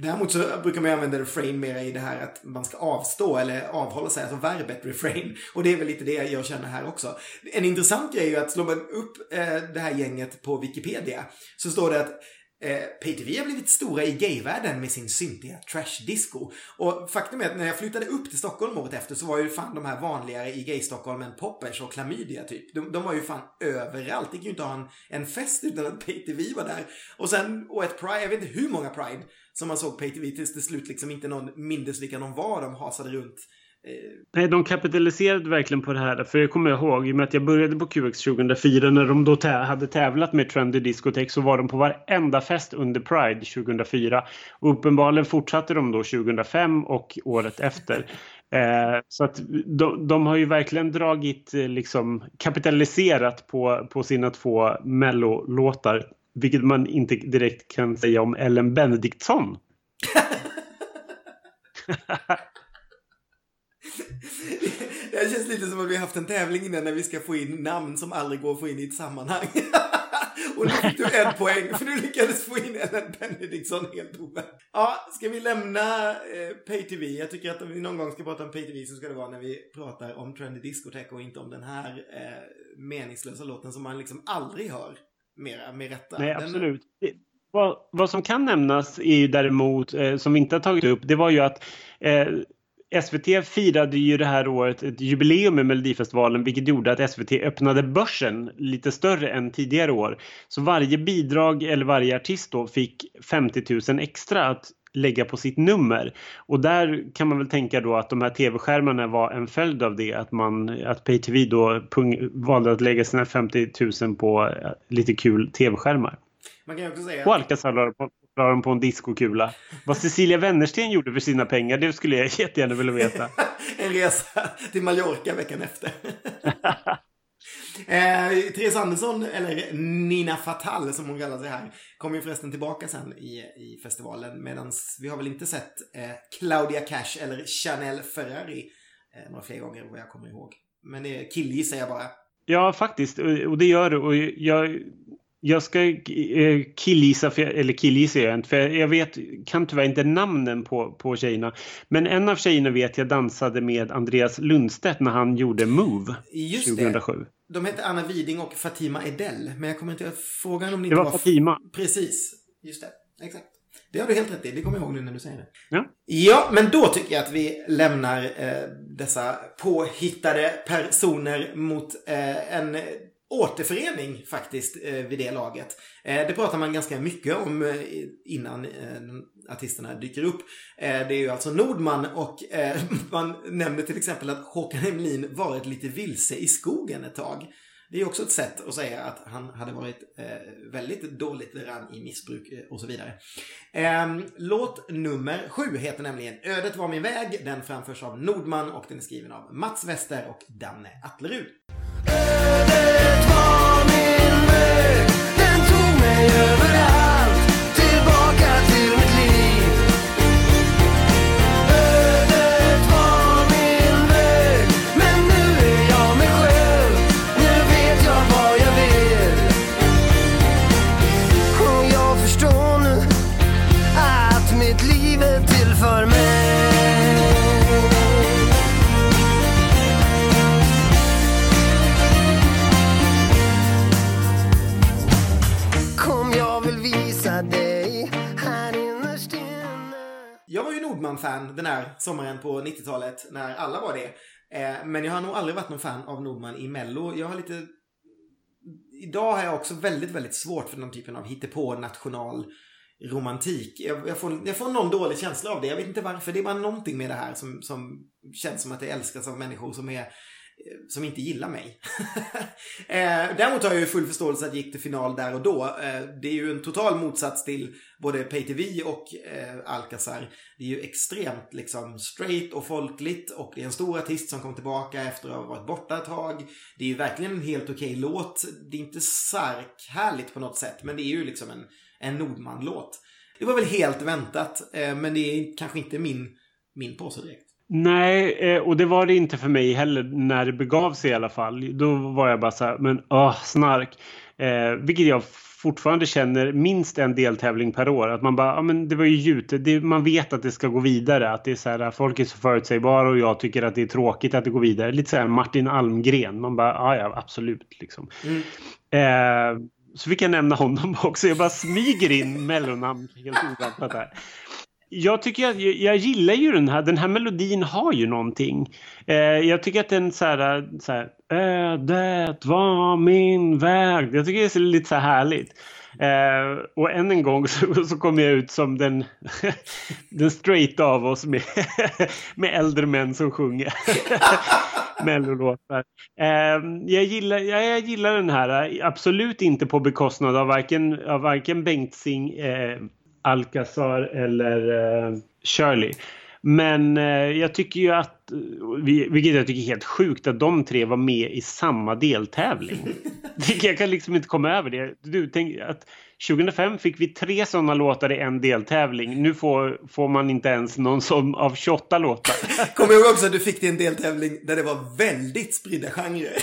däremot så brukar man använda refrain mer i det här att man ska avstå eller avhålla sig, alltså verbet refrain. Och det är väl lite det jag känner här också. En intressant grej är ju att slår man upp eh, det här gänget på Wikipedia så står det att Eh, PTV har blivit stora i gayvärlden med sin syntiga trashdisco. Och faktum är att när jag flyttade upp till Stockholm året efter så var ju fan de här vanligare i gay-Stockholm än poppers och klamydia typ. De, de, var ju fan överallt. Det gick ju inte att ha en, en fest utan att PTV var där. Och sen, och ett Pride, jag vet inte hur många Pride som man såg PTV tills till slut liksom inte någon mindes vilka de var. De hasade runt Eh, nej, de kapitaliserade verkligen på det här. För jag kommer ihåg, i och med att jag började på QX 2004, när de då tä hade tävlat med Trendy Discotech så var de på varenda fest under Pride 2004. Och uppenbarligen fortsatte de då 2005 och året efter. Eh, så att de, de, har ju verkligen dragit, eh, liksom kapitaliserat på, på sina två mellolåtar. Vilket man inte direkt kan säga om Ellen Benediktsson. Det känns lite som att vi har haft en tävling innan när vi ska få in namn som aldrig går att få in i ett sammanhang. Och nu fick du en poäng för du lyckades få in Ellen Benediktsson helt oväntat. Ja, ska vi lämna eh, PayTV? Jag tycker att om vi någon gång ska prata om PayTV så ska det vara när vi pratar om Trendy Discotheque och inte om den här eh, meningslösa låten som man liksom aldrig hör mera med rätta. Nej, absolut. Den... Vad, vad, som kan nämnas är ju däremot, eh, som vi inte har tagit upp, det var ju att eh, SVT firade ju det här året ett jubileum med Melodifestivalen vilket gjorde att SVT öppnade börsen lite större än tidigare år. Så varje bidrag eller varje artist då fick 50 000 extra att lägga på sitt nummer. Och där kan man väl tänka då att de här tv-skärmarna var en följd av det. Att, man, att PayTV då valde att lägga sina 50 000 på eh, lite kul tv-skärmar. Man kan också säga... Och Alcazar la på, dem på en diskokula. Vad Cecilia Wennersten gjorde för sina pengar, det skulle jag jättegärna vilja veta. en resa till Mallorca veckan efter. eh, Therese Andersson, eller Nina Fatal som hon kallar sig här, kommer ju förresten tillbaka sen i, i festivalen. Medan vi har väl inte sett eh, Claudia Cash eller Chanel Ferrari eh, några fler gånger vad jag kommer ihåg. Men det killgissar jag bara. Ja, faktiskt. Och det gör det. Och jag jag ska eh, killgissa, eller killgissa jag inte, för jag vet, kan tyvärr inte namnen på, på tjejerna. Men en av tjejerna vet jag dansade med Andreas Lundstedt när han gjorde Move Just 2007. Det. De hette Anna Widing och Fatima Edell. Men jag kommer inte ihåg frågan om det, det var, var Fatima. Precis, just det. Exakt. Det har du helt rätt i. Det kommer jag ihåg nu när du säger det. Ja, ja men då tycker jag att vi lämnar eh, dessa påhittade personer mot eh, en återförening faktiskt eh, vid det laget. Eh, det pratar man ganska mycket om eh, innan artisterna dyker upp. Det är ju alltså Nordman och man nämner till exempel att Håkan Hemlin varit lite vilse i skogen ett tag. Det är också ett sätt att säga att han hade varit väldigt dåligt däran i missbruk och så vidare. Ehm, låt nummer sju heter nämligen Ödet var min väg. Den framförs av Nordman och den är skriven av Mats Wester och Danne Atlerud. Nordman-fan den här sommaren på 90-talet när alla var det. Eh, men jag har nog aldrig varit någon fan av Nordman i Mello. Jag har lite... Idag har jag också väldigt, väldigt svårt för den typen av hittepå national romantik. Jag, jag, får, jag får någon dålig känsla av det. Jag vet inte varför. Det är bara någonting med det här som, som känns som att det älskas av människor som är som inte gillar mig. eh, däremot har jag ju full förståelse att gick till final där och då. Eh, det är ju en total motsats till både PayTV och eh, Alcazar. Det är ju extremt liksom straight och folkligt och det är en stor artist som kom tillbaka efter att ha varit borta ett tag. Det är ju verkligen en helt okej okay låt. Det är inte sarkhärligt på något sätt men det är ju liksom en, en Nordman-låt. Det var väl helt väntat eh, men det är kanske inte min, min påse direkt. Nej, eh, och det var det inte för mig heller när det begav sig i alla fall. Då var jag bara så här, men åh, snark. Eh, vilket jag fortfarande känner minst en deltävling per år. Att man bara, ja men det var ju gjut. Det, man vet att det ska gå vidare. Att det är så här, folk är så förutsägbara och jag tycker att det är tråkigt att det går vidare. Lite så här Martin Almgren. Man bara, ja ja absolut liksom. Mm. Eh, så fick jag nämna honom också. Jag bara smyger in mellonnamn helt oväntat här jag tycker att jag, jag, gillar ju den här. Den här melodin har ju någonting. Eh, jag tycker att den så här, så här ödet var min väg. Jag tycker det är lite så här härligt. Eh, och än en gång så, så kommer jag ut som den, den straight av oss med, med äldre män som sjunger mellolåtar. Eh, jag, gillar, jag, jag, gillar den här, absolut inte på bekostnad av varken, av varken Bengtzing eh, Alcazar eller uh, Shirley. Men uh, jag tycker ju att, vilket jag tycker är helt sjukt, att de tre var med i samma deltävling. jag kan liksom inte komma över det. Du, tänk att 2005 fick vi tre sådana låtar i en deltävling. Nu får, får man inte ens någon som av 28 låtar. Kommer ihåg också att du fick det i en deltävling där det var väldigt spridda genrer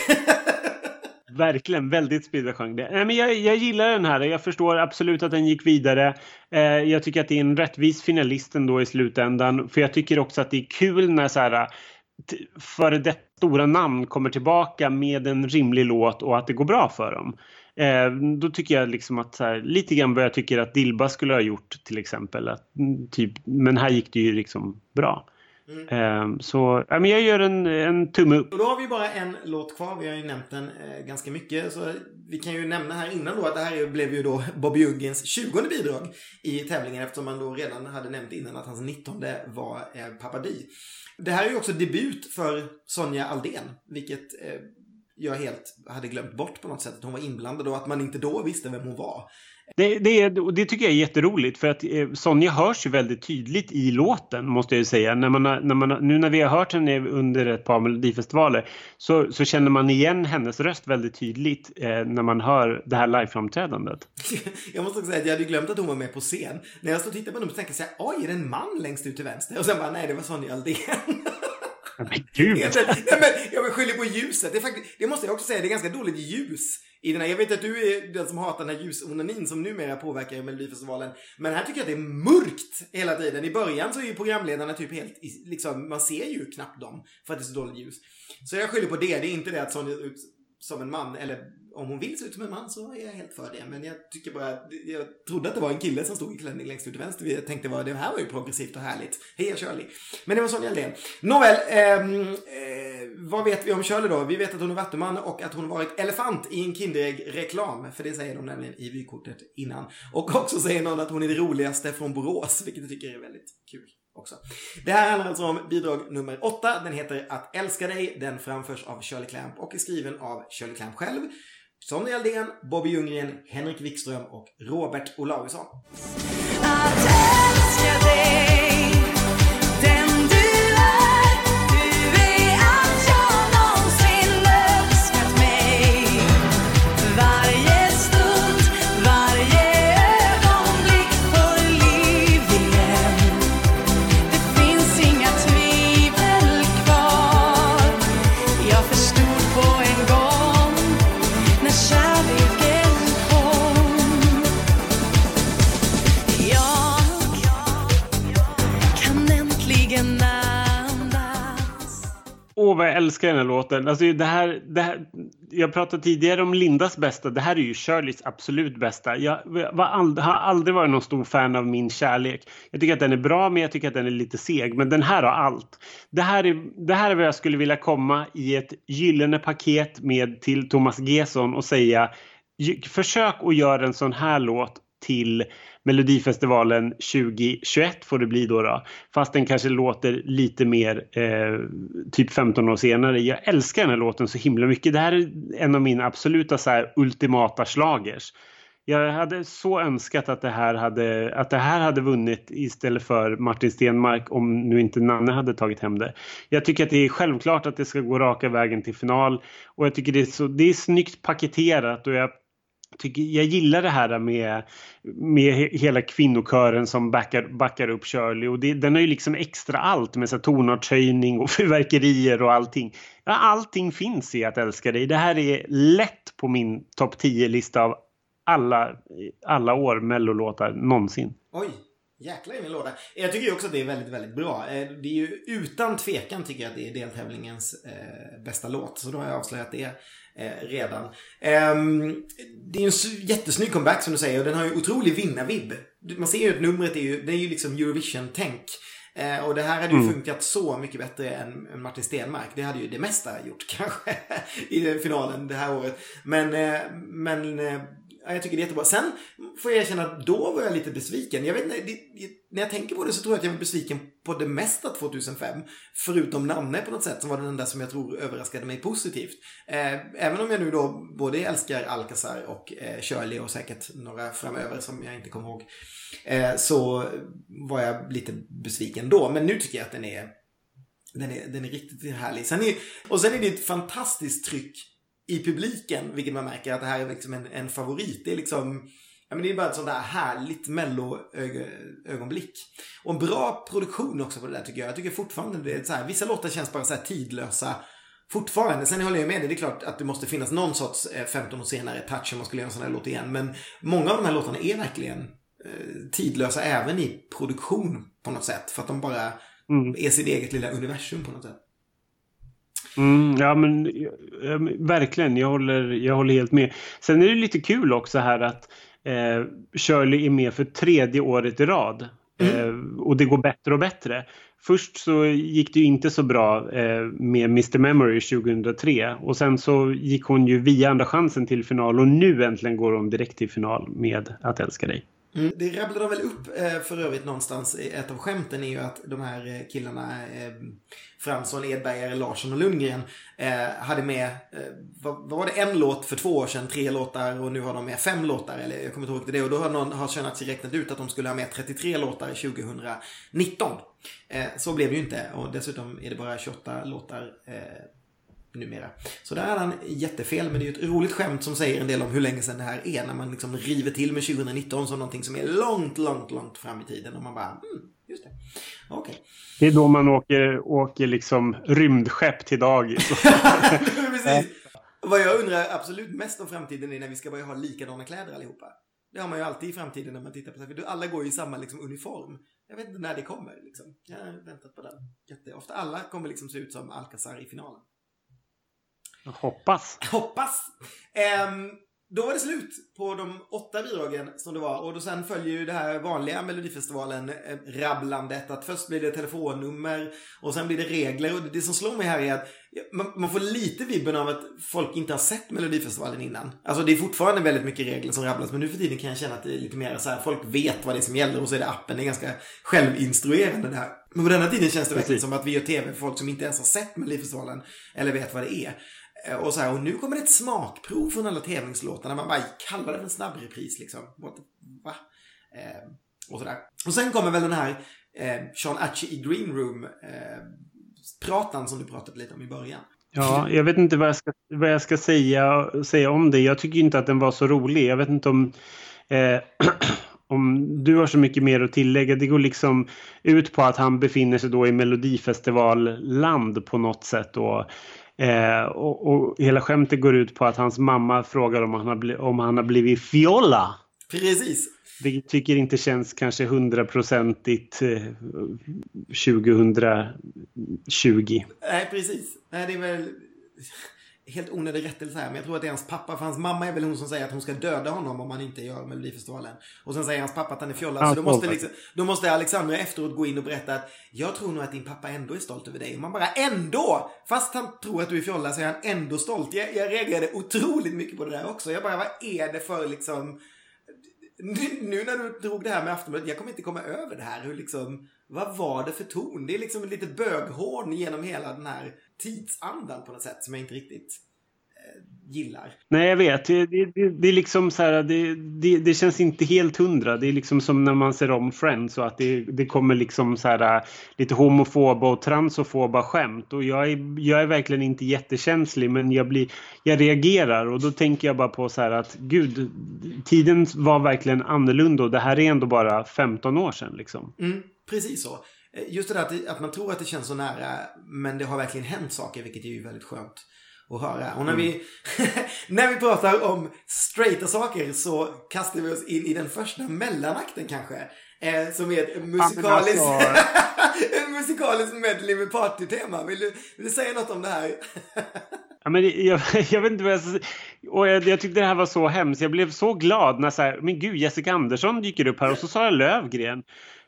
verkligen väldigt speedwaygenre. genre. Nej, men jag, jag gillar den här. Jag förstår absolut att den gick vidare. Eh, jag tycker att det är en rättvis finalist ändå i slutändan. För jag tycker också att det är kul när så här före det stora namn kommer tillbaka med en rimlig låt och att det går bra för dem. Eh, då tycker jag liksom att så här, lite grann vad jag tycker att Dilba skulle ha gjort till exempel. Att, mm, typ, men här gick det ju liksom bra. Mm. Ehm, så ja, men jag gör en, en tumme upp. Och då har vi bara en låt kvar. Vi har ju nämnt den eh, ganska mycket. Så vi kan ju nämna här innan då att det här blev ju då Bobby Juggens 20 bidrag i tävlingen eftersom man då redan hade nämnt innan att hans 19 var eh, Papa Di. Det här är ju också debut för Sonja Aldén, vilket eh, jag helt hade glömt bort på något sätt att hon var inblandad och att man inte då visste vem hon var. Det, det, det tycker jag är jätteroligt för att eh, Sonja hörs ju väldigt tydligt i låten måste jag ju säga. När man, när man, nu när vi har hört henne under ett par melodifestivaler så, så känner man igen hennes röst väldigt tydligt eh, när man hör det här liveframträdandet. jag måste också säga att jag hade glömt att hon var med på scen. När jag stod och tittade på så tänkte jag oj, är det en man längst ut till vänster? Och sen bara, nej det var Sonja Aldén. Men gud! nej, men, jag skyller på ljuset. Det, faktiskt, det måste jag också säga, det är ganska dåligt ljus i den här, jag vet att du är den som hatar den här ljusonanin som numera påverkar Melodifestivalen. Men här tycker jag att det är mörkt hela tiden. I början så är ju programledarna typ helt, liksom, man ser ju knappt dem för att det är så dåligt ljus. Så jag skyller på det. Det är inte det att Sonja ut som en man, eller om hon vill se ut som en man så är jag helt för det. Men jag tycker bara, jag trodde att det var en kille som stod i klänning längst ut till vänster. Jag tänkte bara, det här var ju progressivt och härligt. Heja Shirley. Men det var Sonja Aldén. Nåväl, eh, eh, vad vet vi om Shirley då? Vi vet att hon är vattuman och att hon varit elefant i en Kinderägg-reklam. För det säger de nämligen i vykortet innan. Och också säger någon att hon är det roligaste från Borås, vilket jag tycker är väldigt kul också. Det här handlar alltså om bidrag nummer åtta. Den heter Att älska dig. Den framförs av Shirley Clamp och är skriven av Shirley Clamp själv. Sonja Aldén, Bobby Ljunggren, Henrik Wikström och Robert Olausson. Att älska dig Jag älskar den här låten. Alltså det här, det här, jag pratade tidigare om Lindas bästa. Det här är ju Shirleys absolut bästa. Jag all, har aldrig varit någon stor fan av Min kärlek. Jag tycker att den är bra, men jag tycker att den är lite seg. Men den här har allt. Det här är, det här är vad jag skulle vilja komma i ett gyllene paket med till Thomas Gesson och säga försök att göra en sån här låt till Melodifestivalen 2021 får det bli då. då. Fast den kanske låter lite mer eh, typ 15 år senare. Jag älskar den här låten så himla mycket. Det här är en av mina absoluta så här, ultimata slagers. Jag hade så önskat att det, här hade, att det här hade vunnit istället för Martin Stenmark om nu inte Nanne hade tagit hem det. Jag tycker att det är självklart att det ska gå raka vägen till final och jag tycker det är, så, det är snyggt paketerat och jag tycker, jag gillar det här med, med hela kvinnokören som backar, backar upp Shirley och det, den har ju liksom extra allt med så tonartshöjning och fyrverkerier och allting. Ja, allting finns i Att älska dig. Det här är lätt på min topp 10-lista av alla, alla år mellolåtar någonsin. Oj, Jäklar i min låda. Jag tycker ju också att det är väldigt, väldigt bra. Eh, det är ju utan tvekan tycker jag att det är deltävlingens eh, bästa låt. Så då har jag avslöjat det redan. Eh, det är en jättesnygg comeback som du säger och den har ju otrolig vinnarvibb. Man ser ju att numret är ju, det är ju liksom Eurovision-tänk. Eh, och det här hade ju mm. funkat så mycket bättre än, Martin Stenmark. Det hade ju det mesta gjort kanske i finalen det här året. Men, eh, men eh, Ja, jag tycker det är jättebra. Sen får jag erkänna att då var jag lite besviken. Jag vet inte, när jag tänker på det så tror jag att jag var besviken på det mesta 2005. Förutom Nanne på något sätt som var den enda som jag tror överraskade mig positivt. Eh, även om jag nu då både älskar Alcazar och eh, Shirley och säkert några framöver som jag inte kommer ihåg. Eh, så var jag lite besviken då. Men nu tycker jag att den är den är, den är riktigt härlig. Sen är, och sen är det ett fantastiskt tryck i publiken, vilket man märker att det här är liksom en, en favorit. Det är liksom, ja men det är bara ett sånt där härligt mello-ögonblick. Och en bra produktion också på det där tycker jag. Jag tycker fortfarande det är så här, vissa låtar känns bara så här tidlösa fortfarande. Sen håller jag med dig, det är klart att det måste finnas någon sorts 15 eh, år senare touch om man skulle göra en sån här låt igen. Men många av de här låtarna är verkligen eh, tidlösa även i produktion på något sätt. För att de bara mm. är sitt eget lilla universum på något sätt. Mm, ja men verkligen, jag håller, jag håller helt med. Sen är det lite kul också här att eh, Shirley är med för tredje året i rad. Mm. Eh, och det går bättre och bättre. Först så gick det ju inte så bra eh, med Mr Memory 2003 och sen så gick hon ju via Andra chansen till final och nu äntligen går hon direkt till final med Att älska dig. Mm, det rabblade de väl upp eh, för övrigt någonstans. Ett av skämten är ju att de här eh, killarna eh, Fransson, Edberger, Larsson och Lundgren hade med, vad, var det, en låt för två år sedan, tre låtar och nu har de med fem låtar. Eller jag kommer inte ihåg det. Och då har någon har Shanachi räknat ut att de skulle ha med 33 låtar 2019. Så blev det ju inte och dessutom är det bara 28 låtar numera. Så där hade han jättefel, men det är ju ett roligt skämt som säger en del om hur länge sedan det här är. När man liksom river till med 2019 som någonting som är långt, långt, långt fram i tiden. Och man bara, mm, just det. Okej. Okay. Det är då man åker, åker liksom rymdskepp till dagis. Precis. Vad jag undrar absolut mest om framtiden är när vi ska börja ha likadana kläder allihopa. Det har man ju alltid i framtiden när man tittar på det. Alla går ju i samma liksom, uniform. Jag vet inte när det kommer. Liksom. Jag har väntat på den jätteofta. Alla kommer liksom se ut som Alcazar i finalen. Hoppas. Hoppas. Um, då var det slut på de åtta bidragen som det var. Och då sen följer ju det här vanliga Melodifestivalen-rabblandet. Att först blir det telefonnummer och sen blir det regler. Och det som slår mig här är att man, man, får lite vibben av att folk inte har sett Melodifestivalen innan. Alltså det är fortfarande väldigt mycket regler som rabblas. Men nu för tiden kan jag känna att det är lite mer så här. Folk vet vad det är som gäller och så är det appen. Det är ganska självinstruerande det här. Men på denna tiden känns det verkligen som att vi gör tv för folk som inte ens har sett Melodifestivalen. Eller vet vad det är. Eh, och, så här, och nu kommer det ett smakprov från alla tävlingslåtarna. Man bara kallar det för en snabbrepris liksom. What, Va? Eh, och sådär. Och sen kommer väl den här eh, Sean Atchie i Green Room eh, pratan som du pratade lite om i början. Ja, jag vet inte vad jag ska, vad jag ska säga, säga om det. Jag tycker inte att den var så rolig. Jag vet inte om, eh, om du har så mycket mer att tillägga. Det går liksom ut på att han befinner sig då i Melodifestivalland på något sätt. Och, Eh, och, och, hela skämtet går ut på att hans mamma frågar om han har, om han har blivit fjolla. Precis. Det tycker inte känns kanske hundraprocentigt eh, 2020. Nej, precis. Nej, det är väl helt onödig rättelse här, men jag tror att det är hans pappa, för hans mamma är väl hon som säger att hon ska döda honom om han inte gör Melodifestivalen. Och sen säger hans pappa att han är fjolla, ja, så då måste, liksom, då måste Alexandra efteråt gå in och berätta att jag tror nog att din pappa ändå är stolt över dig. Och man bara ändå! Fast han tror att du är fjolla så är han ändå stolt. Jag, jag reagerade otroligt mycket på det där också. Jag bara, vad är det för liksom nu när du drog det här med Aftonbladet, jag kommer inte komma över det här. Hur liksom, vad var det för ton? Det är liksom lite böghorn genom hela den här tidsandan på något sätt som jag inte riktigt gillar. Nej, jag vet. Det, det, det är liksom så här, det, det, det, känns inte helt hundra. Det är liksom som när man ser om Friends och att det, det kommer liksom så här lite homofoba och transofoba skämt. Och jag är, jag är verkligen inte jättekänslig men jag, blir, jag reagerar och då tänker jag bara på så här att gud, tiden var verkligen annorlunda och det här är ändå bara 15 år sedan liksom. Mm, precis så. Just det där att, att man tror att det känns så nära men det har verkligen hänt saker vilket är ju väldigt skönt att höra. Och när, mm. vi, när vi pratar om straighta saker så kastar vi oss in i den första mellanakten kanske. Eh, som är ett musikaliskt, alltså... en musikalisk medley med partytema. Vill du, vill du säga något om det här? Ja, men jag, jag, vet inte vad jag ska säga. Och jag, jag, tyckte det här var så hemskt. Jag blev så glad när så här, men gud, Jessica Andersson dyker upp här och så Sara Lövgren.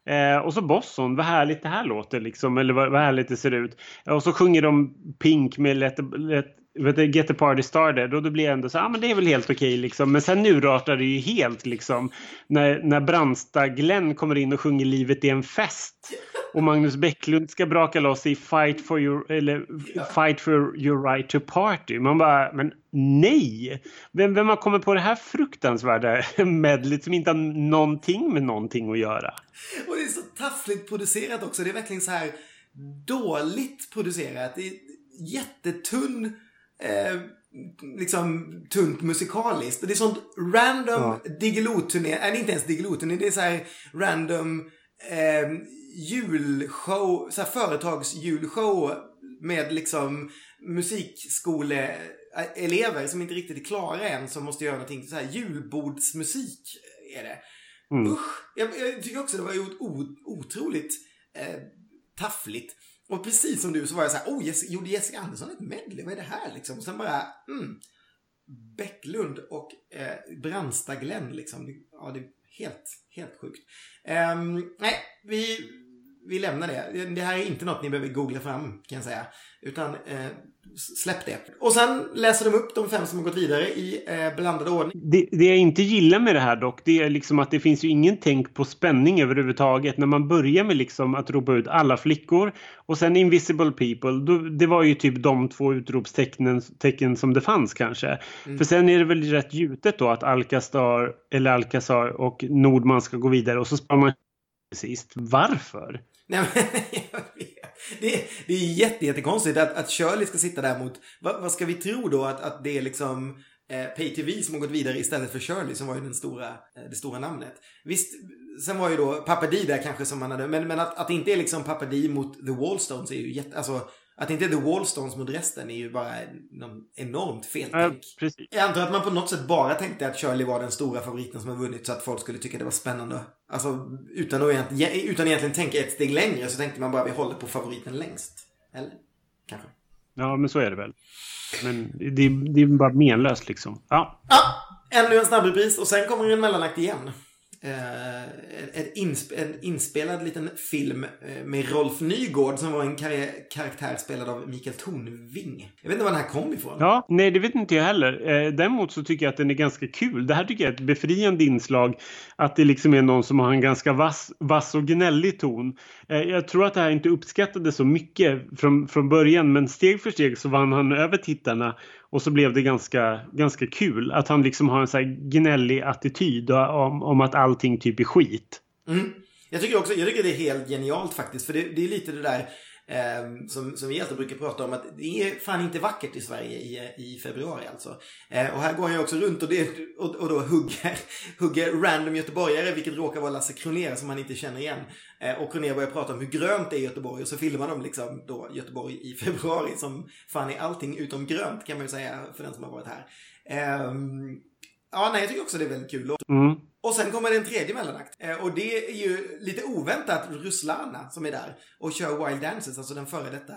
Eh, och så Bosson. vad härligt det här låter liksom, eller vad, vad härligt det ser ut. Och så sjunger de Pink med Let, let, vet du, Get the party started och då blir jag ändå så ja ah, men det är väl helt okej okay, liksom. Men sen nu ratar det ju helt liksom. När, när Brandsta-Glenn kommer in och sjunger Livet är en fest. Och Magnus Bäcklund ska braka loss i Fight for your, eller, fight for your right to party. Man bara, men nej! Vem, vem har kommit på det här fruktansvärda medlet som inte har någonting med någonting att göra? Och det är så taffligt producerat också. Det är verkligen så här dåligt producerat. Det är jättetunn eh, liksom tunt musikaliskt. Det är sånt random ja. Diggiloo-turné, nej inte ens Diggiloo-turné, det är så här random eh, julshow, så här företagsjulshow med liksom musikskoleelever som inte riktigt är klara än som måste göra någonting. Så här julbordsmusik är det. Mm. Usch! Jag, jag, tycker också det var otroligt eh, taffligt. Och precis som du så var jag så här, oh, Jessica, gjorde Jessica Andersson ett medley? Vad är det här liksom? Och sen bara, mm. Bäcklund och eh, Brandsta Glenn liksom. Ja, det är helt, helt sjukt. Um, nej, vi, vi lämnar det. Det här är inte något ni behöver googla fram kan jag säga. Utan eh, släpp det. Och sen läser de upp de fem som har gått vidare i eh, blandad ordning. Det, det, jag inte gillar med det här dock, det är liksom att det finns ju ingen tänk på spänning överhuvudtaget. När man börjar med liksom att ropa ut alla flickor och sen Invisible People, då, det var ju typ de två utropstecknen tecken som det fanns kanske. Mm. För sen är det väl rätt gjutet då att Alcastar, eller Alcazar och Nordman ska gå vidare och så sparar man sist. Varför? Nej, men, det, är, det är jätte, jättekonstigt att, att Shirley ska sitta där mot... Vad, vad ska vi tro då? Att, att det är liksom eh, PayTV som har gått vidare istället för Shirley som var ju den stora, eh, det stora namnet. Visst, sen var ju då Pappa D där kanske som man hade... Men, men att, att det inte är liksom Pappa D mot The Wallstones är ju jätte... Alltså, att det inte är The Wallstones mot resten är ju bara någon enormt feltänk. Ja, jag antar att man på något sätt bara tänkte att Shirley var den stora favoriten som har vunnit så att folk skulle tycka det var spännande. Alltså utan att egentligen, utan egentligen tänka ett steg längre så tänkte man bara vi håller på favoriten längst. Eller? Kanske. Ja, men så är det väl. Men det, det är bara menlöst liksom. Ja. ja. Ännu en snabbrepris och sen kommer en mellanakt igen eh, en, insp en, inspelad liten film eh, med Rolf Nygård som var en kar karaktär spelad av Mikael Tornving. Jag vet inte var den här kom ifrån. Ja, nej det vet inte jag heller. Eh, däremot så tycker jag att den är ganska kul. Det här tycker jag är ett befriande inslag. Att det liksom är någon som har en ganska vass, vass och gnällig ton. Eh, jag tror att det här inte uppskattades så mycket från, från början men steg för steg så vann han över tittarna och så blev det ganska, ganska kul att han liksom har en så här gnällig attityd om, om att allting typ är skit. Mm. Jag tycker också, jag tycker det är helt genialt faktiskt. För det, det är lite det där Eh, som, som vi alltid brukar prata om att det är fan inte vackert i Sverige i, i februari alltså. Eh, och här går jag också runt och, det, och, och då hugger, hugger random göteborgare, vilket råkar vara Lasse Kronér som han inte känner igen. Eh, och Kronér börjar prata om hur grönt det är i Göteborg och så filmar de liksom då Göteborg i februari som fan är allting utom grönt kan man ju säga för den som har varit här. Ehm, Ja, nej, jag tycker också det är väldigt kul låt. Mm. Och sen kommer det en tredje mellanakt. Eh, och det är ju lite oväntat Ruslana som är där och kör Wild Dances, alltså den före detta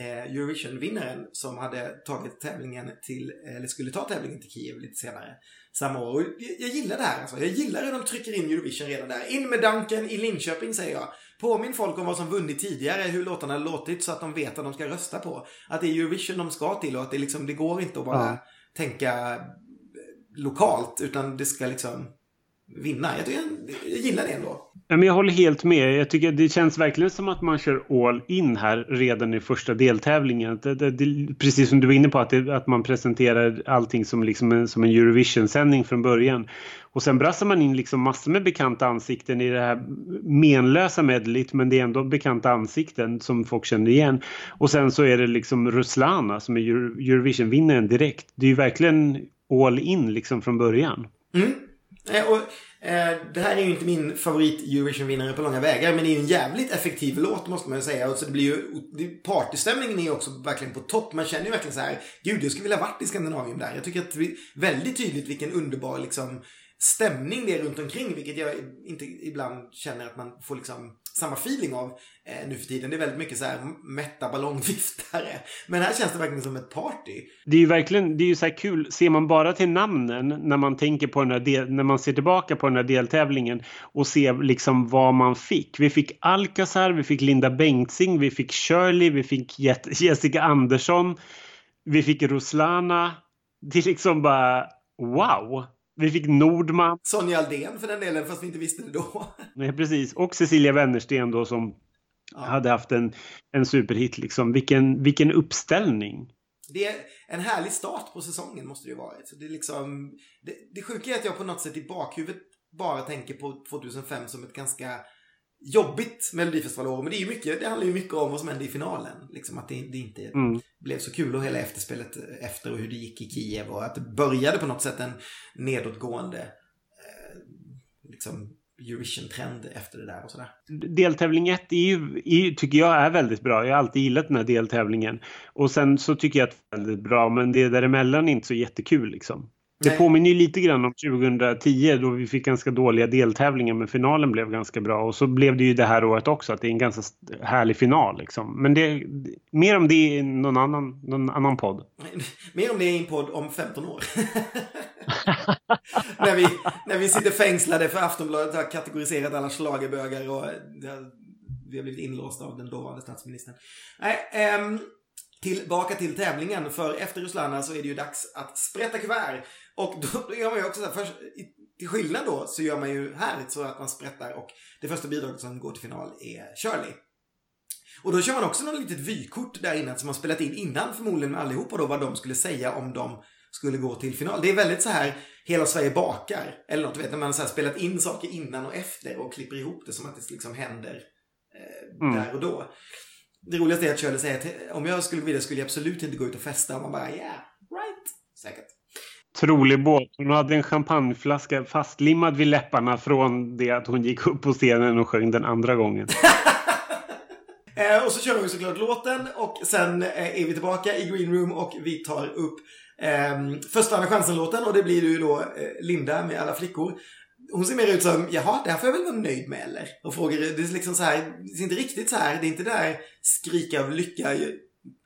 eh, Eurovision-vinnaren som hade tagit tävlingen till, eller skulle ta tävlingen till Kiev lite senare samma år. Och jag, gillar det här alltså. Jag gillar hur de trycker in Eurovision redan där. In med Duncan i Linköping säger jag. Påminn folk om vad som vunnit tidigare, hur låtarna har låtit så att de vet att de ska rösta på. Att det är Eurovision de ska till och att det liksom, det går inte att bara Ja. tänka lokalt utan det ska liksom vinna. Jag, tycker, jag gillar det ändå. Ja, men jag håller helt med. Jag tycker det känns verkligen som att man kör all in här redan i första deltävlingen. Det, det, det, precis som du var inne på, att, det, att man presenterar allting som, liksom en, som en Eurovision-sändning från början. Och sen brassar man in liksom massor med bekanta ansikten i det här menlösa medlet men det är ändå bekanta ansikten som folk känner igen. Och sen så är det liksom Ruslana som är Euro- Eurovision-vinnaren direkt. Det är ju verkligen all in liksom från början. Mm. Eh, och, eh, det här är ju inte min favorit Eurovision-vinnare på långa vägar, men det är ju en jävligt effektiv låt måste man ju säga. Och så det blir ju, partystämningen är ju också verkligen på topp. Man känner ju verkligen så här, gud jag skulle vilja varit i Skandinavien där. Jag tycker att det är väldigt tydligt vilken underbar liksom stämning det är runt omkring, vilket jag inte ibland känner att man får liksom samma feeling av eh, nu för tiden. Det är väldigt mycket så här mätta ballongviftare. Men här känns det verkligen som ett party. Det är ju verkligen det är ju så här kul. Ser man bara till namnen när man tänker på den här del, när man ser tillbaka på den här deltävlingen och ser liksom vad man fick. Vi fick Alcazar, vi fick Linda Bengtzing, vi fick Shirley, vi fick Jessica Andersson, vi fick Ruslana. Det är liksom bara wow. Vi fick Nordman. Sonja Aldén för den delen, fast vi inte visste det då. Nej, precis. Och Cecilia Wennersten då som Ja. hade haft en, en superhit. Liksom. Vilken, vilken uppställning. Det är en härlig start på säsongen måste det ju varit. Så det, är liksom, det, det sjuka är att jag på något sätt i bakhuvudet bara tänker på 2005 som ett ganska jobbigt melodifestivalår. Men det, är ju mycket, det handlar ju mycket om vad som hände i finalen. Liksom att det, det inte Mm. blev så kul och hela efterspelet efter och hur det gick i Kiev. Och att det började på något sätt en nedåtgående eh, liksom Eurovision-trend efter det där och sådär. deltävling 1 är ju, är, ju- tycker jag är väldigt bra. Jag har alltid gillat den här deltävlingen. Och sen så tycker jag att det är väldigt bra men det däremellan är inte så jättekul liksom. Det Nej. påminner ju lite grann om 2010 då vi fick ganska dåliga deltävlingar men finalen blev ganska bra. Och så blev det ju det här året också att det är en ganska härlig final liksom. Men det, mer om det i någon annan, någon annan podd. Mer om det i en podd om 15 år. när, vi, när vi sitter fängslade för Aftonbladet har kategoriserat alla schlagerbögar och vi har blivit inlåsta av den dåvarande statsministern. Nej, ehm, tillbaka till tävlingen. För efter Ruslana så är det ju dags att sprätta kuvert. Och då, då gör man ju också så här, först, till skillnad då så gör man ju här så att man sprättar och det första bidraget som går till final är Shirley. Och då kör man också något litet vykort där innan som man spelat in innan förmodligen med allihopa då vad de skulle säga om de skulle gå till final. Det är väldigt så här Hela Sverige bakar. Eller något, vet när man så här spelat in saker innan och efter och klipper ihop det som att det liksom händer eh, Mm. där och då. Det roligaste är att Shirley säger att om jag skulle vilja skulle jag absolut inte gå ut och festa. Och man bara yeah, right. Säkert. Trolig båt. Hon hade en champagneflaska fastlimmad vid läpparna från det att hon gick upp på scenen och sjöng den andra gången. Eh, och så kör vi såklart låten och sen eh, är vi tillbaka i Green Room och vi tar upp eh, första andra chansen-låten och det blir ju då eh, Linda med alla flickor. Hon ser mer ut som, jaha, det här får jag väl vara nöjd med eller? Och frågar, det är liksom så här, det är inte riktigt så här, det är inte där skrika av lycka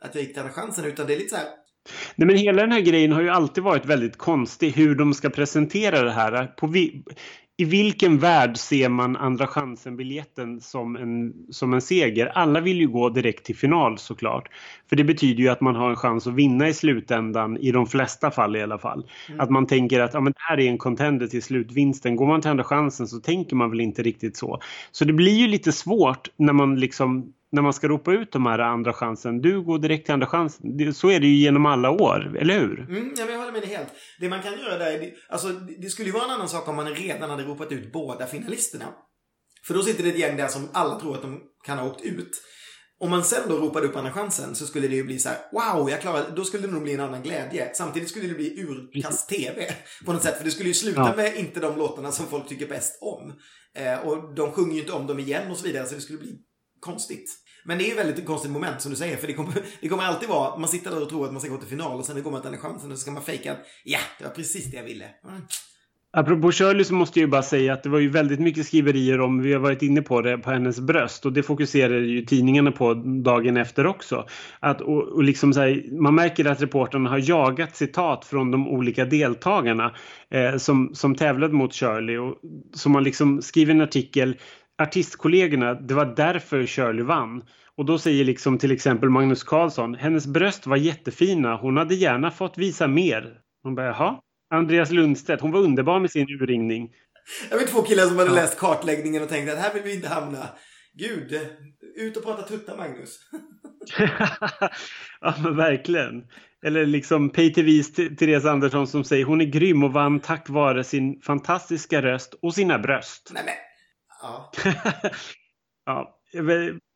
att jag gick till andra chansen utan det är lite så här, Nej, men hela den här grejen har ju alltid varit väldigt konstig hur de ska presentera det här. På vi, i vilken värld ser man andra chansen-biljetten som en, som en seger? Alla vill ju gå direkt till final såklart. För det betyder ju att man har en chans att vinna i slutändan, i de flesta fall i alla fall. Att man tänker att ja, men det här är en contender till slutvinsten. Går man till andra chansen så tänker man väl inte riktigt så. Så det blir ju lite svårt när man liksom när man ska ropa ut de här andra chansen. Du går direkt till andra chansen. Så är det ju genom alla år, eller hur? Mm, ja, men jag håller med dig helt. Det man kan göra där, det, alltså, det skulle ju vara en annan sak om man redan hade ropat ut båda finalisterna. För då sitter det ett gäng där som alla tror att de kan ha åkt ut. Om man sen då ropade upp andra chansen så skulle det ju bli så här: wow, jag klarade Då skulle det nog bli en annan glädje. Samtidigt skulle det bli urkast-tv på något sätt. För det skulle ju sluta Ja. med inte de låtarna som folk tycker bäst om. Eh, och de sjunger ju inte om dem igen och så vidare, så det skulle bli konstigt. Men det är ju väldigt konstigt moment som du säger, för det kommer, det kommer alltid vara, man sitter där och tror att man ska gå till final och sen det kommer att den chansen och så ska man fejka att ja, det var precis det jag ville. Mm. Apropå Shirley så måste jag ju bara säga att det var ju väldigt mycket skriverier om, vi har varit inne på det, på hennes bröst och det fokuserar ju tidningarna på dagen efter också. Att, och, och liksom så här, man märker att reportrarna har jagat citat från de olika deltagarna eh, som, som tävlade mot Shirley och som man liksom skriver en artikel artistkollegorna, det var därför Shirley vann. Och då säger liksom till exempel Magnus Carlsson, hennes bröst var jättefina, hon hade gärna fått visa mer. Hon bara, jaha? Andreas Lundstedt, hon var underbar med sin urringning. Jag vet två killar som hade ja. läst kartläggningen och tänkt att här vill vi inte hamna. Gud, ut och prata tuttar Magnus. ja men verkligen. Eller liksom PayTVs Therese Andersson som säger hon är grym och vann tack vare sin fantastiska röst och sina bröst. Nej men, ja. ja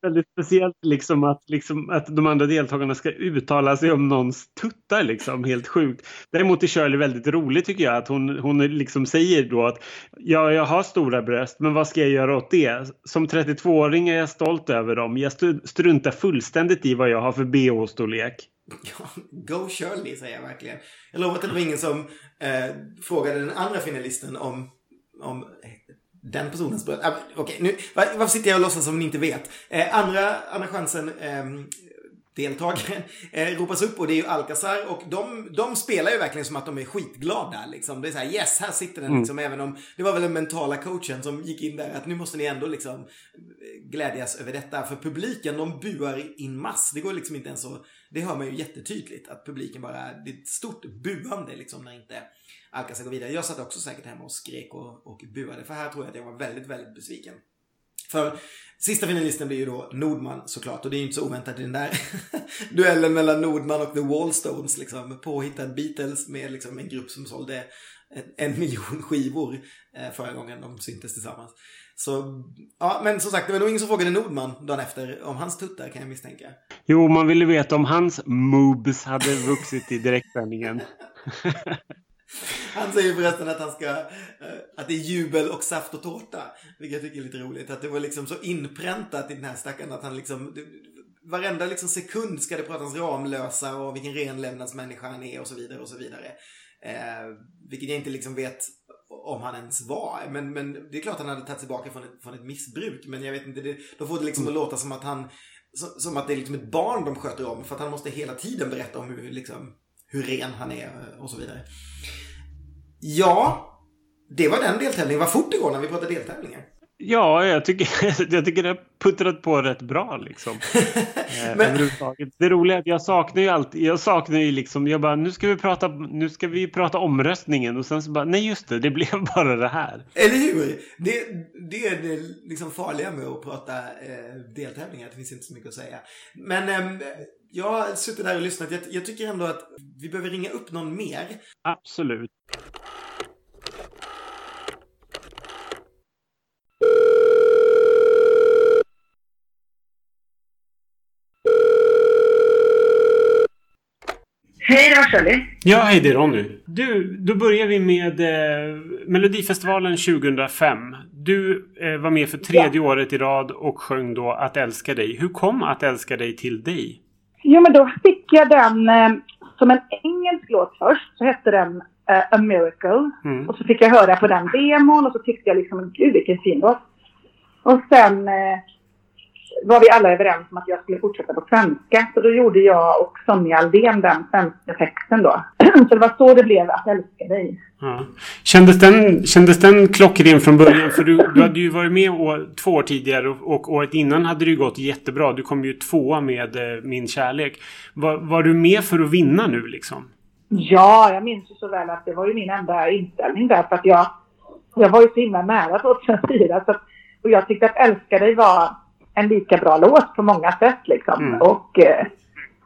väldigt speciellt liksom att, liksom att de andra deltagarna ska uttala sig om någons tuttar liksom. Helt sjukt. Däremot är Shirley väldigt rolig tycker jag. Att hon, hon liksom säger då att ja, jag har stora bröst men vad ska jag göra åt det? Som 32-åring är jag stolt över dem. Jag struntar fullständigt i vad jag har för bh-storlek. Ja, go Shirley säger jag verkligen. Jag lovar att det var ingen som eh, frågade den andra finalisten om, om den personens bröst. Äh, Okej, okay, varför sitter jag och låtsas som ni inte vet? Eh, andra, andra chansen eh, deltagaren eh, ropas upp och det är ju Alcazar och de, de spelar ju verkligen som att de är skitglada liksom. Det är så här, yes, här sitter den mm. liksom, mm. även om det var väl den mentala coachen som gick in där att nu måste ni ändå liksom glädjas över detta. För publiken, de buar in mass. Det går liksom inte ens så, det hör man ju jättetydligt att publiken bara, det är ett stort buande liksom när inte Alcazar går vidare. Jag satt också säkert hemma och skrek och, och buade. För här tror jag att jag var väldigt, väldigt besviken. För sista finalisten blir ju då Nordman såklart. Och det är ju inte så oväntat i den där duellen mellan Nordman och The Wallstones. Liksom, påhittad Beatles med liksom, en grupp som sålde en, en miljon skivor eh, förra gången de syntes tillsammans. Så, ja, men som sagt, det var nog ingen som frågade Nordman dagen efter om hans tuttar kan jag misstänka. Jo, man ville veta om hans moobs hade vuxit i direktsändningen. Han säger förresten att han ska, eh, att det är jubel och saft och tårta. Vilket jag tycker är lite roligt. Att det var liksom så inpräntat i den här stackaren att han liksom, varenda liksom sekund ska det pratas Ramlösa och vilken renlevnadsmänniska han är och så vidare och så vidare. Eh, vilket jag inte liksom vet om han ens var. Men, men det är klart han hade tagit tillbaka från ett, från ett missbruk. Men jag vet inte, det, då får det liksom mm. att låta som att han, som att det är liksom ett barn de sköter om. För att han måste hela tiden berätta om hur liksom, hur ren han är eh, och så vidare. Ja, det var den deltävlingen. Vad fort det går när vi pratar deltävlingar. Ja, jag tycker, jag tycker det har puttrat på rätt bra liksom. Eh, Men... Det roliga är att jag saknar ju alltid, jag saknar ju liksom, jag bara nu ska vi prata, nu ska vi prata omröstningen och sen så bara, nej just det, det blev bara det här. Eller hur? Det, det är det liksom farliga med att prata eh, deltävlingar, det finns inte så mycket att säga. Men eh, jag har suttit där och lyssnat, jag, jag tycker ändå att vi behöver ringa upp någon mer. Absolut. Hej, det var Shirley. Ja, hej, det är Ronny. Du, då börjar vi med eh, Melodifestivalen 2005. Du eh, var med för tredje ja. året i rad och sjöng då Att älska dig. Hur kom Att älska dig till dig? Jo, men då fick jag den eh, som en engelsk låt först. Så hette den uh, A Miracle. Mm. Och så fick jag höra på den demon och så tyckte jag liksom, gud vilken fin låt. Och sen eh, var vi alla överens om att jag skulle fortsätta på svenska. Så då gjorde jag och Sonja Aldén den svenska texten då. så det var så det blev Att älska dig. Ja. Kändes, den, kändes den klockren från början? För du, du hade ju varit med år, två år tidigare och, och året innan hade det ju gått jättebra. Du kom ju tvåa med eh, Min kärlek. Var, var du med för att vinna nu liksom? Ja, jag minns ju så väl att det var ju min enda inställning där. För att jag, jag var ju så himla nära 2004. Så att, och jag tyckte att Älska dig var en lika bra låt på många sätt liksom. Mm. Och eh,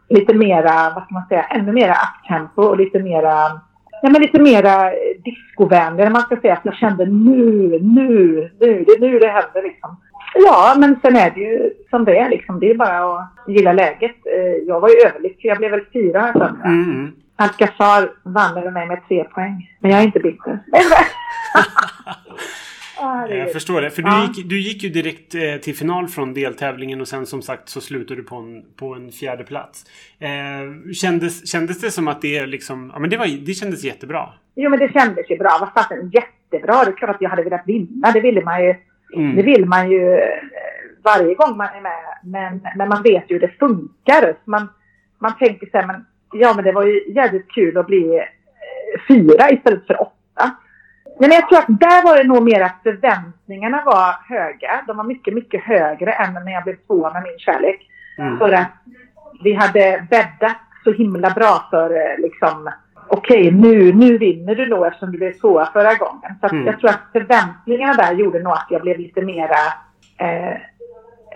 lite mera, vad ska man säga, ännu mera uptempo och lite mera Ja, men lite mera discovänlig, man ska säga att jag kände nu, nu, nu, det är nu det händer liksom. Ja, men sen är det ju som det är liksom. Det är bara att gilla läget. Eh, jag var ju överlycklig. Jag blev väl fyra här för mm. Alcazar vann över mig med tre poäng. Men jag är inte bitter. Ah, jag förstår det. För du, gick, du gick ju direkt eh, till final från deltävlingen och sen som sagt så slutade du på en, på en fjärde plats. Eh, kändes, kändes det som att det liksom... Ja men det, var, det kändes jättebra. Jo men det kändes ju bra. Vad fasen jättebra. Det är klart att jag hade velat vinna. Det ville man ju. Mm. Det vill man ju eh, varje gång man är med. Men, men man vet ju hur det funkar. Man, man tänker så här, men, ja men det var ju jävligt kul att bli eh, fyra istället för åtta. Men jag tror att där var det nog mer att förväntningarna var höga. De var mycket, mycket högre än när jag blev tvåa med min kärlek. Mm. För att vi hade bäddat så himla bra för eh, liksom okej, okay, nu, nu vinner du nog eftersom du blev tvåa förra gången. Så mm. jag tror att förväntningarna där gjorde nog att jag blev lite mera eh,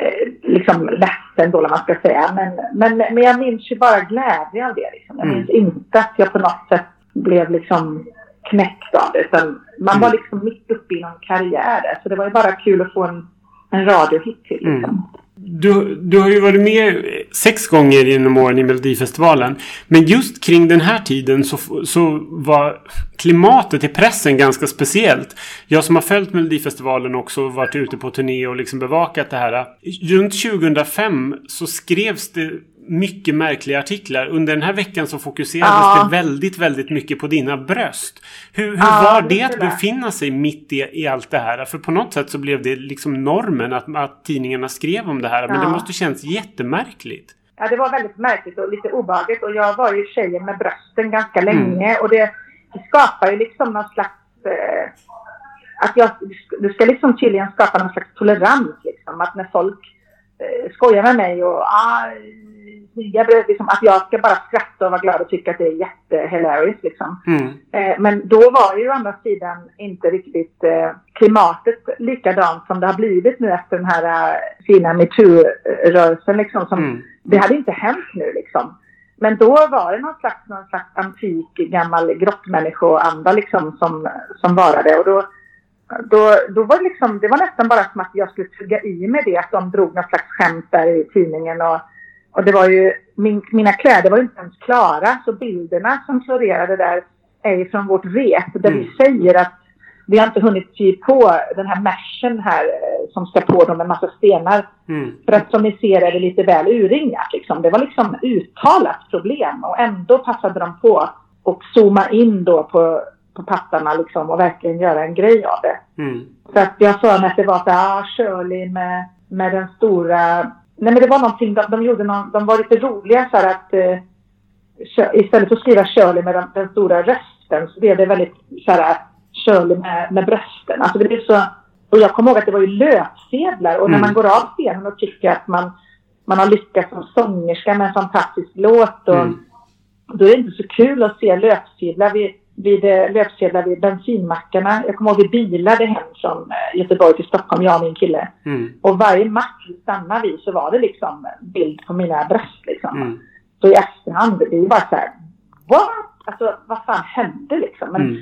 eh, liksom ledsen då, man ska säga. Men, men, men jag minns ju bara glädje av det. Liksom. Jag minns mm. inte att jag på något sätt blev liksom knäckt av det. Utan man mm. var liksom mitt uppe i någon karriär där. Så det var ju bara kul att få en, en radiohit till. Liksom. Mm. Du, du har ju varit med sex gånger genom åren i Melodifestivalen. Men just kring den här tiden så, så var klimatet i pressen ganska speciellt. Jag som har följt Melodifestivalen också varit ute på turné och liksom bevakat det här. Runt 2005 så skrevs det mycket märkliga artiklar. Under den här veckan så fokuserades ja. det väldigt, väldigt mycket på dina bröst. Hur, hur ja, var det att befinna sig mitt i, i allt det här? För på något sätt så blev det liksom normen att, att tidningarna skrev om det här. Men ja. det måste känns jättemärkligt. Ja, det var väldigt märkligt och lite obehagligt. Och jag var ju tjejen med brösten ganska mm. länge. Och det, det skapar ju liksom någon slags... Eh, att jag, du ska liksom tydligen skapa någon slags tolerans liksom. Att när folk eh, skojar med mig och ah, snygga bröd, liksom, att jag ska bara skratta och vara glad och tycka att det är jättehilarious liksom. Mm. Eh, men då var ju å andra sidan inte riktigt eh, klimatet likadant som det har blivit nu efter den här eh, fina metoo-rörelsen liksom. Som, mm. Det hade inte hänt nu liksom. Men då var det någon slags, någon slags antik gammal grottmänniskoanda liksom som, som varade. Och då, då, då var det liksom, det var nästan bara som att jag skulle tugga i med det, att de drog någon slags skämt där i tidningen och och det var ju, min, mina kläder var ju inte ens klara, så bilderna som florerade där är ju från vårt rep, där mm. vi säger att vi har inte hunnit sy på den här meshen här eh, som ska på dem med massa stenar. Mm. För att som ni ser är det lite väl urringat liksom. Det var liksom uttalat problem och ändå passade de på och zooma in då på, på pattarna liksom och verkligen göra en grej av det. Mm. Så att jag sa att det var så här, ah, Shirley med, med den stora Nej men det var någonting, de, de gjorde någon, de var lite roliga så att eh, istället för att skriva Shirley med den, den, stora rösten så blev det väldigt så här Shirley med, med brösten. Alltså det blev så, och jag kommer ihåg att det var ju löpsedlar och mm. när man går av scenen och tycker att man, man har lyckats som sångerska med en fantastisk låt och mm. då är det inte så kul att se löpsedlar vid vid eh, löpsedlar vid bensinmackarna. Jag kommer ihåg vi bilade hem från eh, Göteborg till Stockholm, jag och min kille. Mm. Och varje mack vi stannade vid så var det liksom bild på mina bröst liksom. Mm. Så i efterhand, det är bara så här, what? Alltså vad fan hände liksom? Men mm.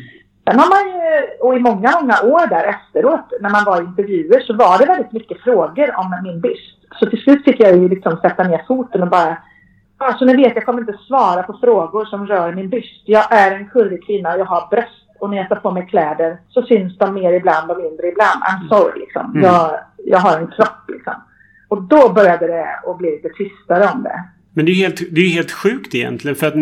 sen har man ju, och i många, många år där efteråt, när man var i intervjuer så var det väldigt mycket frågor om min byst. Så till slut fick jag ju liksom sätta ner foten och bara Ja, så ni vet, jag kommer inte svara på frågor som rör min byst. Jag är en kurvig kvinna, jag har bröst. Och när jag tar på mig kläder så syns de mer ibland och mindre ibland. I'm sorry liksom. Mm. Jag, jag har en kropp liksom. Och då började det att bli lite tystare om det. Men det är ju helt, det är helt sjukt egentligen. För att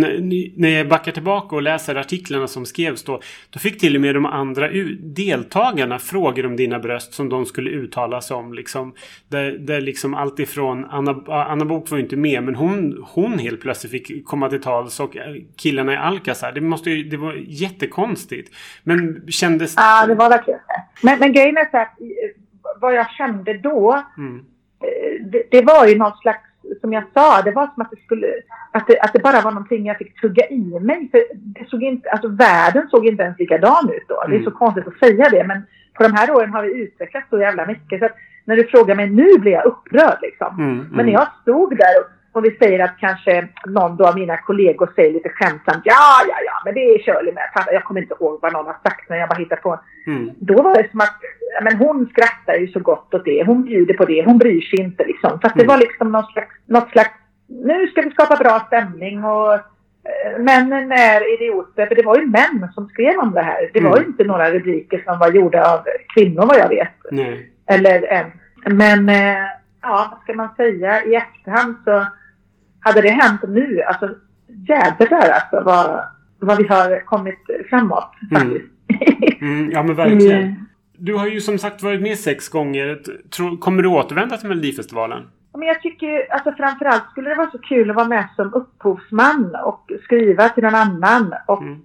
när jag backar tillbaka och läser artiklarna som skrevs då. Då fick till och med de andra deltagarna frågor om dina bröst som de skulle uttala sig om. Liksom, där, där liksom allt ifrån Anna, Anna Bok var ju inte med men hon, hon helt plötsligt fick komma till tals och eh, killarna i Alcazar. Det, måste ju, det var jättekonstigt. Men kändes... Ja, det var verkligen det. Men, men grejen är så att vad jag kände då. Mm. Eh, det, det var ju något slags som jag sa, det var som att det skulle, att det, att det bara var någonting jag fick tugga i mig. För det såg inte, alltså världen såg inte ens likadan ut då. Det är så mm. konstigt att säga det, men på de här åren har vi utvecklats så jävla mycket. Så när du frågar mig nu blir jag upprörd liksom. Mm, mm. Men när jag stod där och, och vi säger att kanske någon av mina kollegor säger lite skämtsamt ja, ja, ja, men det är Shirley med. Jag kommer inte ihåg vad någon har sagt när jag bara hittar på. Mm. Då var det som att men hon skrattar ju så gott åt det. Hon bjuder på det. Hon bryr sig inte liksom. Fast det mm. var liksom något slags, något slags, nu ska vi skapa bra stämning och männen är idioter, för det var ju män som skrev om det här. Det var ju Mm. inte några rubriker som var gjorda av kvinnor vad jag vet. Nej. Eller en. Men eh, ja, vad ska man säga? I efterhand så hade det hänt nu, alltså jädrar alltså vad, vad vi har kommit framåt Mm. faktiskt. Mm, ja men verkligen. Du har ju som sagt varit med sex gånger. Kommer du återvända till Melodifestivalen? Men jag tycker, alltså framförallt skulle det vara så kul att vara med som upphovsman och skriva till någon annan. Och, Mm.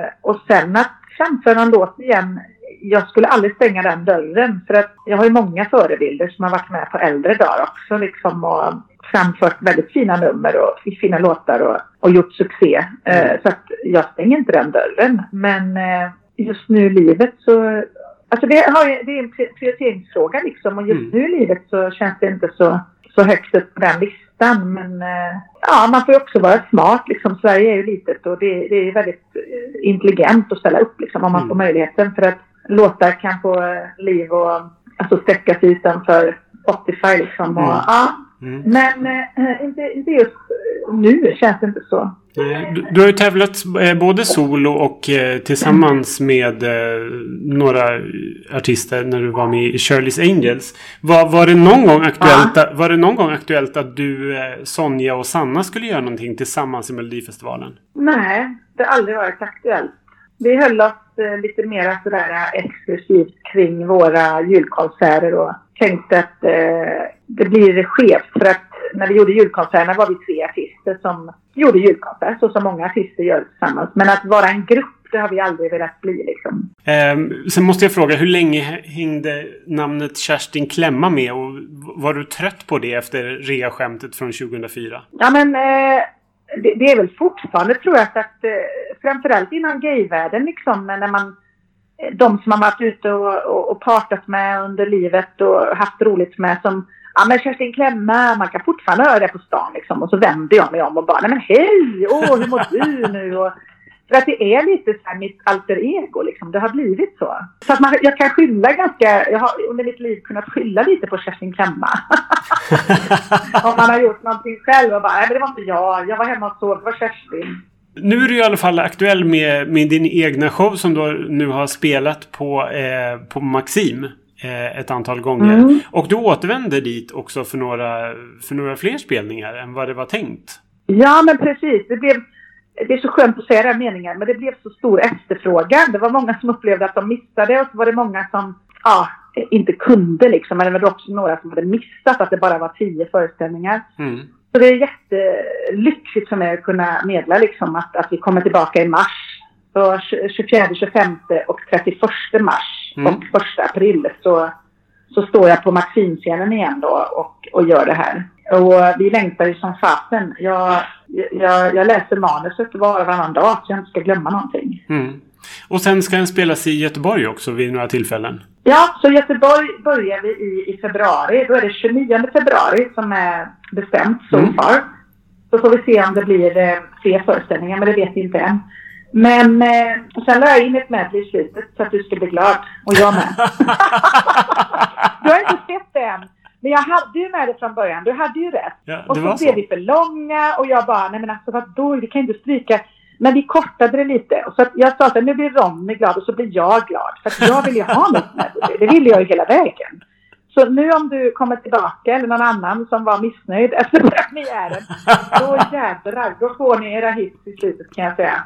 eh, och sen att framföra en låt igen. Jag skulle aldrig stänga den dörren. För att jag har ju många förebilder som har varit med på äldre dagar också. Liksom, och framfört väldigt fina nummer och fina låtar och, och gjort succé. Eh, Mm. så att jag stänger inte den dörren. Men eh, just nu i livet så Alltså det, har, ju- det är en pri- prioriteringsfråga liksom och just Mm. nu i livet så känns det inte så, så högt upp på den listan. Men eh, ja, man får ju också vara smart liksom. Sverige är ju litet och det, det är väldigt eh, intelligent att ställa upp liksom om man Mm. får möjligheten. För att låtar kan få eh, liv och alltså sträcka sig utanför Spotify liksom. Och, Mm. ja, Mm. men eh, inte, inte just nu känns det inte så. Du, du har ju tävlat eh, både solo och eh, tillsammans med eh, några artister när du var med i Shirley's Angels. Var, var, det någon gång aktuellt, var det någon gång aktuellt att du, Sonja och Sanna skulle göra någonting tillsammans i Melodifestivalen? Nej, det har aldrig varit aktuellt. Vi höll oss eh, lite mer sådär eh, exklusivt kring våra julkonserter och tänkte att eh, det blir skevt för att när vi gjorde julkonserterna var vi tre artister som gjorde julkonsert så som många artister gör tillsammans. Men att vara en grupp, det har vi aldrig velat bli liksom. Eh, sen måste jag fråga, hur länge hängde namnet Kerstin Klemma med och var du trött på det efter rea-skämtet från 2004? Ja men eh, det, det är väl fortfarande tror jag att eh, framförallt inom gayvärlden liksom när man eh, de som har varit ute och, och, och partat med under livet och haft roligt med som Ja men Kerstin Klemme, man kan fortfarande höra det på stan liksom. Och så vänder jag mig om och bara, nej men hej, åh hur mår du nu? Och, för att det är lite så här mitt alter ego liksom. Det har blivit så. Så att man, jag kan skylla ganska, jag har under mitt liv kunnat skylla lite på Kerstin Klemma. om man har gjort någonting själv och bara, nej men det var inte jag, jag var hemma och sov, det var Kerstin. Nu är du i alla fall aktuell med, med din egna show som du nu har spelat på, eh, på Maxim eh, ett antal gånger. Mm. Och du återvänder dit också för några, för några fler spelningar än vad det var tänkt. Ja, men precis. Det, blev, det är så skönt att säga den meningen, men det blev så stor efterfrågan. Det var många som upplevde att de missade och så var det många som ja, inte kunde liksom. Men det var också några som hade missat att det bara var tio föreställningar. Mm. Så det är jättelyxigt för mig att kunna medla liksom att, att vi kommer tillbaka i mars. Så 24, 25 och 31 mars Mm. och 1 april så, så står jag på Maxinscenen igen då och, och gör det här. Och vi längtar ju som fasen. Jag, jag, jag läser manuset var och varannan dag så jag inte ska glömma någonting. Mm. Och sen ska den spelas i Göteborg också vid några tillfällen. Ja, så Göteborg börjar vi i, i februari. Då är det 29 februari som är bestämt so Mm. far. Så får vi se om det blir eh, fler föreställningar, men det vet vi inte än. Men eh, sen la jag in ett medley i slutet så att du ska bli glad. Och jag med. du har inte sett det än. Men jag hade ju med det från början. Du hade ju rätt. Ja, och det så var blev så. vi för långa och jag bara, nej men alltså vadå, vi kan inte stryka. Men vi kortade det lite. Och så jag sa att nu blir Ronny glad och så blir jag glad. För jag vill ju ha mitt medley. Det ville jag ju hela vägen. Så nu om du kommer tillbaka eller någon annan som var missnöjd efter premiären. Då jädrar, då får ni era hits i slutet kan jag säga.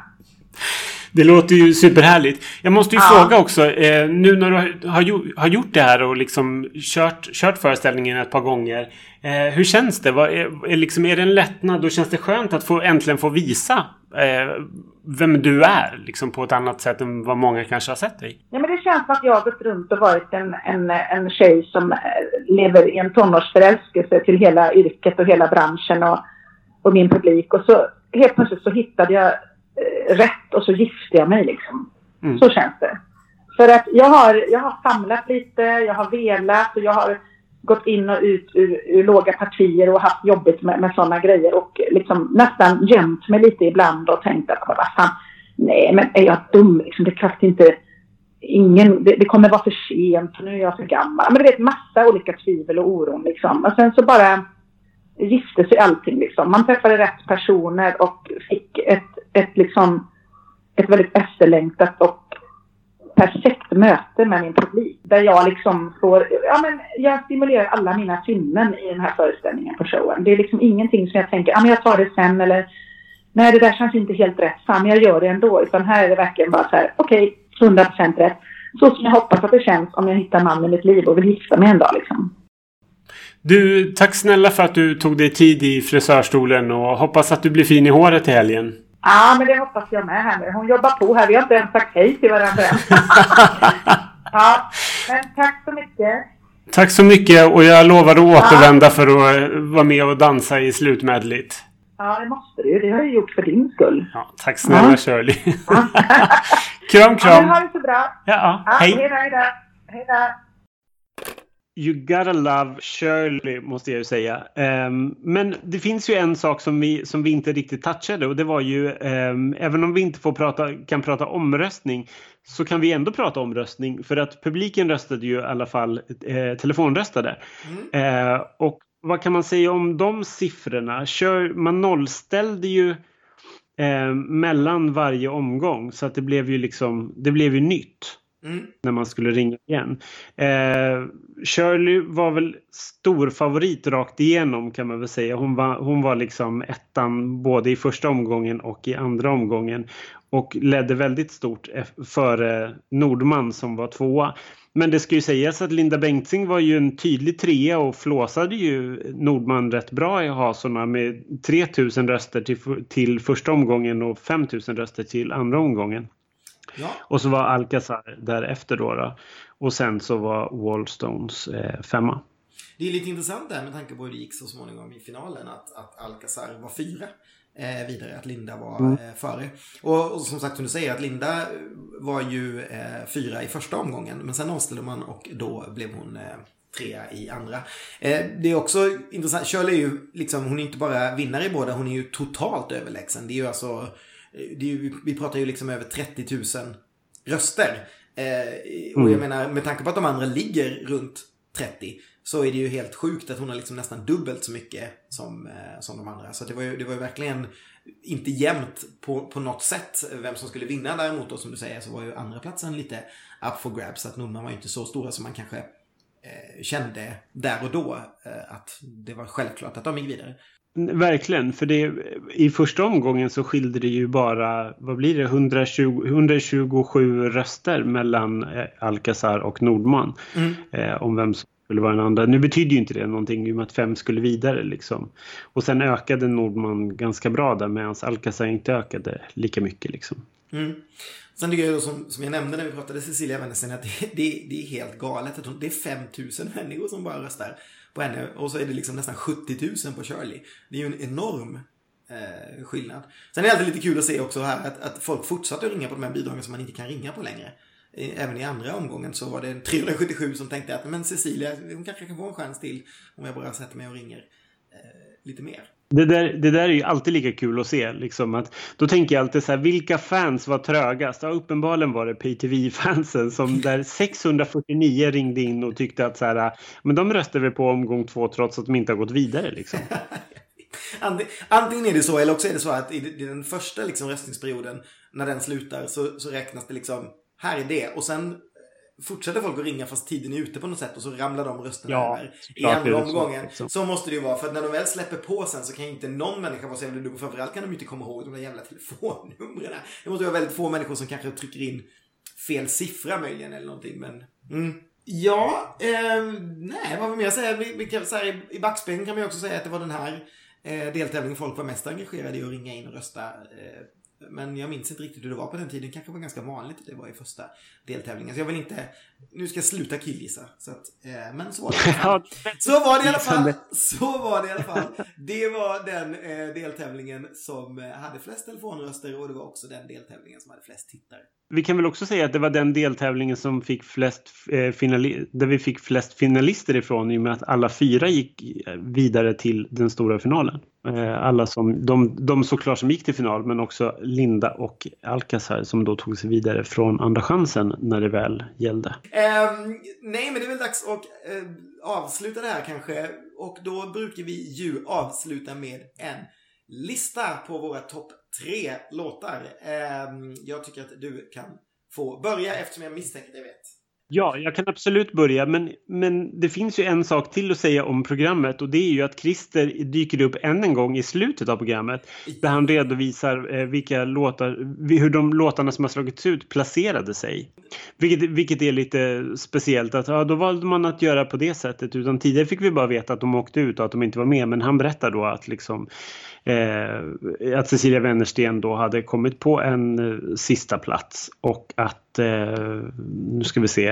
Det låter ju superhärligt. Jag måste ju Ja. fråga också. Eh, nu när du har, har, gjo- har gjort det här och liksom kört, kört föreställningen ett par gånger. Eh, hur känns det? Vad är, är, liksom, är det en lättnad? Och känns det skönt att få, äntligen få visa eh, vem du är? Liksom på ett annat sätt än vad många kanske har sett dig. Ja, men det känns som att jag har gått runt och varit en, en, en tjej som eh, lever i en tonårsförälskelse till hela yrket och hela branschen och, och min publik. Och så helt plötsligt så hittade jag rätt och så gifte jag mig liksom. Mm. Så känns det. För att jag har, jag har famlat lite, jag har velat och jag har gått in och ut ur, ur låga partier och haft jobbigt med, med sådana grejer och liksom nästan gömt mig lite ibland och tänkt att vad fan, nej men är jag dum liksom, det är klart inte ingen, det, det kommer vara för sent, nu är jag för gammal. Men du vet massa olika tvivel och oron liksom. Och sen så bara gifte sig allting liksom. Man träffade rätt personer och fick ett, ett liksom ett väldigt efterlängtat och perfekt möte med min publik. Där jag liksom får, ja men jag stimulerar alla mina sinnen i den här föreställningen på showen. Det är liksom ingenting som jag tänker, ja men jag tar det sen eller nej det där känns inte helt rätt, fan jag gör det ändå. Utan här är det verkligen bara så här, okej, okay, 100% rätt. Så som jag hoppas att det känns om jag hittar mannen i mitt liv och vill gifta mig en dag liksom. Du, tack snälla för att du tog dig tid i frisörstolen och hoppas att du blir fin i håret i helgen. Ja, men det hoppas jag med här nu. Hon jobbar på här. Vi har inte ens sagt hej till varandra ja, men tack så mycket. Tack så mycket och jag lovar att återvända ja. för att eh, vara med och dansa i slutmedligt. Ja, det måste du. Det har jag gjort för din skull. Ja, tack snälla ja. Shirley. kram, kram. Ja, ha det så bra. Ja, ja. hej. Hej då, hej då. Hej då. You gotta love Shirley, måste jag ju säga. Um, men det finns ju en sak som vi, som vi inte riktigt touchade och det var ju, um, även om vi inte får prata, kan prata omröstning, så kan vi ändå prata omröstning för att publiken röstade ju i alla fall eh, telefonröstade. Mm. Uh, och vad kan man säga om de siffrorna? Kör, man nollställde ju eh, mellan varje omgång så att det blev ju liksom, det blev ju nytt. Mm. När man skulle ringa igen. Eh, Shirley var väl stor favorit rakt igenom kan man väl säga. Hon var, hon var liksom ettan både i första omgången och i andra omgången. Och ledde väldigt stort eh, före Nordman som var tvåa. Men det ska ju sägas att Linda Bengtzing var ju en tydlig trea och flåsade ju Nordman rätt bra i hasorna med 3000 röster till, till första omgången och 5000 röster till andra omgången. Ja. Och så var Alcazar därefter då, då. Och sen så var Wallstones eh, femma. Det är lite intressant där med tanke på hur det gick så småningom i finalen att, att Alcazar var fyra eh, vidare, att Linda var mm. eh, före. Och, och, som sagt som du säger att Linda var ju eh, fyra i första omgången men sen avställde man och då blev hon eh, trea i andra. Eh, det är också intressant, Shirley är ju liksom, hon är inte bara vinnare i båda, hon är ju totalt överlägsen. Det är ju alltså ju, vi pratar ju liksom över 30 000 röster. Eh, och jag mm. menar, med tanke på att de andra ligger runt 30 så är det ju helt sjukt att hon har liksom nästan dubbelt så mycket som, eh, som de andra. Så det var ju, det var ju verkligen inte jämnt på, på något sätt vem som skulle vinna. Däremot då som du säger så var ju andra platsen lite up for grabs. Så att Nordman var ju inte så stora som man kanske eh, kände där och då. Eh, att det var självklart att de gick vidare. Verkligen, för det, i första omgången så skilde det ju bara, vad blir det, 120, 127 röster mellan eh, Alcazar och Nordman. Mm. Eh, om vem som skulle vara den andra. Nu betyder ju inte det någonting i och med att fem skulle vidare liksom. Och sen ökade Nordman ganska bra där medan Alcazar inte ökade lika mycket liksom. Mm. Sen tycker jag som, som jag nämnde när vi pratade Cecilia Wennersen att det, det, det är helt galet. Att det är 5000 människor som bara röstar på henne. Och så är det liksom nästan 70 000 på Shirley. Det är ju en enorm eh, skillnad. Sen är det alltid lite kul att se också här att, att folk fortsatte att ringa på de här bidragen som man inte kan ringa på längre. Även i andra omgången så var det 377 som tänkte att men Cecilia, hon kanske kan få en chans till om jag bara sätter mig och ringer eh, lite mer. Det där, det där är ju alltid lika kul att se. Liksom, att, då tänker jag alltid så här, vilka fans var trögast? Ja, uppenbarligen var det PTV-fansen som där 649 ringde in och tyckte att så här, men de röstade vi på omgång två trots att de inte har gått vidare. Liksom. Antingen är det så eller också är det så att i den första liksom, röstningsperioden när den slutar så, så räknas det liksom, här är det och sen fortsätter folk att ringa fast tiden är ute på något sätt och så ramlar de rösterna ja, över i andra omgången. Så, liksom. så, måste det ju vara. För att när de väl släpper på sen så kan inte någon människa vara så jävla dum. Framförallt kan de ju inte komma ihåg de där jävla telefonnumren. Det måste vara väldigt få människor som kanske trycker in fel siffra möjligen eller någonting. Men, mm. Ja, eh, nej vad vill mer säga? Vi, vi kan, så här, I backspegeln kan man ju också säga att det var den här eh, deltävlingen folk var mest engagerade i att ringa in och rösta. Eh, men jag minns inte riktigt hur det var på den tiden. Det kanske var ganska vanligt att det var i första deltävlingen. Så jag vill inte, nu ska jag sluta killgissa. Så att, eh, men så var det i alla fall. Så var det i alla fall. Så var det i alla fall. Det var den eh, deltävlingen som eh, hade flest telefonröster och det var också den deltävlingen som hade flest tittare. Vi kan väl också säga att det var den deltävlingen som fick flest eh, finali- där vi fick flest finalister ifrån i och med att alla fyra gick vidare till den stora finalen. Eh, alla som, de, de såklart som gick till final men också Linda och Alcazar som då tog sig vidare från andra chansen när det väl gällde. Um, nej men det är väl dags att uh, avsluta det här kanske. och då brukar vi ju avsluta med en lista på våra topp tre låtar. Ehm, jag tycker att du kan få börja eftersom jag misstänker att jag vet. Ja, jag kan absolut börja, men, men det finns ju en sak till att säga om programmet och det är ju att Christer dyker upp än en gång i slutet av programmet där han redovisar eh, vilka låtar, hur de låtarna som har slagits ut placerade sig. Vilket, vilket är lite speciellt att ja, då valde man att göra på det sättet utan tidigare fick vi bara veta att de åkte ut och att de inte var med men han berättar då att liksom eh, att Cecilia Wennersten då hade kommit på en eh, sista plats och att eh, nu ska vi se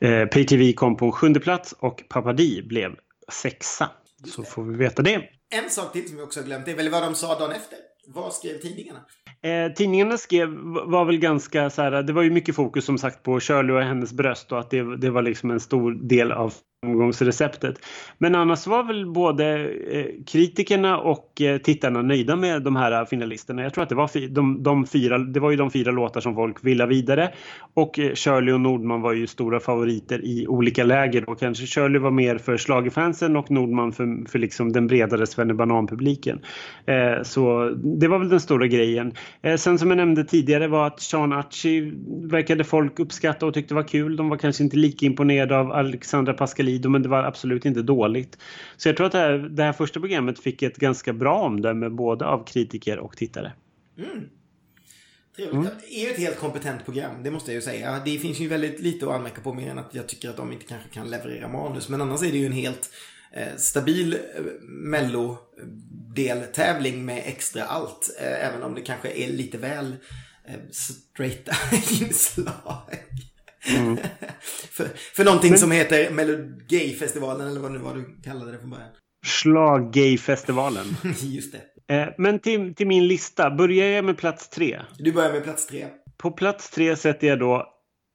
eh, PayTV kom på en sjunde plats och Papadi blev sexa. Så får vi veta det. En sak till som vi också har glömt är väl vad de sa dagen efter. Vad skrev tidningarna? Eh, tidningarna skrev, var väl ganska så här, det var ju mycket fokus som sagt på Shirley och hennes bröst och att det, det var liksom en stor del av framgångsreceptet. Men annars var väl både eh, kritikerna och eh, tittarna nöjda med de här finalisterna. Jag tror att det var, de, de fyra, det var ju de fyra låtar som folk ville vidare. Och eh, Shirley och Nordman var ju stora favoriter i olika läger. Och kanske Shirley var mer för slagerfansen och Nordman för, för liksom den bredare Svennebanan-publiken. Så det var väl den stora grejen. Sen som jag nämnde tidigare var att Sean Archie verkade folk uppskatta och tyckte var kul. De var kanske inte lika imponerade av Alexandra Pascalini Lido men det var absolut inte dåligt. Så jag tror att det här, det här första programmet fick ett ganska bra omdöme både av kritiker och tittare. Mm. Trevligt. Mm. Det är ju ett helt kompetent program, det måste jag ju säga. Det finns ju väldigt lite att anmärka på mer än att jag tycker att de inte kanske kan leverera manus. Men annars är det ju en helt eh, stabil eh, mello-deltävling med extra allt. Eh, även om det kanske är lite väl eh, straighta inslag. Mm. för, för någonting Men... som heter Melodifestivalen eller vad nu var du kallade det från början. Schlaggayfestivalen. Just det. Eh, men till, till min lista, börjar jag med plats tre? Du börjar med plats tre. På plats tre sätter jag då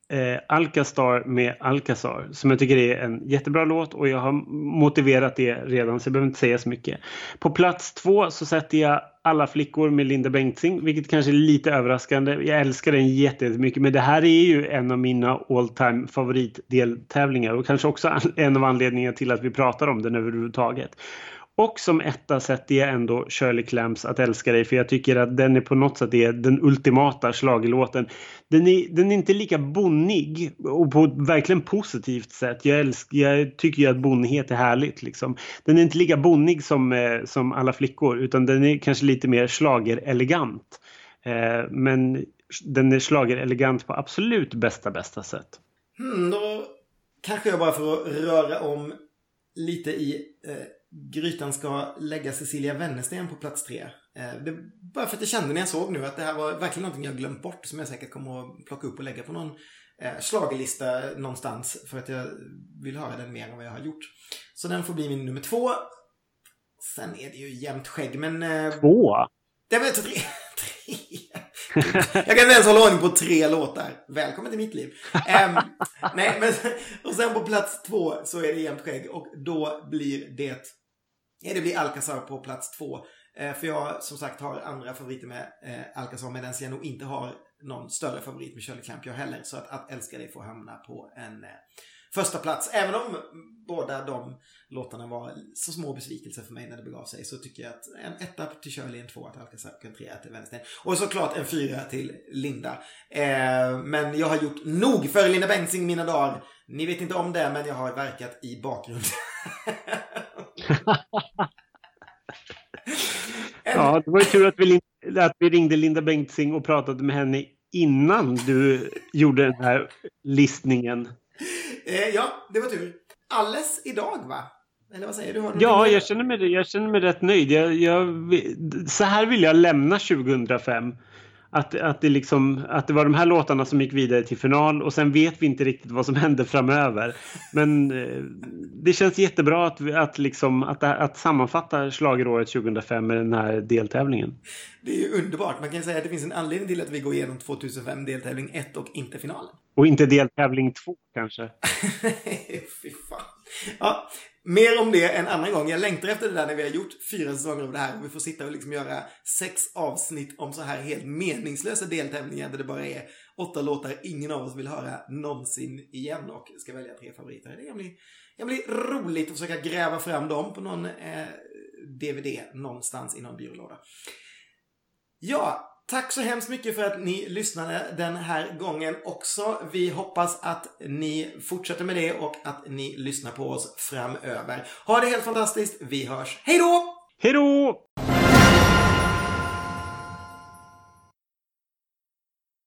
eh, Alcastar med Alcazar som jag tycker är en jättebra låt och jag har motiverat det redan så jag behöver inte säga så mycket. På plats två så sätter jag Alla flickor med Linda Bengtzing vilket kanske är lite överraskande. Jag älskar den jättemycket men det här är ju en av mina all time favoritdeltävlingar och kanske också en av anledningarna till att vi pratar om den överhuvudtaget. Och som etta sätter jag ändå Shirley Clamps Att älska dig för jag tycker att den är på något sätt är den ultimata slagelåten. Den är, den är inte lika bonnig och på ett verkligen positivt sätt. Jag, älskar, jag tycker ju att bonnighet är härligt. Liksom. Den är inte lika bonnig som, eh, som alla flickor utan den är kanske lite mer slagerelegant. Eh, men den är slagerelegant på absolut bästa bästa sätt. Hmm, då kanske jag bara får röra om lite i eh Grytan ska lägga Cecilia Wennersten på plats tre. Eh, det, bara för att jag kände när jag såg nu att det här var verkligen någonting jag glömt bort som jag säkert kommer att plocka upp och lägga på någon eh, slagelista någonstans för att jag vill höra den mer än vad jag har gjort. Så den får bli min nummer två. Sen är det ju jämnt skägg men... Eh, två? Det var tre. tre. jag kan inte ens hålla ordning på tre låtar. Välkommen till mitt liv. Um, nej, men och sen på plats två så är det jämnt skägg och då blir det Ja, det blir Alcazar på plats två. Eh, för jag som sagt har andra favoriter med eh, Alcazar medan jag nog inte har någon större favorit med Shirley Clamp jag heller. Så att, att älska dig får hamna på en eh, första plats. Även om båda de låtarna var så små besvikelser för mig när det begav sig så tycker jag att en etta till Shirley, en tvåa till Alcazar och en trea till Wennersten. Och såklart en fyra till Linda. Eh, men jag har gjort nog för Linda Bengtzing mina dagar. Ni vet inte om det men jag har verkat i bakgrunden. ja, det var ju tur att vi, att vi ringde Linda Bengtzing och pratade med henne innan du gjorde den här listningen. Eh, ja, det var tur. Alles idag, va? Eller vad säger du? ja, jag känner, mig, jag känner mig rätt nöjd. Jag, jag, så här vill jag lämna 2005. Att, att, det liksom, att det var de här låtarna som gick vidare till final och sen vet vi inte riktigt vad som händer framöver. Men eh, det känns jättebra att, att, liksom, att, att sammanfatta slageråret 2005 med den här deltävlingen. Det är ju underbart. Man kan säga att det finns en anledning till att vi går igenom 2005 deltävling 1 och inte finalen. Och inte deltävling 2 kanske. Fy fan. Ja, Mer om det en annan gång. Jag längtar efter det där när vi har gjort fyra säsonger av det här och vi får sitta och liksom göra sex avsnitt om så här helt meningslösa deltävlingar där det bara är åtta låtar ingen av oss vill höra någonsin igen och ska välja tre favoriter. Det kan bli, kan bli roligt att försöka gräva fram dem på någon eh, DVD någonstans i någon byrålåda. Ja, Tack så hemskt mycket för att ni lyssnade den här gången också. Vi hoppas att ni fortsätter med det och att ni lyssnar på oss framöver. Ha det helt fantastiskt. Vi hörs. Hej då! Hej då!